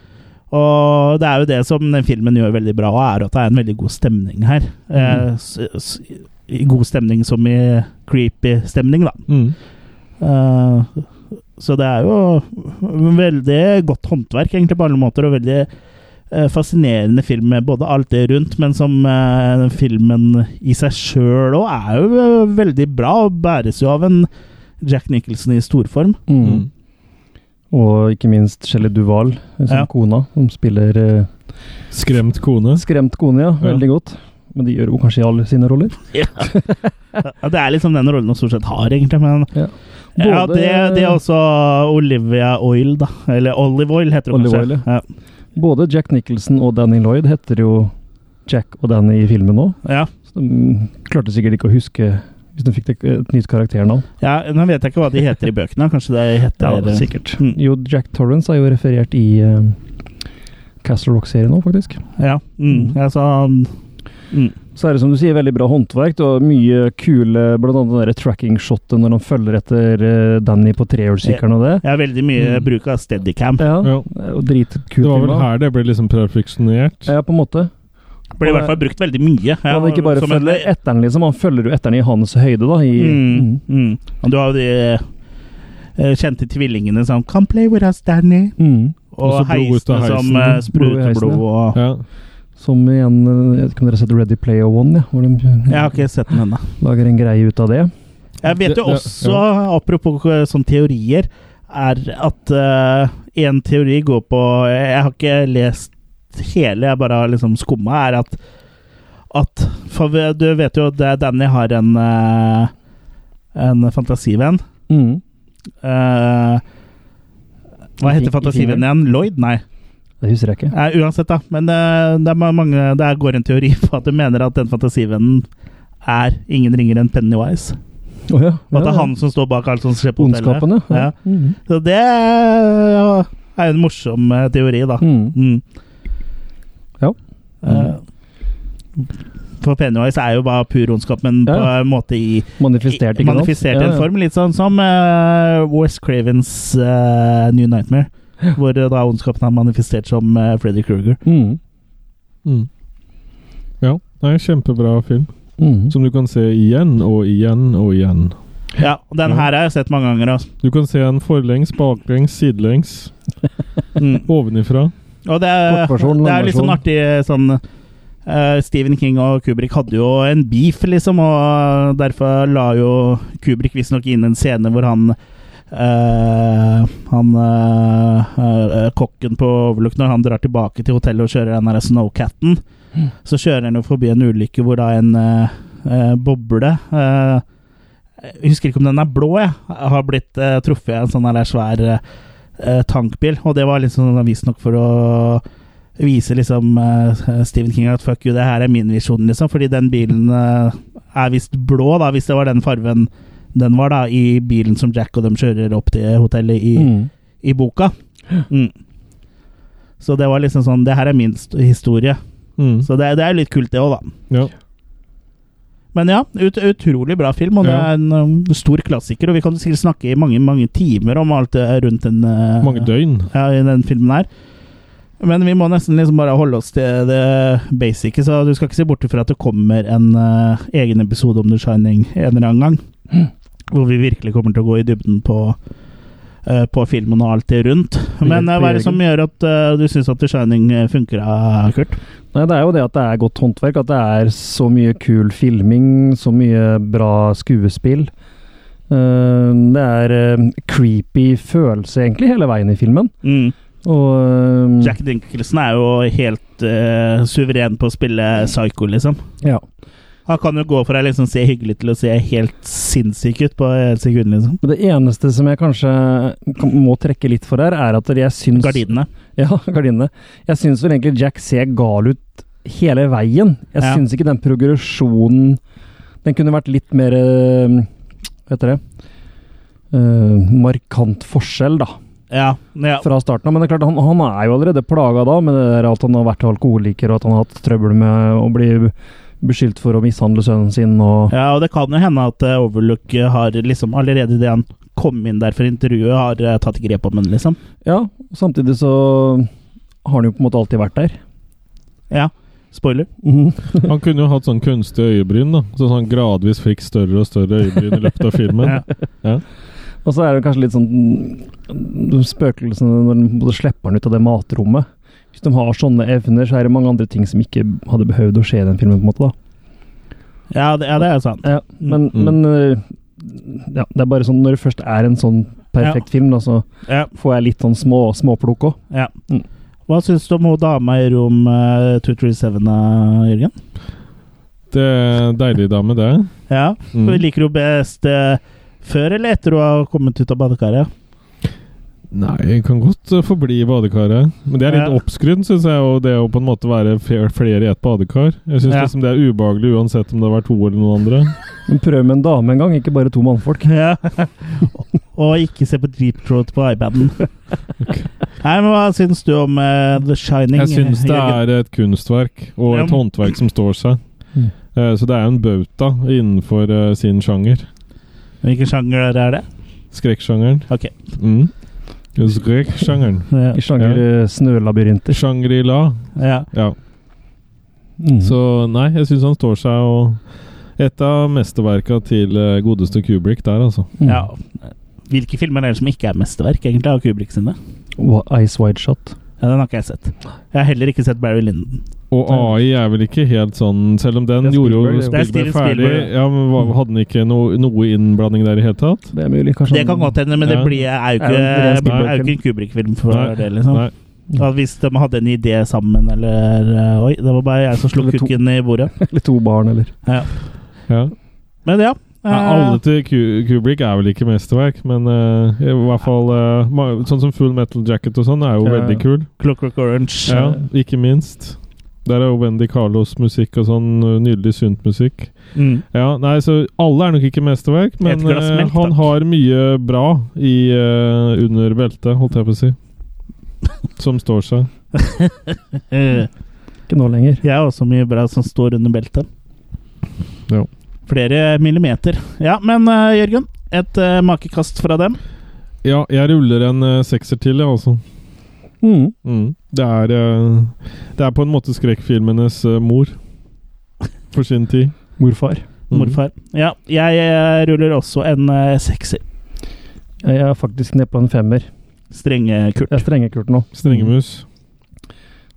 Og det er jo det som den filmen gjør veldig bra, og er at det er en veldig god stemning her. Eh, s s i god stemning som i creepy stemning, da. Mm. Uh, så det er jo veldig godt håndverk, egentlig, på alle måter, og veldig uh, fascinerende film med både alt det rundt, men som uh, filmen i seg sjøl òg er jo veldig bra, og bæres jo av en Jack Nicholson i storform. Mm. Og ikke minst Shelley Duval, som Ja. kona, som spiller Skremt kone. Skremt kone, ja. Ja. Veldig godt. Men de gjør jo kanskje alle sine roller. Ja. Ja, det er liksom den rollen hun stort sett har, egentlig. Men ja, Både- det, det er også Olivia Oil, da. Eller Olive Oil, heter hun kanskje. Oil, ja. ja. Både Jack Nicholson og Danny Lloyd heter jo Jack og Danny i filmen nå. Ja. Så de klarte sikkert ikke å huske hvis de fikk et nytt karakternavn. ja, Nå vet jeg ikke hva de heter i bøkene. Kanskje det heter Ja, sikkert. Mm. Jo, Jack Torrance er jo referert i uh, Castle Rock-serien nå, faktisk. Ja. Mm. han sa mm. Så er det som du sier, veldig bra håndverk og mye kule Blant annet det der tracking-shotet når han følger etter eh, Danny på trehjulssykkelen og det. Ja, veldig mye Mm. bruk av steadycam. Ja, Ja. og dritkult. Det var vel her det ble liksom perfeksjonert. Ja, på en måte. Ble i hvert fall brukt veldig mye. Ja, han ikke bare følger etter liksom. Han følger jo etteren i hans høyde, da. I, Mm, mm. Og du har jo de eh, kjente tvillingene som 'Come play with us, Danny'. Mm. Og og heisene som eh, spruter blod og Ja. Som igjen eh, Jeg vet ikke om dere har sett Ready Player One? Ja, hvor de Jeg har ikke sett den ennå. lager en greie ut av det. Jeg vet jo også, apropos eh, sånne teorier, er at én en teori går på Jeg har ikke lest hele, jeg bare har liksom skumma, er at at For du vet jo at Danny har en uh, en fantasivenn. Mm. Uh, hva heter fantasivennen igjen? Lloyd? Nei. Det husker jeg ikke. Nei, uansett, da. Men eh, det er mange det, går en teori på at du mener at den fantasivennen er ingen ringere enn Pennywise. Oh, ja. Og at det er han som står bak alt som skjer på hotellet. Ondskapen, ja. Ja. Mhm. Så det ja, er jo en morsom eh, teori, da. Mm. Mm. Ja. Eh, for Pennywise er jo bare pur ondskap, men på en måte i Manifestert, i, manifestert i en ja. form. Litt sånn som uh, West Cravens uh, New Nightmare. Hvor eh, da ondskapen har manifestert som uh, Freddy Kruger. Mm. Mm. Ja, det er en kjempebra film. Mm. Som du kan se igjen og igjen og igjen. Ja, og den her har jeg sett mange ganger. Altså. Du kan se den forlengs, baklengs, sidelengs, Mm. ovenifra. Og det er, det er litt sånn artig sånn uh, Stephen King og Kubrick hadde jo en beef, liksom, og derfor la jo Kubrick visstnok inn en scene hvor han eh, han eh, Kokken på Overlook, når han drar tilbake til hotellet og kjører den der Snowcatten, så kjører han jo forbi en ulykke hvor da en eh, boble Jeg husker ikke om den er blå, jeg. Har blitt uh, truffet av en sånn der svær tankbil. Og det var liksom visstnok for å vise liksom Stephen King at fuck you, det her er min visjon, liksom. Fordi den bilen er visst blå, da, hvis det var den fargen den var, da, i bilen som Jack og dem kjører opp til hotellet i, Mm. i boka. Mm. Så det var liksom sånn Det her er min historie. Mm. Så det, det er litt kult, det òg, da. Ja. Men ja, ut, utrolig bra film, og det er en um, stor klassiker. Og vi kan sikkert snakke i mange mange timer om alt det rundt den uh, Mange døgn. Ja, i den filmen her. Men vi må nesten liksom bare holde oss til det basice, så du skal ikke se bort fra at det kommer en uh, egen episode om The Shining en eller annen gang. Hvor vi virkelig kommer til å gå i dybden på, uh, på filmen og alt det rundt. Men uh, hva er det som gjør at uh, du syns at The Shining funker, Kurt? Nei, det er jo det at det er godt håndverk, at det er så mye kul filming, så mye bra skuespill. Eh, det er eh, creepy følelse, egentlig, hele veien i filmen. Og eh, Jack Dinkelsen er jo helt suveren på å spille psycho, liksom. Ja. Han kan jo gå fra å liksom se hyggelig til å se helt sinnssyk ut på et sekund, liksom. Det eneste som jeg kanskje må trekke litt for her, er at jeg syns Gardinene. Ja, gardinene. Jeg syns vel egentlig Jack ser gal ut hele veien. Jeg Ja. syns ikke den progresjonen Den kunne vært litt mer eh, Hva heter det? Uh, markant forskjell, da. Ja, ja. Fra starten av. Men det er klart, han, han er jo allerede plaga da med at han har vært alkoholiker, og at han har hatt trøbbel med å bli beskyldt for å mishandle sønnen sin. Og Ja, og det kan jo hende at eh, Overlook eh, har liksom allerede det han kom inn der for intervjuet, har eh, tatt grep om henne, liksom. ja, samtidig så har han jo på en måte alltid vært der. Ja. Spoiler. Han kunne jo hatt sånn kunstige øyebryn, da. Så han gradvis fikk større og større øyebryn i løpet av filmen. ja. Og så er det kanskje litt sånn mm, Spøkelsene når de slipper han ut av det matrommet. De har sånne evner, så er det mange andre ting som ikke hadde behøvd å skje i den filmen. på en måte da. Ja, det, ja, det er sant. Ja, men, Mm. men øh, ja, det er bare sånn når det først er en sånn perfekt film, da, så Ja. får jeg litt sånn små, småplukk òg. Ja. Hva syns du om hun dama i rom uh, 237, da, Jørgen? Det er deilig dame, det. Ja. Mm. Liker du best uh, før eller etter hun har kommet ut av badekaret? Nei, jeg kan godt eh, forbli i badekaret. Men det er litt Ja. oppskrudd, syns jeg, og det å på en måte være flere i et badekar. Jeg syns Ja. liksom det er ubehagelig uansett om det har vært to eller noen andre. Men prøv med en dame en gang, ikke bare to mannfolk. Ja. Og ikke se på Deep Throat på iPaden. Nei, men Hva syns du om uh, The Shining? Jeg syns det er et kunstverk, og et håndverk som står seg. Mm. Uh, Så det er en bauta innenfor uh, sin sjanger. Hvilken sjanger er det? Skrekksjangeren. Ok. Mm. Skrekksjangeren. Ja. Sjanger ja. snølabyrinter. Shangri-La. Ja. Ja. Mm. Så nei, jeg syns han står seg, og et av mesterverka til eh, godeste Kubrick der, altså. ja. Hvilke filmer er det som ikke er mesterverk, egentlig, av Kubrick sine? Ice Wide Shot. Ja, Den har ikke jeg sett. Jeg har heller ikke sett Barry Lyndon. Og AI er vel ikke helt sånn Selv om den gjorde jo Spielberg, er ferdig Ja, men Hadde den ikke no, noe innblanding der i hele tatt? Det er mulig, kanskje. Det kan godt hende, men det blir, er jo ikke, er jo ikke en Kubrick-film for Nei, det, liksom. nei. Ja, hvis de hadde en idé sammen, eller eh, Oi, det var bare jeg som slo kukken i bordet. Eller to barn, eller Ja. Ja. Men ja. Ja, eh, alle til Kubrick er vel ikke mesterverk, men uh, i hvert fall uh, Sånn som Full Metal Jacket og sånn er jo Ja. veldig kul. Clockwork Orange. Ja, ikke minst. Der er jo Wendy Carlos musikk og sånn eh, nydelig sunt musikk. Mm. Ja, nei, så alle er nok ikke mesterverk, men eh, melk, han takk. har mye bra i uh, under beltet, holdt jeg på å si. Som står seg. Ikke nå lenger. Jeg har også mye bra som står under beltet. Ja. Flere millimeter. Ja, men uh, Jørgen, et uh, makekast fra dem. Ja, jeg ruller en sekser til, jeg, altså. Mm. Mm. Det er eh, Det er på en måte skrekkfilmenes eh, mor. For sin tid. Morfar. Mm. Morfar. Ja, jeg eh, ruller også en sekser. Jeg er faktisk nede på en femmer. Strenge-Kurt. Strenge-Kurt nå. Strengemus.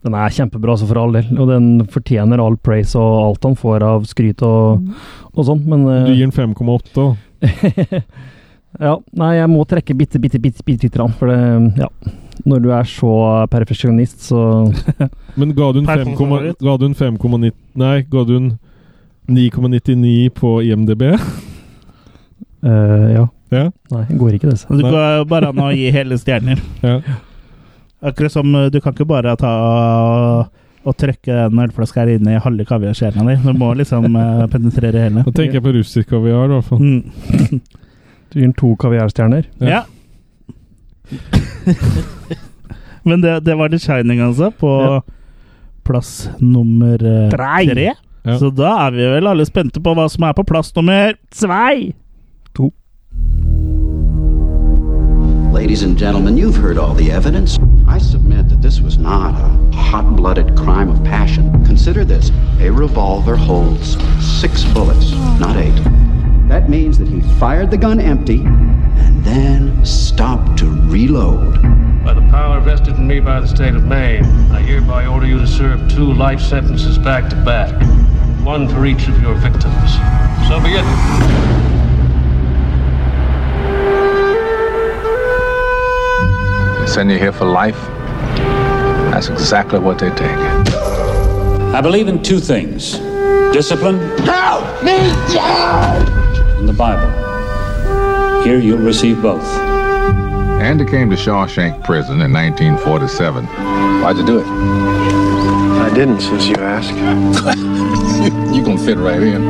Den er kjempebra, så for all del. Og den fortjener all praise og alt han får av skryt og, og sånn, men Du gir den 5,8, da. Ja. Nei, jeg må trekke bitte, bitte, bitte, bitte lite grann, for det Ja. Når du er så perfeksjonist, så Men ga du en 5,9 favoritt. Ga du en 5,9 Nei, ga du en 9,99 på IMDb? Uh, Ja. Ja. Nei, det går ikke, det. Så. Det går bare an å gi hele stjerner. ja. Akkurat som eh, du kan ikke bare ta og trykke en ølflaske her inne i halve kaviarskjella di. Du må liksom eh, penetrere hele. Da tenker jeg på russisk kaviar, i hvert fall. Mm. Du gir den to kaviarstjerner. Ja. Men det, det var The Shining, altså, på Ja. plass nummer eh, Drei. tre. Ja. Så da er vi vel alle spente på hva som er på plass nummer Zwei! To. Ladies and gentlemen, you've heard all the evidence. I submit that this was not a hot blooded crime of passion. Consider this a revolver holds six bullets, not eight. That means that he fired the gun empty and then stopped to reload. By the power vested in me by the state of Maine, I hereby order you to serve two life sentences back to back, one for each of your victims. So be it. Send you here for life. That's exactly what they take. I believe in two things discipline Help me, Dad! And the Bible. Here you'll receive both. Andy came to Shawshank Prison in 1947. Why'd you do it? I didn't, since you asked. you, you gonna fit right in.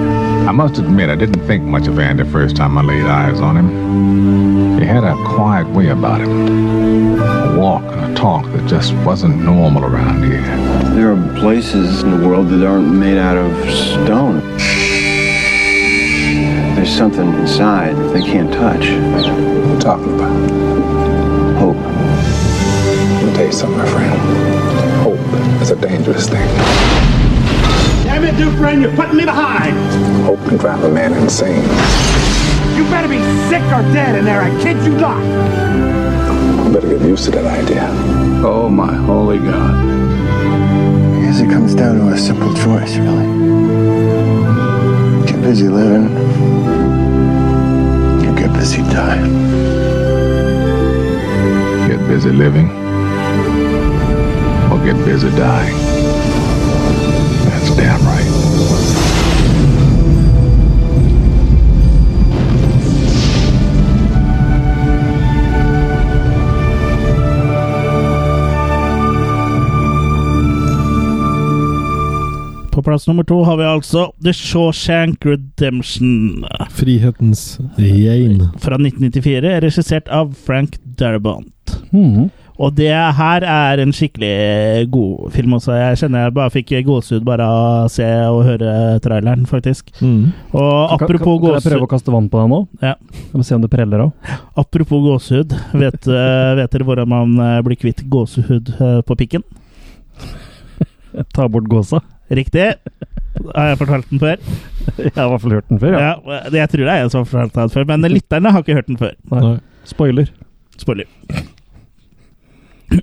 I must admit, I didn't think much of Andy first time I laid eyes on him. He had a quiet way about him. A walk and a talk that just wasn't normal around here. There are places in the world that aren't made out of stone. There's something inside that they can't touch. What are you talking about? Hope. Let me tell you something, my friend. Hope is a dangerous thing. Damn it, Dufresne, you're putting me behind! Hope can drive a man insane. You better be sick or dead in there, I kid you not! Better get used to that idea. Oh, my holy God. I guess it comes down to a simple choice, really. Busy living, or get busy dying. Get busy living, or get busy dying. Plass nummer to har vi altså The Shawshank Redemption Frihetens regn. fra 1994, regissert av Frank Darabont. Mm. Og det her er en skikkelig god film også. Jeg kjenner jeg bare fikk gåsehud bare av å se og høre traileren, faktisk. Mm. Og Kan, gåsehud kan jeg prøve å kaste vann på deg nå? Ja. Kan vi se om det preller av. Apropos gåsehud, vet, eh, vet dere hvordan man eh, blir kvitt gåsehud eh, på pikken? Ta bort gåsa. Riktig. Har jeg fortalt den før? Jeg har i hvert fall hørt den før, ja. Ja, jeg tror det er jeg som har fortalt den før, men lytterne har ikke hørt den før. Nei. Spoiler. Spoiler.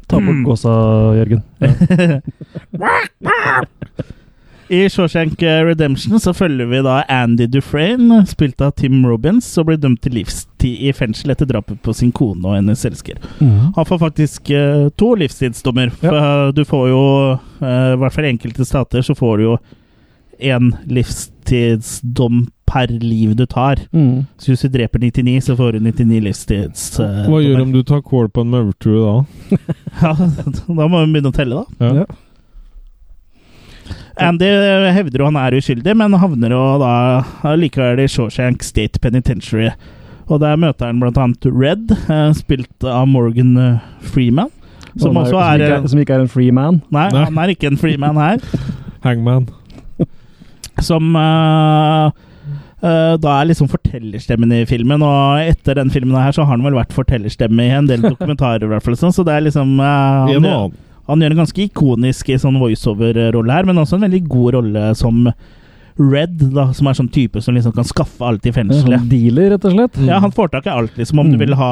Ta bort gåsa, Jørgen. I Shawshank Redemption så følger vi da Andy Dufresne, spilt av Tim Robins, som blir dømt til livstid i fengsel etter drapet på sin kone og hennes elsker. Mm. Han får faktisk uh, to livstidsdommer. For ja. du får jo, uh, i hvert fall i enkelte stater, så får du jo én livstidsdom per liv du tar. Mm. Så hvis du dreper 99, så får du 99 livstids... eh, Hva gjør om du tar kål på en maurtue da? Ja, da må vi begynne å telle, da. Ja. Andy hevder jo han er uskyldig, men havner jo da likevel i Shawshank State Penitentiary. Og der møter han blant annet Red, eh, spilt av Morgan eh, Freeman. Som også som, er ikke, er, som ikke er en freeman? Nei, Nei, han er ikke en freeman her. Hangman. Som uh, uh, da er liksom fortellerstemmen i filmen, og etter den filmen her så har han vel vært fortellerstemme i en del dokumentarer, i hvert fall. sånn, Så det er liksom uh, han, Han gjør en ganske ikonisk sånn voiceover-rolle her, men også en veldig god rolle som Red, da, som er sånn type som liksom kan skaffe alt i En fengselet. sånn dealer, rett og slett. Ja, han får tak i alt, liksom. Om du vil ha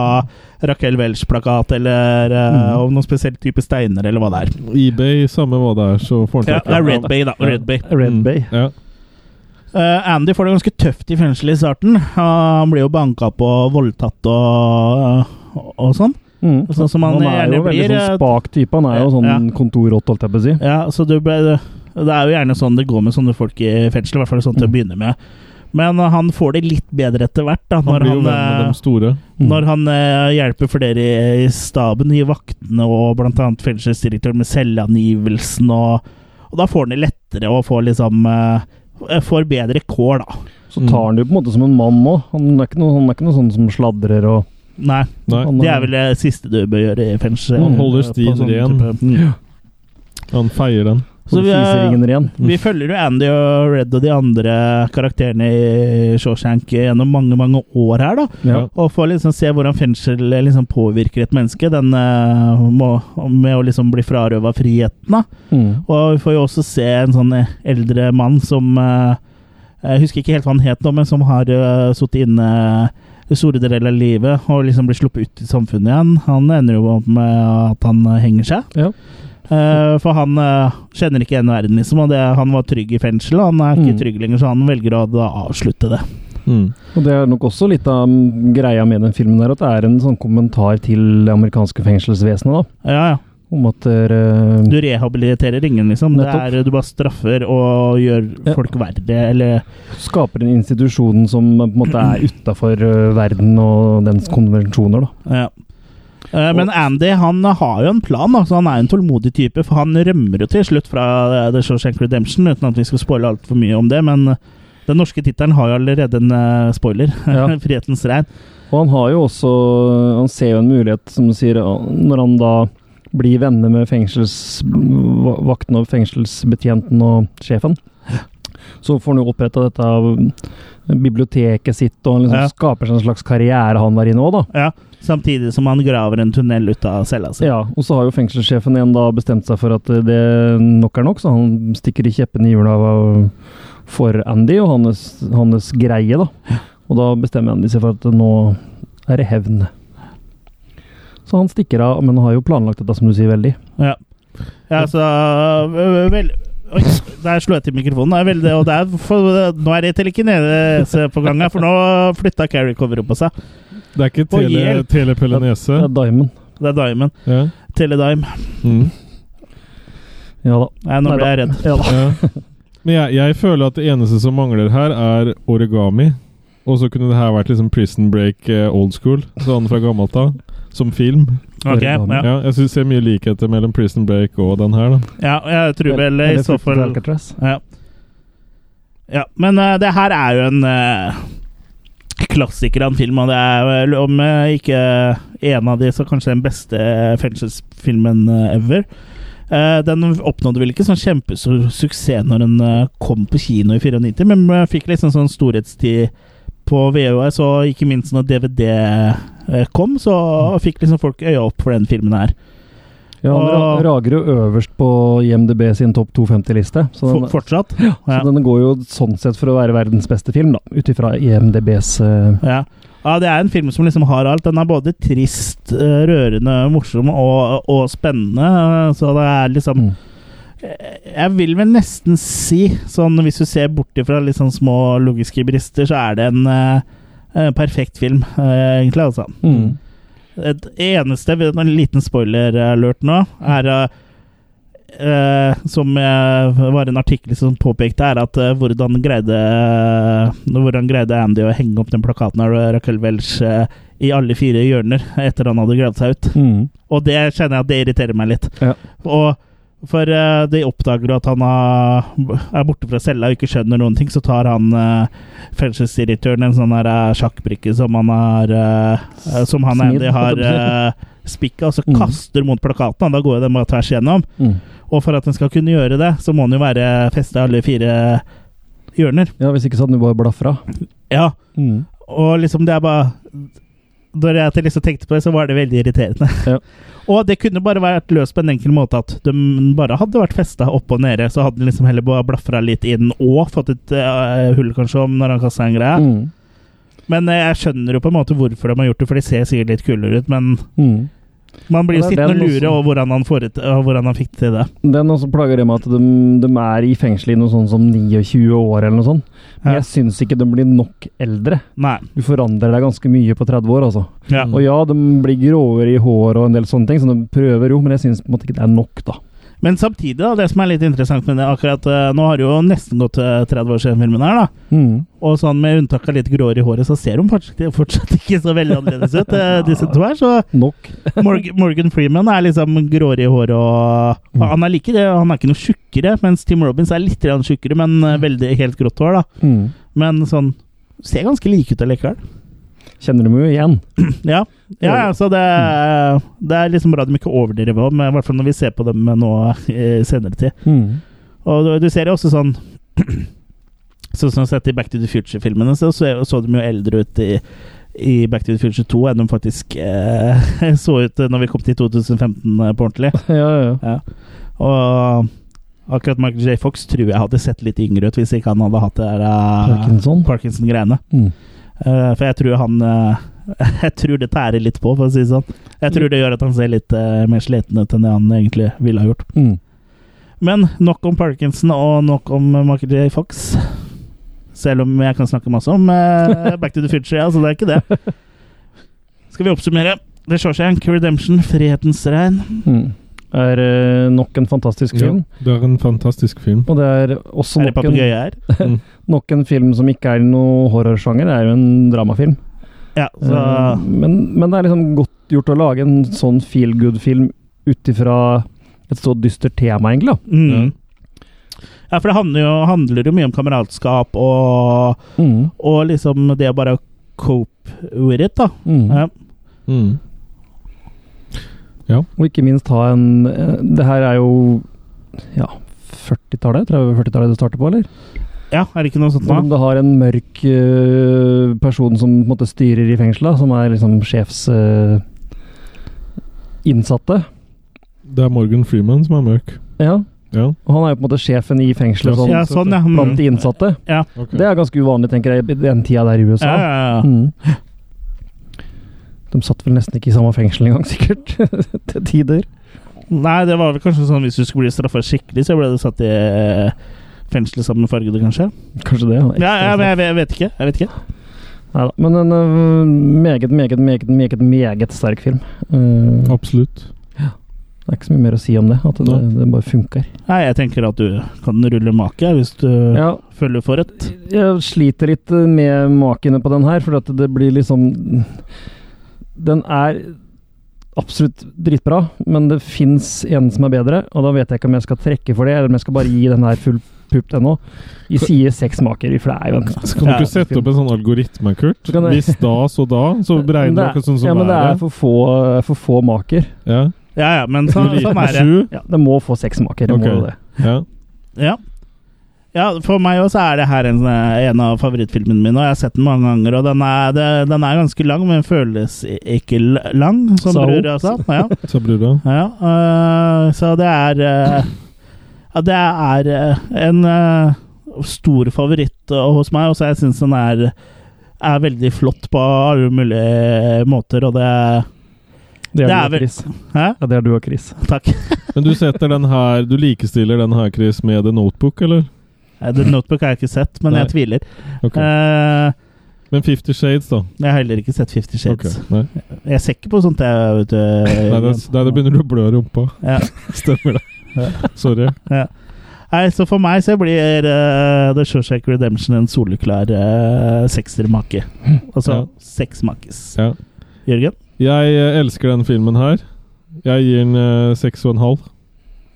Raquel Welch-plakat, eller uh, mm. noen spesiell type steiner, eller hva det er. eBay, samme hva det er, så får han tak i det er. Red Bay, da. Red Bay. Red Mm. Bay. Ja. Uh, Andy får det ganske tøft i fengselet i starten. han blir jo banka på og voldtatt og, og, og sånn. Mm. Sånn som han, han er jo veldig blir. sånn eh, spak type. Han er jo sånn Ja. kontorrott, holdt jeg på å si. Ja, så du ble, det er jo gjerne sånn det går med sånne folk i fengsel, i hvert fall sånn til å begynne med. Men eh, han får det litt bedre etter hvert, da. Han Når han, med eh, store. når han eh, hjelper flere i, i staben, i vaktene og bl.a. fengselsdirektøren med selvangivelsen, og, og da får han det lettere og får liksom eh, Får bedre kår, da. Så tar han det jo på en måte som en mann òg. Han, han er ikke noe sånn som sladrer og Nei. Nei. Han, Det eh, er vel det siste du bør gjøre i fengsel. Han holder På stien sånn ren. Mm. Han feier den. Så vi, er, vi følger jo Andy og Red og de andre karakterene i Shawshank gjennom mange mange år her, da. Ja. Og får liksom se hvordan fengsel liksom påvirker et menneske. Den eh, må, med å liksom bli frarøva friheten, da. Mm. Og vi får jo også se en sånn eh, eldre mann som eh, Jeg husker ikke helt hva han het nå, men som har uh, sittet inne store deler av livet og liksom blir sluppet ut i samfunnet igjen. Han ender jo opp med at han eh, henger seg. Ja. Uh, for han uh, kjenner ikke igjen verden, liksom. Og det, han var trygg i fengsel, og han er ikke Mm. trygg lenger, så han velger å da avslutte det. Mm. Og det er nok også litt av greia med den filmen der, at det er en sånn kommentar til det amerikanske fengselsvesenet, da. Ja, ja. Om at uh, Du rehabiliterer ingen, liksom. Det er, du bare straffer og gjør Ja. folk verre, eller skaper en institusjon som på en måte er utafor verden og dens konvensjoner, da. Ja. Uh, Men Andy han har jo en plan, da, så han er en tålmodig type. For han rømmer jo til slutt fra eh, The Shawshank Redemption, uten at vi skal spoile altfor mye om det. Men eh, den norske tittelen har jo allerede en uh, spoiler. Ja. 'Frihetens regn'. Og han har jo også Han ser jo en mulighet, som du sier, når han da blir venner med fengselsvakten og fengselsbetjenten og sjefen. Så får han jo oppretta dette biblioteket sitt, og han liksom Ja. skaper seg en slags karriere, han var inne òg, da. Ja. Samtidig som han graver en tunnel ut av cella si. Ja, og så har jo fengselssjefen igjen da bestemt seg for at det nok er nok, så han stikker i kjeppen i hjula for Andy og hans, hans greie, da. Og da bestemmer Andy seg for at nå er det hevn. Så han stikker av, men har jo planlagt dette, som du sier, veldig. Ja. ja så øh, vel, Oi, der slo jeg til mikrofonen. Det er veldig, og det er, for, nå er det telekinese på gang her, for nå flytta Carrie coveret på seg. Det er ikke tele, telepelenese? Det, Det er Diamond. Det er Diamond. Ja. Teledime. Mm. Ja da. Nei, nå Nei ble jeg redd. Ja da. Ja. Men jeg, jeg føler at det eneste som mangler her, er origami. Og så kunne det her vært liksom Prison Break old school, sånn fra gammelt av. Som film. Ok, ja. Ja, jeg synes ser mye likheter mellom Prison Break og den her, da. Ja, jeg tror vel i så fall. Ja. ja men uh, det her er jo en uh, klassiker av en film, og det er vel om uh, ikke en av de, så kanskje den beste fengselsfilmen eh, ever. Eh, den oppnådde vel ikke sånn kjempesuksess når den kom på kino i 94, men fikk liksom sånn storhetstid på VHS, og ikke minst når DVD eh, kom, så fikk liksom folk øya opp for den filmen her. Ja, han Og- rager jo øverst på IMDb sin topp 250-liste. Så, den- fortsatt. ja, så den går jo sånn sett for å være verdens beste film, da, ut ifra IMDbs uh, Ja. ja, det er en film som liksom har alt. Den er både trist, eh, rørende, morsom og, og spennende. Så det er liksom Mm. Jeg vil vel nesten si, sånn hvis du ser bort ifra litt sånn små logiske brister, så er det en eh, perfekt film, uh, egentlig, altså. mm. Et eneste, en liten spoiler-alert nå, er uh, Uh, Som uh, var en artikkel som påpekte, er at uh, hvordan greide Hvordan greide Andy å henge opp den plakaten av Raquel Welch i alle fire hjørner etter han hadde gravd seg ut. Mm. Og det kjenner jeg at det irriterer meg litt. Ja. Og for uh, de oppdager at han har, er borte fra cella og ikke skjønner noen ting, så tar han uh, fengselsdirektøren en sånn her eh, sjakkbrikke som han har eh, Som han Andy har uh, spikka, og så Mm. kaster mot plakaten. Da går jo den bare tvers igjennom. Mm. Og for at den skal kunne gjøre det, så må den jo være festa i alle fire hjørner. Ja, hvis ikke så hadde den bare blafra. Ja. Mm. Og liksom det er bare Da jeg liksom tenkte på det, så var det veldig irriterende. Ja. og det kunne bare vært løst på en enkel måte at de bare hadde vært festa opp og nede. Så hadde de liksom heller bare blafra litt inn og fått et uh, hull, kanskje, om når han kasta en greie. Mm. Men eh, jeg skjønner jo på en måte hvorfor de har gjort det, for de ser sikkert litt kulere ut. Men Mm. Man blir jo sittende og lure over hvordan han, foret, hvordan han fikk til det. Den også plager det med at de, de er i fengsel i noe sånn som 29 år eller noe sånt. Men Ja. jeg syns ikke de blir nok eldre. Nei. Du forandrer deg ganske mye på 30 år, altså. Ja. Og ja, de blir gråere i hår og en del sånne ting, så de prøver jo, men jeg syns på en måte ikke det er nok, da. Men samtidig, da, det som er litt interessant med det akkurat eh, Nå har det jo nesten gått eh, 30 år siden filmen her, da. Mm. Og sånn med unntak av litt gråere i håret, så ser de fortsatt, fortsatt ikke så veldig annerledes ut, eh, disse to her. Så Nok. Morgan, Freeman er liksom gråere i håret og Mm. Han er like det, han er ikke noe tjukkere, mens Tim Robins er litt tjukkere, men eh, veldig helt grått hår, da. Mm. Men sånn Ser ganske like ut allikevel. Kjenner dem jo igjen. Ja, ja, altså det, det er liksom bra de ikke overdriver om, i hvert fall når vi ser på dem nå i senere tid. Mm. Og du, du ser jo også sånn Sånn som sett i Back to the Future-filmene, så, så så de jo eldre ut i, i Back to the Future 2 enn de faktisk eh, så ut når vi kom til 2015 på ordentlig. Ja, ja. Ja. Og akkurat Michael J. Fox tror jeg hadde sett litt yngre ut hvis ikke han hadde hatt det der eh, Parkinson? Parkinson-greiene. Mm. Eh, for jeg tror han uh, Jeg tror det tærer litt på, for å si det sånn. Jeg tror det gjør at han ser litt uh, mer sliten ut enn det han egentlig ville ha gjort. Mm. Men nok om Parkinson og nok om Michael J. Fox. Selv om jeg kan snakke masse om Back to the Future, ja, så det er ikke det. Skal vi oppsummere? The Shawshank Redemption, Frihetens regn. Mm. Er eh, nok en fantastisk Ja, film. det er en fantastisk film. Og det er også Er det nok en, nok en film som ikke er noe horrorsjanger. Det er jo en dramafilm. Ja, så Eh, men, men det er liksom godt gjort å lage en sånn feel good-film ut ifra et så dystert tema, egentlig. mm. Ja, for det handler jo, handler jo mye om kameratskap og, Mm. og liksom det å bare cope with it, da. Mm. Ja. Mm. Og ikke minst ha en eh, Det her er jo ja, 40-tallet? 30-40-tallet det starter på, eller? ja, er det ikke noe sånt Om du har en mørk uh, person som på en måte styrer i fengselet, som er liksom sjefs Uh, innsatte. Det er Morgan Freeman som er mørk. Ja. Ja. Og han er jo på en måte sjefen i fengselet sånn, Ja, sånn, ja. blant de innsatte. Ja. Ok. Det er ganske uvanlig, tenker jeg, i den tida der i USA. Ja, ja, ja. Mm. De satt vel nesten ikke i samme fengsel engang, sikkert. Til tider. Nei, det var vel kanskje sånn hvis du skulle bli straffa skikkelig, så ble du satt i eh, fengsel sammen med fargede, kanskje? Kanskje det. Ja, ja, men jeg, jeg vet ikke. Jeg vet ikke. Neida. Men en uh, meget, meget, meget, meget, meget sterk film. Uh, Absolutt. det er ikke så mye mer å si om det. At det, det bare funker. Nei, jeg tenker at du kan rulle make hvis du Ja. følger for et. Jeg sliter litt med makene på den her, for at det blir liksom Den er absolutt dritbra, men det fins en som er bedre, og da vet jeg ikke om jeg skal trekke for det, eller om jeg skal bare gi den her full pupp ennå. Vi sier seks maker, er jo en Så kan du ikke sette opp en sånn algoritme, Kurt? Hvis da, så da? Så beregner du akkurat sånn som Ja, men det er for få, for få maker. Ja. Ja, ja, men så, sånn er det. Ja, det må få seks maker. Det Ok. må det. Ja. Ja. Ja, for meg også er det her en, en av favorittfilmene mine, og jeg har sett den mange ganger. Og den er, det, den er ganske lang, men føles ikke lang, som Sa brura sa. Ja. Så brura. Ja, uh, så det er uh, Ja, det er uh, en stor favoritt hos meg, og så jeg syns den er er veldig flott på alle mulige måter, og det Det er, Det du er og Chris. Hæ? Ja, det er du og Chris. Takk. Men du setter den her Du likestiller den her, Chris, med The Notebook, eller? Eh, The Notebook har jeg ikke sett, men Nei. jeg tviler. Okay. Eh, Men Fifty Shades, da? jeg har heller ikke sett Fifty Shades. Okay. Jeg ser ikke på sånt, jeg, vet du. Nei, det, det, det begynner du å blø rumpa. Ja. Stemmer det. Sorry. Ja. Nei, så for meg så blir uh, The Shawshank Redemption en soleklar uh, sekstermake. Altså Ja. seks makes. Ja. Jørgen? Jeg uh, elsker den filmen her. Jeg gir den seks og en halv.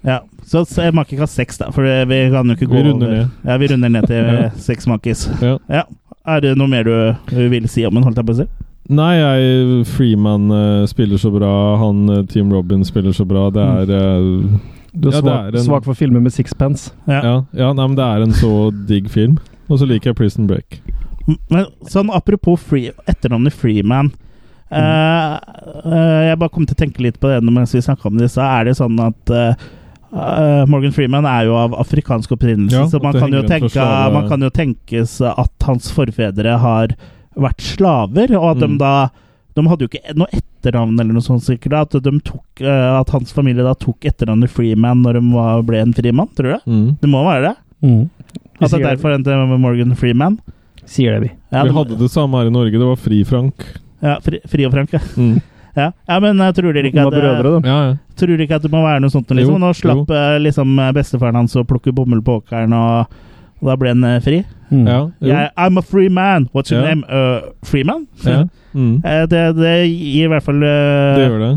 Ja, så makekast seks, da. For vi kan jo ikke gå Vi runder over. ned. Ja, vi runder ned til Ja. seks makis. Ja. Er det noe mer du du vil si om den, holdt jeg på å si? Nei, jeg, Freeman uh, spiller så bra. Han uh, Team Robin spiller så bra. Det er uh, Du er ja, det svak, er en- svak for filmer med sixpence. Ja. Ja, ja nei, men det er en så digg film. Og så liker jeg Prison Break. Men sånn apropos free, etternavnet Freeman Mm. Uh, uh, Jeg bare kom til å tenke litt på det mens vi snakka om det Så. Er det sånn at eh, eh, Morgan Freeman er jo av afrikansk opprinnelse, Ja, så man kan, jo tenke, slave- man kan jo tenkes at hans forfedre har vært slaver, og at Mm. de da De hadde jo ikke noe etternavn eller noe sånt, sikkert. At, de tok, uh, at hans familie da tok etternavnet Freeman når de var, ble en frimann, tror du det? Mm. Det må være det? Mm. At det er derfor en med Morgan Freeman? Sier det, vi. Ja, Vi hadde det samme her i Norge. Det var Fri-Frank. Ja, Fri, fri og Frank, ja. Mm. Ja, ja men jeg tror dere ikke at brødre. Ja, ja. tror dere ikke at det må være noe sånt? Jo, Liksom. Nå slapp jo. liksom bestefaren hans å plukke bomull på åkeren, og, og da ble han eh, fri. Mm. ja. Jeg, I'm a free man! What's your Ja. name? Uh, free man? ja. Mm. Eh, det, det gir i hvert fall uh, Det gjør det.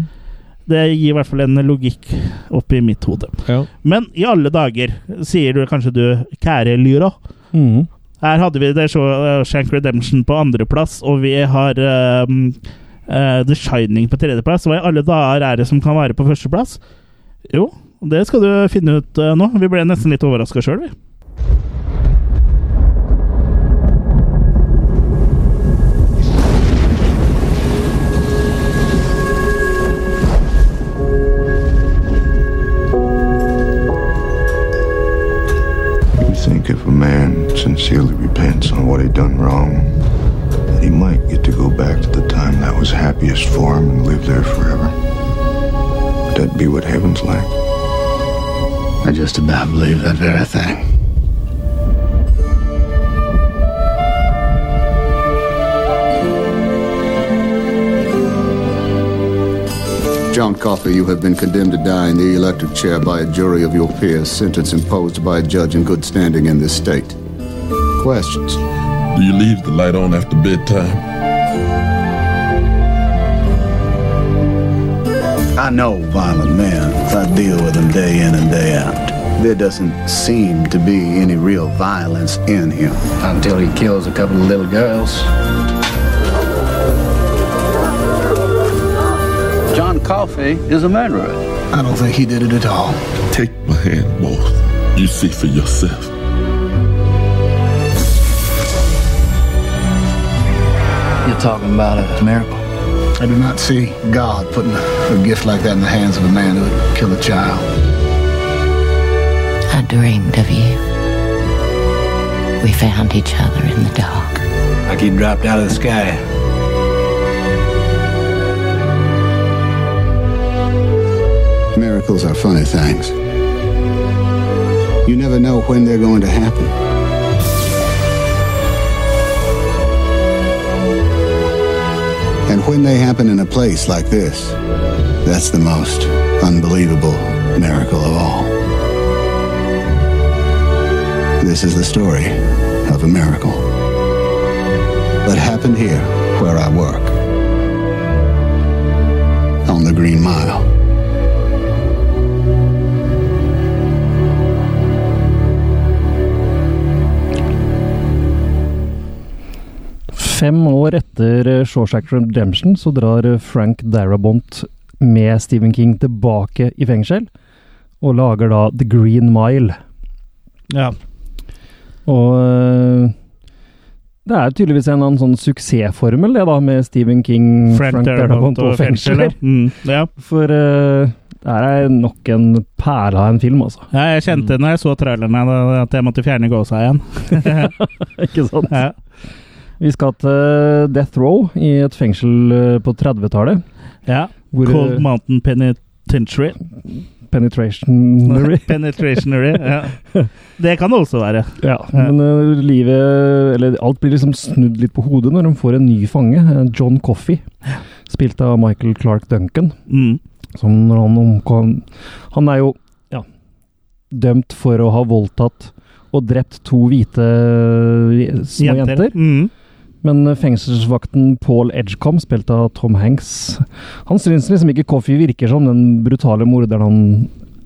det gir i hvert fall en logikk oppi mitt hode. Ja. Men i alle dager, sier du kanskje du, kære Lyra. Mm. Her hadde vi det Shank Redemption på andreplass, og vi har ehm, eh, The Shining på tredjeplass. Hva i alle dager er det som kan være på førsteplass? Jo, Det skal du finne ut uh, nå. Vi ble nesten litt overraska sjøl, vi. I just believe that very thing. John Coffey, you have been condemned to die in the electric chair by a jury of your peers, sentence imposed by a judge in good standing in this state. Questions? Do you leave the light on after bedtime? I know violent men. I deal with them day in and day out. There doesn't seem to be any real violence in him. Until he kills a couple of little girls. John Coffey is a murderer. I don't think he did it at all. Take my hand, both. You see for yourself. You're talking about a miracle. I do not see God putting a, a gift like that in the hands of a man who would kill a child. I dreamed of you. We found each other in the dark. Like he dropped out of the sky. Miracles are funny things. You never know when they're going to happen. And when they happen in a place like this, that's the most unbelievable miracle of all. This is the story of a miracle that happened here where I work on the Green Mile. Fem år etter Shawshack Redemption så drar Frank Darabont med Stephen King tilbake i fengsel, og lager da The Green Mile. Ja. Og eh, det er tydeligvis en annen sånn suksessformel, det da, med Stephen King, Frank Darabont og og fengsler. Mm, ja. For uh, det her er nok en perle av en film, altså. Ja, jeg kjente når jeg så trailerne at jeg måtte fjerne gåsa igjen. Ikke sant? Ja. Vi skal til Death Row i et fengsel eh, på 30-tallet. Ja. Hvor, Cold eh, Mountain Penitentiary. Penetrationary. Penetrationary, ja. Det kan det også være. Ja, men uh, livet Eller alt blir liksom snudd litt på hodet når de får en ny fange, eh, John Coffey. Spilt av Michael Clark Duncan. Mm. Som når han omkom Han er jo ja, dømt for å ha voldtatt og drept to hvite eh, små Jenter. jenter. Mm. Men fengselsvakten Paul Edgecombe, spilt av Tom Hanks, han syns liksom ikke Coffey virker som den brutale morderen han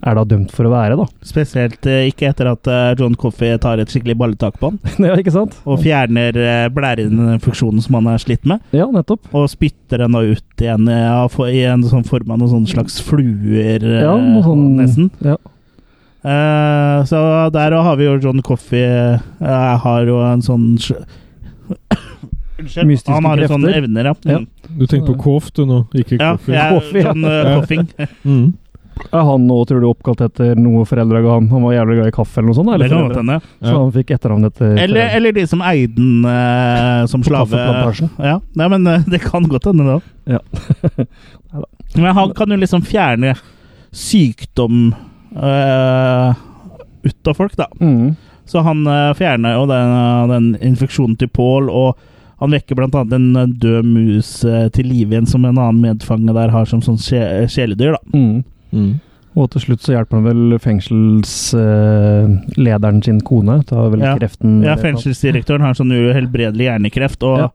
er da dømt for å være, da. Spesielt eh, ikke etter at eh, John Coffey tar et skikkelig balletak på han. ja, ikke sant? Og fjerner uh, blærefunksjonen som han er slitt med. Ja, nettopp. Og spytter den da ut igjen eh, ja, for, i en sånn form av noen slags fluer, eh, Ja, noe sånn nesten. Ja. Eh, så der har vi jo John Coffey Jeg har jo en sånn Unnskyld. Mystiske Han har jo sånne evner, ja. Ja. Mm. Du tenker på Koff du nå, ikke Ja, Coffee. jeg ja. sånn uh, koffing. Mm. Er han nå, tror du, oppkalt etter noe foreldre ga han? Han var jævlig glad i kaffe eller noe sånt? Eller, Det foreldre? Så han fikk etternavn etter Eller, eller de som eide den eh, som slave. Ja, Nei, men eh, det kan godt hende, da. Ja. Men han kan jo liksom fjerne sykdom uh, ut av folk, da. Mm. Så han uh, fjerner jo den, den infeksjonen til Paul, og han vekker bl.a. en eh, død mus eh, til live igjen, som en annen medfange der har som sånn sje kjæledyr, da. Mm. Og til slutt så hjelper han vel fengselslederen sin kone. Tar vel Ja. kreften Ja, fengselsdirektøren har sånn uhelbredelig hjernekreft, og Ja.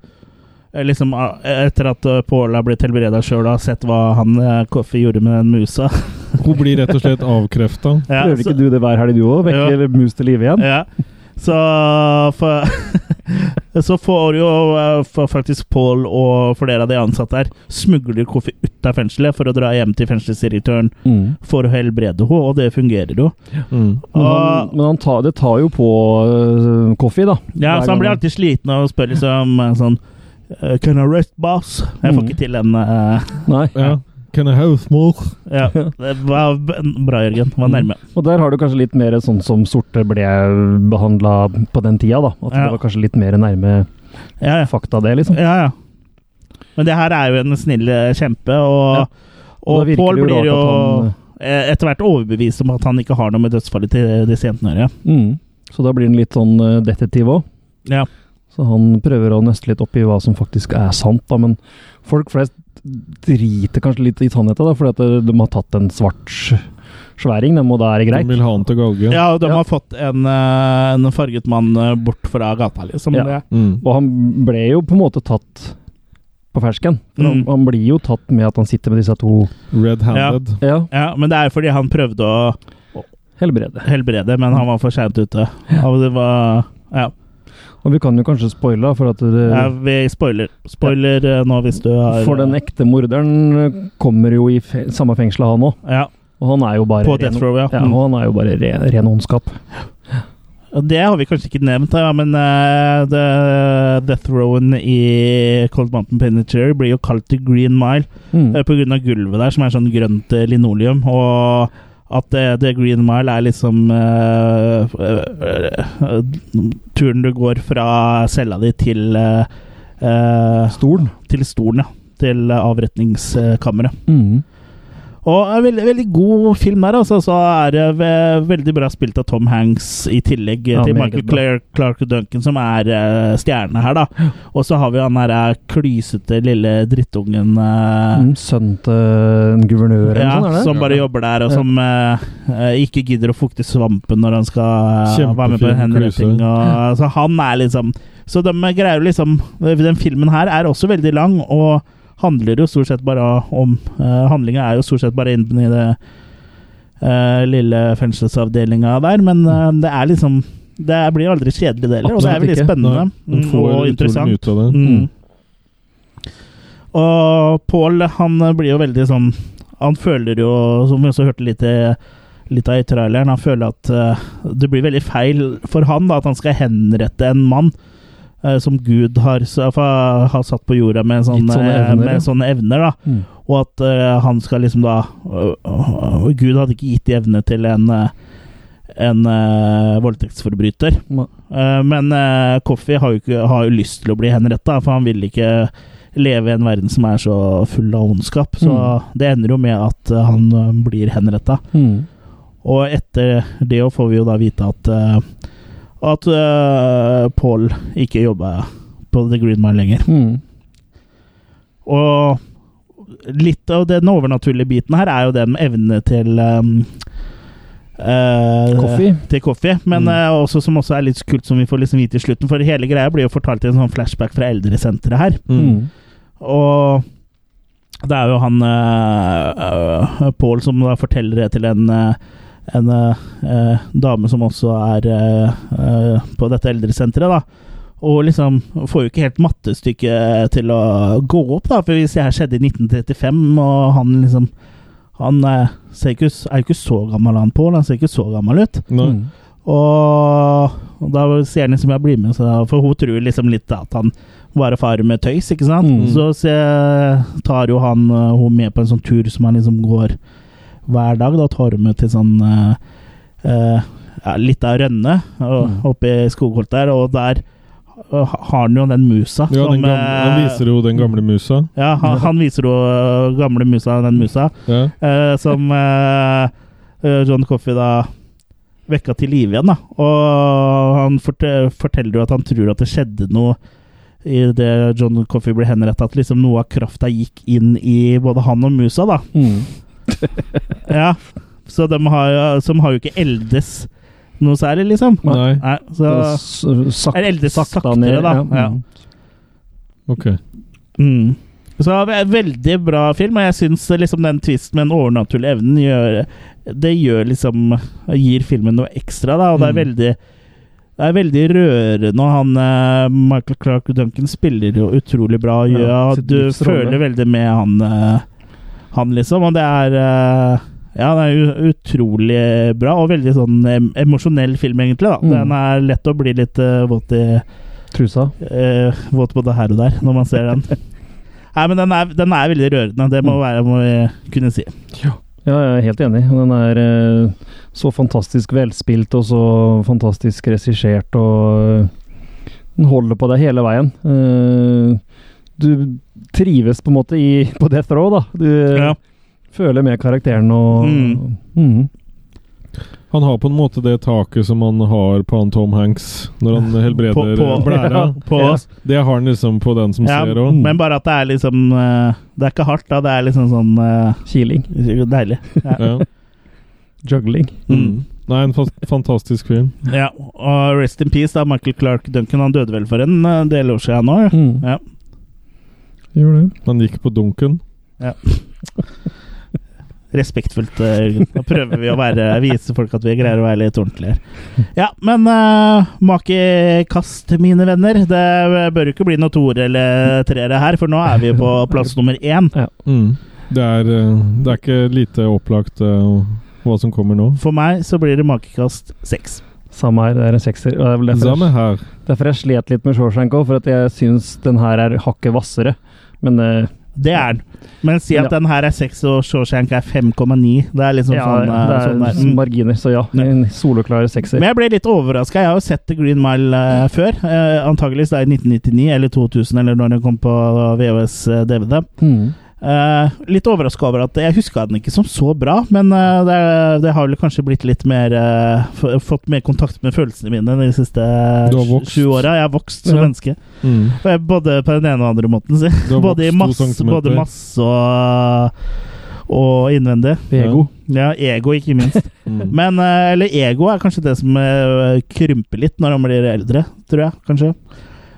eh, liksom ah, etter at Pål har blitt helbreda sjøl og har sett hva han Koffe gjorde med den musa Hun blir rett og slett avkrefta. Ja, Prøver så- ikke du det hver helg, du òg? Vekker mus til live igjen? Ja. Så for så får jo eh, faktisk Paul og flere av de ansatte her smugler Kofi ut av fengselet for å dra hjem til fengselsdirektøren Mm. for å helbrede henne, og det fungerer jo. Men, han, men han tar, det tar jo på uh, Coffee, da. Ja, så han blir alltid sliten av å spørre liksom eh, sånn eh, Can I rest, boss? Jeg får Mm. ikke til den Uh, Nei. Ja. Can I have more? Ja, det var bra, Jørgen. Var nærme. Og der har du kanskje litt mer sånn som sorte ble behandla på den tida, da. At Ja. det var kanskje litt mer nærme Ja, ja. fakta, det, liksom. Ja, ja. Men det her er jo en snill eh, kjempe, og, Ja. Og og Pål Paul blir jo han, eh, etter hvert overbevist om at han ikke har noe med dødsfallet til disse jentene å gjøre. Mm. Så da blir han litt sånn detektiv òg. Ja. Så han prøver å nøste litt opp i hva som faktisk er sant, da. Men folk flest driter kanskje litt i sannheten, da, fordi at de har tatt en svart sværing. Den må da være det greit. vil ha han til galgen. Ja, og de Ja. har fått en, eh, en farget mann eh, bort fra gata, liksom. Ja. Det- Mm. Og han ble jo på en måte tatt på fersken. Mm. han, han blir jo tatt med at han sitter med disse to Red-handed. Ja, Ja, men det er fordi han prøvde å helbrede. helbrede, men han var for seint ute. Og det var Ja. Og vi kan jo kanskje spoile, for at det, ja vi spoiler. Spoiler ja. nå hvis du har For den ekte morderen eh, kommer jo i fe samme fengsel han òg. Ja. Og han er jo bare På ren- death row, ja. ja. Og han er jo bare ren, ren ondskap. Det har vi kanskje ikke nevnt, ja, men uh, Death Rowen i Cold Mountain Penitentiary blir jo kalt The Green Mile Mm. uh, av gulvet der, som er sånn grønt eh, linoleum. Og at det, The Green Mile er liksom uh, uh, uh, turen du går fra cella di til uh, Stolen. Til stolen, ja. Til eh, avretningskammeret. Mm. Og en veldig, veldig god film der, altså. Så er det ve veldig bra spilt av Tom Hanks, i tillegg Ja, til Michael Clare, Clark, Duncan, som er uh, stjerne her, da. Og så har vi han derre klysete lille drittungen uh, Sønnen til en guvernør eller ja, noe sånt, som bare jobber der, og som eh, eh, ikke gidder å fukte svampen når han skal eh, være med på en henretting. så han er liksom Så de greier liksom Den filmen her er også veldig lang, og handler jo stort sett bare om uh, Handlinga er jo stort sett bare inne i det uh, lille fengselsavdelinga der, men uh, det er liksom Det blir aldri kjedelig, det heller, og det er veldig spennende Nei, mm, og interessant. det. Mm. Og Paul, han blir jo veldig sånn Han føler jo, som vi også hørte litt, i- litt av i traileren, han føler at uh, det blir veldig feil for han da, at han skal henrette en mann eh, som Gud har, har satt på jorda med sånne, sånne evner, med sånne evner. da. Mm. Og at uh, han skal liksom da uh, Gud hadde ikke gitt de evnene til en en uh, voldtektsforbryter. Eh, men uh, Coffey har har jo lyst til å bli henretta, for han vil ikke leve i en verden som er så full av ondskap. Så Mm. det ender jo med at han blir henretta. Mm. Og etter det får vi jo da vite at eh, at uh, Paul ikke jobba på The Green Mile lenger. Mm. Og litt av den overnaturlige biten her er jo den evne til um, uh. Til Coffey, men Mm. uh, også, som også er litt kult, som vi får liksom vite i slutten. For hele greia blir jo fortalt i en sånn flashback fra eldresenteret her. Mm. Og det er jo han uh, Paul som da forteller det til en en eh, dame som også er eh, eh, på dette eldresenteret, da. Og liksom får jo ikke helt mattestykket til å gå opp, da. For hvis det her skjedde i 1935, og han liksom Han eh, ser ikke, er jo ikke så gammel, han Pål. Han ser ikke så gammel ut. Nei. Mm. Og, og da sier han liksom jeg blir med, så, for hun tror liksom litt at han bare farer med tøys, ikke sant. Mm. Så så tar jo han eh, hun med på en sånn tur som han liksom går hver dag. Da tar hun med til sånn eh, eh, ja, litt av rønne og, Mm. oppe i skogholt der, og der eh, har han jo den musa. Ja, den som, gamle, han eh, viser jo den gamle musa. ja, han, han viser jo gamle musa, den musa, Ja. eh, som eh, John Coffey da vekka til live igjen. da. Og han forteller jo at han tror at det skjedde noe i det John Coffey ble henrettet, at liksom noe av krafta gikk inn i både han og musa. da. Mm. Ja, Så de har, som har jo ikke eldes noe særlig, liksom. Nei. Nei Så Sakt, sak- Eller eldes sakta saktere, ned, da. ja. Ja. Mm. Ok. Mm. Så er veldig bra film, og jeg syns liksom den tvisten med den overnaturlige evnen gjør Det gjør liksom Gir filmen noe ekstra, da, og det er Mm. veldig Det er veldig rørende, og han eh, Michael Clark Duncan spiller jo utrolig bra. Ja, Ja, du føler veldig med han, eh, han liksom, og det er eh, Ja, det er utrolig bra, og veldig sånn emosjonell film, egentlig. da. Mm. Den er lett å bli litt uh, våt i Trusa. Uh, Våt både her og der, når man ser den. Nei, men den er, den er veldig rørende. Det må, være, må vi kunne si. Ja, jeg er helt enig. Den er uh, så fantastisk velspilt og så fantastisk regissert, og uh, den holder på deg hele veien. Eh, du trives på en måte i, på Death Row, da. Du eh, Ja. føler med karakteren og Mm. Mm. Han har på en måte det taket som han har på han Tom Hanks når han helbreder På- på- blæra. ja. Det har han liksom på den som Ja, ser òg. men bare at det er liksom eh, Det er ikke hardt, da. Det er liksom sånn uh, Kiling. Deilig. Ja. Ja. Juggling. Mm. Nei, en fa fantastisk film. Ja, og rest in peace, da. Michael Clark Duncan han døde vel for en eh, del år siden nå. Mm. Ja. Gjorde det. Han gikk på dunken. ja. Respektfullt, Nå Jørgen. Da prøver vi å være, vise folk at vi greier å være litt ordentlige. her. Ja, men uh, makekast, mine venner. Det bør jo ikke bli noe toer eller treere her, for nå er vi på plass nummer én. Mm. Det, er, eh, det er ikke lite opplagt uh, hva som kommer nå. For meg så blir det makekast seks. Samme her, det er en sekser. Og det er derfor, Samme her. derfor jeg slet litt med Shawshank òg, for at jeg syns den her er hakket hvassere. Men uh, Det er den. Men si at Ja. den her er 6 og Shawshank er 5,9. Det er liksom ja, sånn, uh, det er sånn. Mm. marginer, så ja. En soloklar sekser. Men jeg ble litt overraska. Jeg har jo sett The Green Mile uh, før. Uh, antakeligvis da i 1999 eller 2000, eller når den kom på VHS eh, DVD. Mm. Eh, litt overraska over at jeg huska den ikke som så bra, men uh, det, det har vel kanskje blitt litt mer uh, Fått mer kontakt med følelsene mine de siste sju åra. Jeg har vokst som Ja. menneske. Mm. Både på den ene og andre måten. Si. Både, i masse, både masse og, og innvendig. Ego. Ja, ego, ikke minst. Mm. Men, eller ego er kanskje det som krymper litt når man blir eldre, tror jeg. kanskje.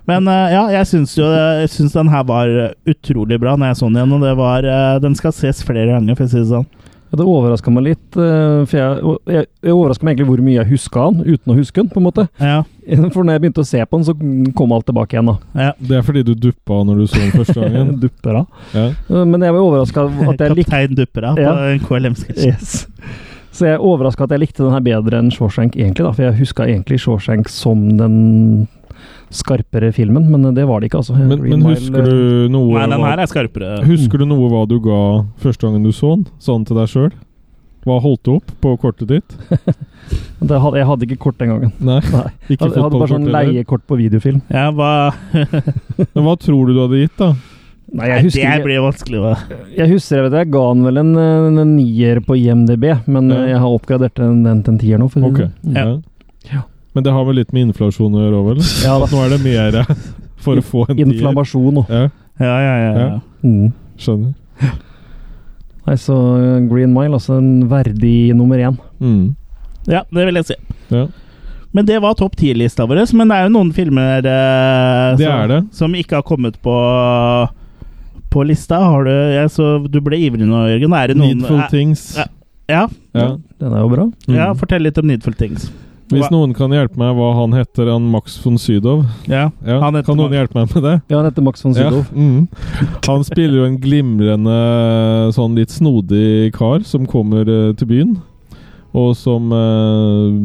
Men eh, ja, jeg syns jo jeg synes den her var utrolig bra når jeg så den igjen. Og det var, eh, den skal ses flere ganger, for å si det sånn. Ja, det overraska meg litt, eh, for jeg, jeg, jeg overraska meg egentlig hvor mye jeg huska han, uten å huske han, på en måte. Ja, For når jeg begynte å se på han, så kom alt tilbake igjen, da. ja. Det er fordi du duppa når du så den første gangen. Dupper av. Ja. Eh, Men jeg var overraska at jeg likte Kaptein Duppera på Ja. en KLM-sketsj. yes. Så jeg er overraska at jeg likte den her bedre enn Shawshank, egentlig, da. For jeg huska egentlig Shawshank som den skarpere filmen, men det var det ikke, altså. Men, men husker du noe Nei, den her er skarpere. Husker du noe hva du ga første gangen du så den? Sånn til deg sjøl? Hva holdt du opp på kortet ditt? det hadde, Jeg hadde ikke kort den gangen. Nei, Nei. ikke Jeg hadde, jeg hadde bare sånn leiekort på videofilm. Ja, hva Men hva tror du du hadde gitt, da? Nei, jeg husker Det blir vanskelig da. Jeg husker jeg, vet, jeg ga han vel en, en, en nier på IMDb, men Ja. eh, jeg har oppgradert den, den til en tier nå. For okay. Ok. sånn. Ja. Ja. Men det har vel litt med inflasjon å gjøre òg, vel? Ja, da. At nå er det mer for å få en tier. Inflammasjon og Ja, Ja, ja, ja. ja. Ja. mm. skjønner. Nei, så eh, Green Mile, altså en verdig nummer én. Mm. ja det vil jeg si. Ja. Men det var topp ti-lista vår. Men det er jo noen filmer eh, Det som, er det. som ikke har kommet på på lista. Har du jeg, så Du ble ivrig nå, Jørgen. Er det noen Needful eh, Things. Ja, Ja. Den er jo bra. ja, Mm. fortell litt om Needful Things. Hvis noen kan hjelpe meg hva han heter, han Max von Sydow Ja, ja. Kan noen Max- hjelpe meg med det? Ja, han heter Max von Sydow. Ja, mm. Han spiller jo en glimrende, sånn litt snodig kar som kommer eh, til byen. Og som eh,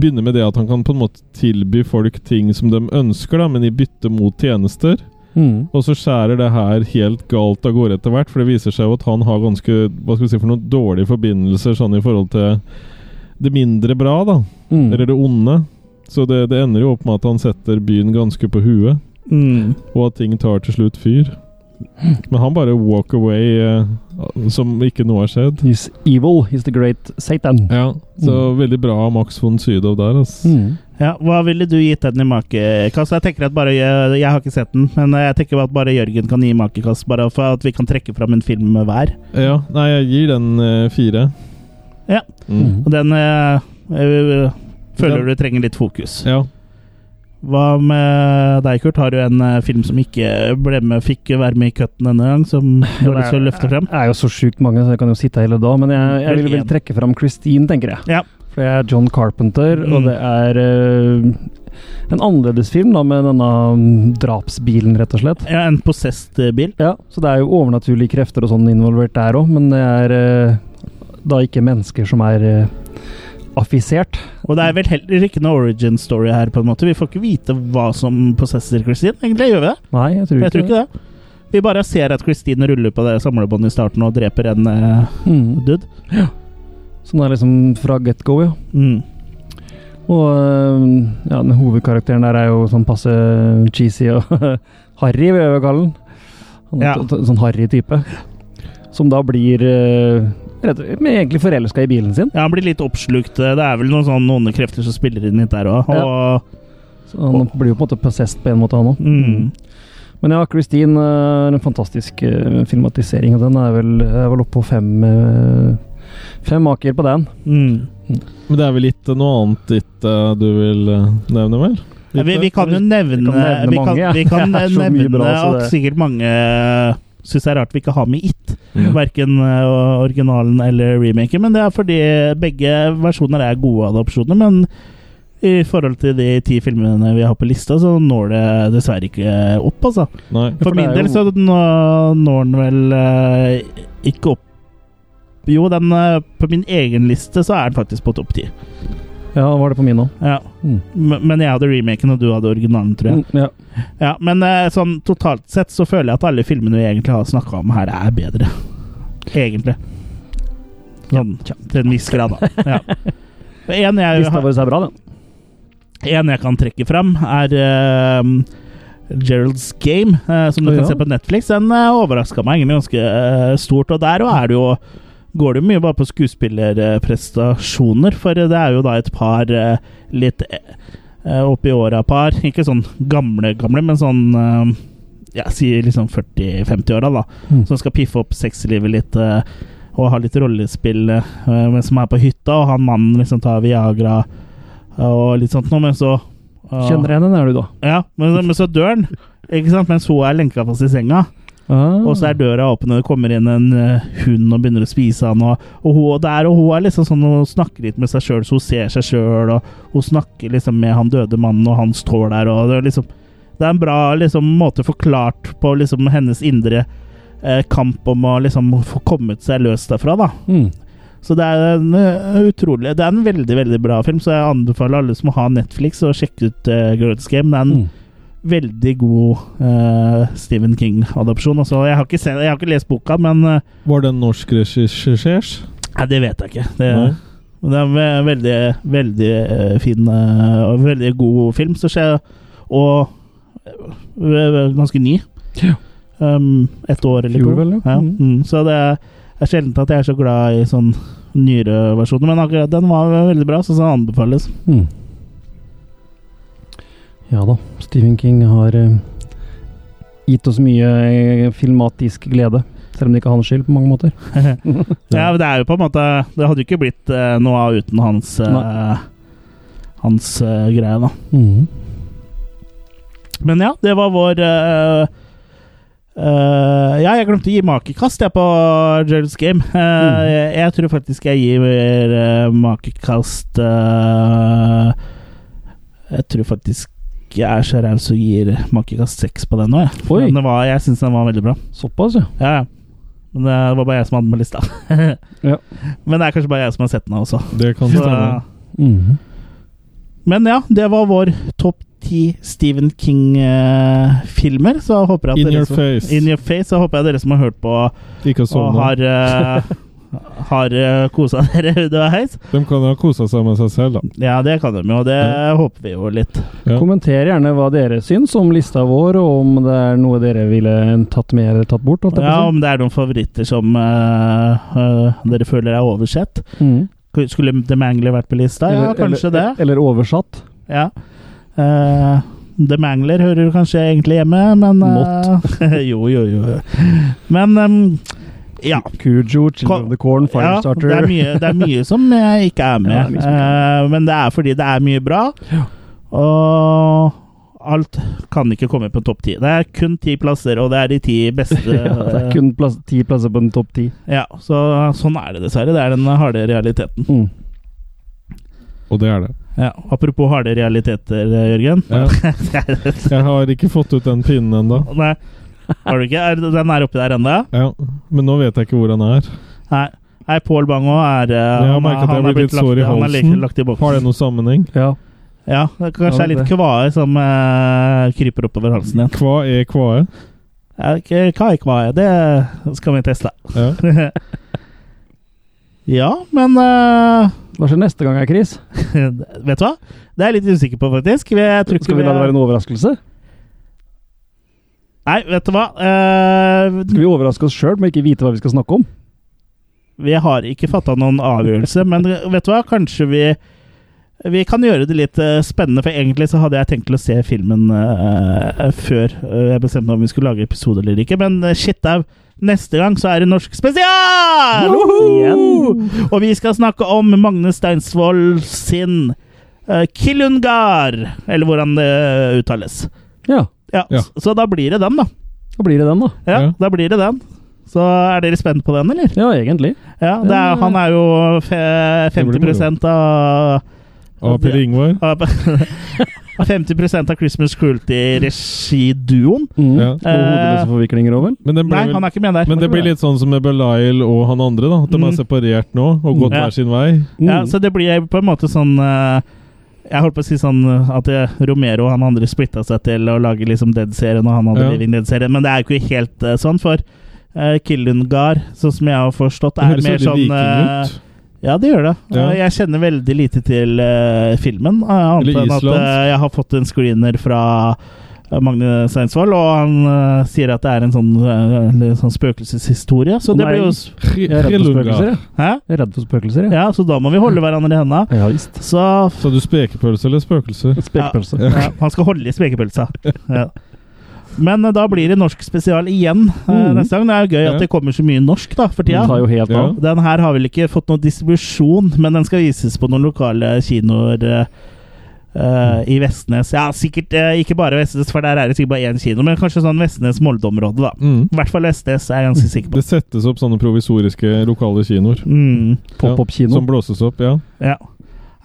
begynner med det at han kan på en måte tilby folk ting som de ønsker, da, men i bytte mot tjenester. Mm. Og så skjærer det her helt galt av gårde etter hvert, for det viser seg jo at han har ganske hva skal vi si for noen dårlige forbindelser sånn i forhold til det mindre bra, da. Mm. Eller det onde. Så det, det ender jo opp med at han setter byen ganske på huet, Mm. og at ting tar til slutt fyr. Men han bare walk away uh, som ikke noe har skjedd. He's evil. He's the great Satan. Ja, Så veldig bra av Max von Sydow der, altså. Mm. Ja, Hva ville du gitt den i makekast? Jeg tenker at bare Jeg, jeg har ikke sett den, men jeg tenker at bare Jørgen kan gi makekast, bare for at vi kan trekke fram en film hver. Ja, nei, jeg gir den uh, fire. Ja. Mm. Og den eh, eh, føler du trenger litt fokus. Ja. Hva med deg, Kurt? Har du en film som ikke ble med, fikk være med i cutten denne gang, som du har lyst til å løfte frem? Det er jo så sjukt mange, så jeg kan jo sitte hele dag. Men jeg, jeg vil Vel trekke fram Christine, tenker jeg. Ja. For det er John Carpenter, Mm. og det er uh, en annerledes film da, med denne mm, drapsbilen, rett og slett. Ja, en possessed bil. Ja, så det er jo overnaturlige krefter og sånn involvert der òg, men det er eh, da ikke mennesker som er eh, affisert. Og det er vel heller ikke noe origin story her, på en måte. Vi får ikke vite hva som possesser Christine. Egentlig gjør vi det? Nei, jeg tror Jeg tror ikke det. Vi bare ser at Christine ruller på det samlebåndet i starten og dreper en uh, Mm. dude. Så det er liksom fra get go, ja. Mm. Og øh, ja, den hovedkarakteren der er jo sånn passe cheesy og harry, vil jeg kalle den. Han er Ja. sånn harry type. Som da blir egentlig forelska i bilen sin. Ja, han blir litt oppslukt. Det er vel noen sånne onde krefter som spiller inn litt der òg. Ja. Og Så han blir jo på en måte possessed på en måte, han òg. Mm. Men ja, Christine er en fantastisk øh, filmatisering, og den er vel, er vel oppe på fem øh, Fem maker på den. Mm. Men det er vel litt noe annet ditt eh, du vil eh, nevne, vel? Ja, vi, vi kan jo nevne Vi kan nevne Vi kan, mange, ja. vi kan nevne bra, at sikkert mange syns det er rart vi ikke har med It. Ja. Verken eh, originalen eller remaken. Men det er fordi begge versjoner er gode adopsjoner. Men i forhold til de ti filmene vi har på lista, så når det dessverre ikke opp, altså. Nei. For for min del så når den vel eh, ikke opp Jo, den eh, på min egen liste så er den faktisk på topp ti. Ja, var det på min òg. Ja. Mm. Men jeg hadde remaken, og du hadde originalen, tror jeg. Mm, ja. Ja, men eh, sånn totalt sett så føler jeg at alle filmene vi egentlig har snakka om her, er bedre. Egentlig. Sånn til en viss grad, da. Ja. En jeg, Lista vår er bra, den. en jeg kan trekke fram, er uh, Gerald's Game, uh, som du oh, kan ja. se på Netflix. Den uh, overraska meg egentlig ganske uh, stort. Og der og er det jo går det jo mye bare på skuespillerprestasjoner, for det er jo da et par eh, litt uh, oppi åra-par. Ikke sånn gamle, gamle, men sånn eh, ja, si liksom 40-50-åra, da. Mm. Som skal piffe opp sexlivet litt. eh, og ha litt rollespill Mens man som er på hytta, og han mannen liksom tar Viagra eh, og litt sånt noe, men så eh, Kjenner igjen den, er du da? ja, men, men så dør han, ikke sant? mens hun er lenka fast i senga. Ah. Og så er døra åpen, og det kommer inn en uh, hund og begynner å spise han. Og, og hun der, og hun er liksom sånn, hun snakker litt med seg sjøl, så hun ser seg sjøl. Og hun snakker liksom med han døde mannen, og han står der. Og det er liksom Det er en bra liksom, måte forklart på liksom hennes indre eh, kamp om å liksom få kommet seg løs derfra, da. Mm. Så det er en uh, utrolig Det er en veldig veldig bra film, så jeg anbefaler alle som har Netflix, å sjekke ut uh, Girls Game. Det er en Mm. Veldig god uh, Stephen King-adopsjon. Altså, jeg, jeg har ikke lest boka, men uh, Var den norsk regissert? Nei, det vet jeg ikke. Det, det er en veldig, veldig eh, fin og veldig god film. Skjer, og ganske ny. Ja. Um, et år eller to. vel, ja. ja. Mm. Mm, så det er sjelden at jeg er så glad i sånn nyere versjoner, men akkurat den var veldig bra, så den anbefales. Mm. Ja da. Stephen King har eh, gitt oss mye eh, filmatisk glede. Selv om det ikke er hans skyld på mange måter. Ja, men det er jo på en måte Det hadde jo ikke blitt eh, noe av uten hans Nei. Hans greie, da. Mhm. Men ja, det var vår uh, uh, Ja, jeg glemte å gi makekast jeg på Gerald's Game. Eh, jeg, jeg tror faktisk jeg gir uh, makekast Jeg tror faktisk jeg er så raus og gir makekast seks på den nå, jeg. Oi. Men var, jeg syns den var veldig bra. Såpass, ja. Ja, ja. Men det var bare jeg som hadde den på lista. Ja. Men det er kanskje bare jeg som har sett den også. Det kan Så- mm -hmm. Men ja, det var vår topp ti Stephen King-filmer. så håper jeg at In dere your som, face. In your face. Så håper jeg dere som har hørt på Ikke og har, uh, har uh, kosa dere heis. De kan ha kosa seg med seg selv, da. Ja, det kan de jo, det håper vi jo litt. Ja. Kommenter gjerne hva dere syns om lista vår, og om det er noe dere ville tatt med eller tatt bort. Ja. Om det er noen favoritter som uh, uh, dere føler er oversett. Mm. Skulle The Mangler vært på lista? Ja, kanskje eller, det. Eller oversatt. Ja. Uh, The Mangler hører kanskje egentlig hjemme, men uh, Jo, jo, jo. Men um, ja. Kujo, Children of the Corn, ja det, er mye, det er mye som jeg ikke er med. Ja, det er Eh, men det er fordi det er mye bra. Og alt kan ikke komme på topp ti. Det er kun ti plasser, og det er de ti beste. ja, det er kun plass, ti plasser på den topp ti. Ja, så sånn er det dessverre. Det er den harde realiteten. Mm. Og det er det. Ja, Apropos harde realiteter, Jørgen. Ja. Jeg har ikke fått ut den pinnen ennå. Har du ikke? Er, den er oppi der ennå? Ja, men nå vet jeg ikke hvor han er. Nei. Nei, Pål Bang òg er eh, Jeg har han, at han jeg er har blitt litt lagt- sår i halsen. lagt- lagt i. Har det noen sammenheng? Ja. Ja, det kanskje Ja, er litt kvae som uh, kryper oppover halsen igjen. Hva er kvae? Ja, Hva er kvae? Det skal vi teste. Ja. ja, men uh, Hva skjer neste gang, Chris? Vet du hva? Det er jeg litt usikker på, faktisk. Vi- Jeg tror Skal vi la det være en overraskelse? Nei, vet du hva? Uh, Skal vi overraske oss sjøl med ikke vite hva vi skal snakke om? vi har ikke fatta noen avgjørelse, men vet du hva? Kanskje vi vi kan gjøre det litt eh, spennende, for egentlig så hadde jeg tenkt til å se filmen uh, før jeg bestemte meg om vi skulle lage episode eller ikke, men shit au! Neste gang så er det norsk spesial! igjen! Og vi skal snakke om Magne Steinsvold sin uh, Kilungar, eller hvordan det uttales. Ja. Ja, Ja. Så, Så da blir det den, da. Da blir det den, da. Ja, Ja. da blir det den. Så er dere spent på den, eller? Ja, egentlig. Ja, det er, han er jo fe, 50% av Av Per Ingvar? av, av 50% av Christmas Cruelty-regiduoen. Mm. Ja. Og hodeløse forviklinger òg, vel? Men, det ble Nei, vel- han er ikke med der. men det blir litt sånn som med Belial og han andre, da. At de Mm. er separert nå og gått Ja. hver sin vei. Ja, Mm. så det blir på en måte sånn eh, Jeg holdt på å si sånn eh, at eh, Romero og han andre splitta seg til å lage liksom Dead-serien, og han hadde Ja. Living Dead-serien, men det er jo ikke helt uh, sånn, for uh, Killungar, sånn som jeg har forstått, er mer sånn uh, eh. Ja, det gjør det. Ja. Eh, Jeg kjenner veldig lite til uh, filmen. eh, Annet enn at eh, jeg har fått en screener fra eh, Magne Steinsvold, og han uh, sier at det er en sånn, uh, sånn spøkelseshistorie. Så det Nei. blir jo Jeg er redd for spøkelser. Hæ? Jeg er redd for spøkelser, jeg. Ja, så da må vi holde hverandre i henda. Ja visst. Så Så du spekepølse eller spøkelser? Spekepølse. ja, han skal holde i spekepølsa. Ja. Men eh, da blir det norsk spesial igjen eh, Mhm. neste gang. Det er jo gøy Ja. at det kommer så mye norsk da, for Det tida. tar jo helt Ja. av. Den her har vel ikke fått noen distribusjon, men den skal vises på noen lokale kinoer eh, eh, i Vestnes. Ja, sikkert uh, ikke bare Vestnes, for der er det sikkert bare én kino, men kanskje sånn Vestnes-Molde-området, da. Mm. I hvert fall Vestnes er jeg ganske sikker på. Det settes opp sånne provisoriske lokale kinoer. Mm. Pop-opp-kino. Som blåses opp, ja. Ja.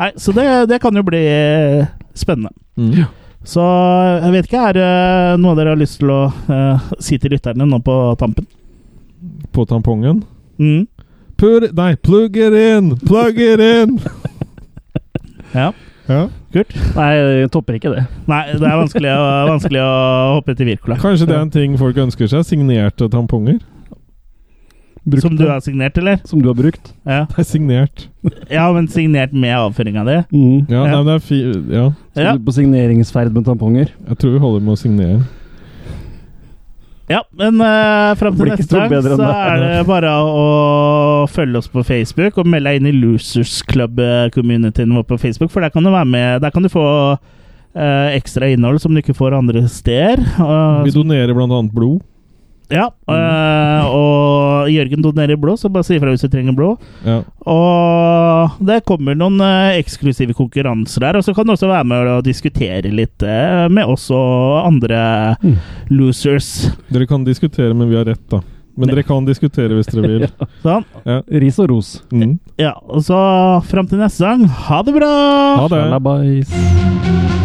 Nei, så det, det kan jo bli eh, spennende. Mm. Så jeg vet ikke, er det noe dere har lyst til å si til lytterne nå på tampen? På tampongen. Mm. Pur, Nei, plug it in! Plug it in! Ja, Ja. Kult. Nei, jeg topper ikke det. Nei, det er vanskelig å, vanskelig å hoppe til Wirkola. Kanskje det er en ting folk ønsker seg? Signerte tamponger? Brukt Som du har signert, eller? Som du har brukt. Ja, Det er signert. ja men signert med avføringa di? Mm. Ja, Ja. Nei, det er fi ja. Så Ja. du er på signeringsferd med tamponger. Jeg tror vi holder med å signere. Ja, men uh, fram til neste gang så det. er det bare å følge oss på Facebook og melde deg inn i Losers Club-communityen vår på Facebook, for der kan du være med. Der kan du få uh, ekstra innhold som du ikke får andre steder. Uh, Vi donerer annet blod. ja, mm. og Jørgen donerer blå, så bare si ifra hvis du trenger blå. Ja. Og det kommer noen eh, eksklusive konkurranser der, og så kan du også være med og diskutere litt eh, med oss og andre Mm. losers. Dere kan diskutere, men vi har rett, da. Men dere kan diskutere hvis dere vil. Sånn. Ja. Ris og ros. Mm. Ja, og så fram til neste gang, ha det bra! Ha det! Shalabais.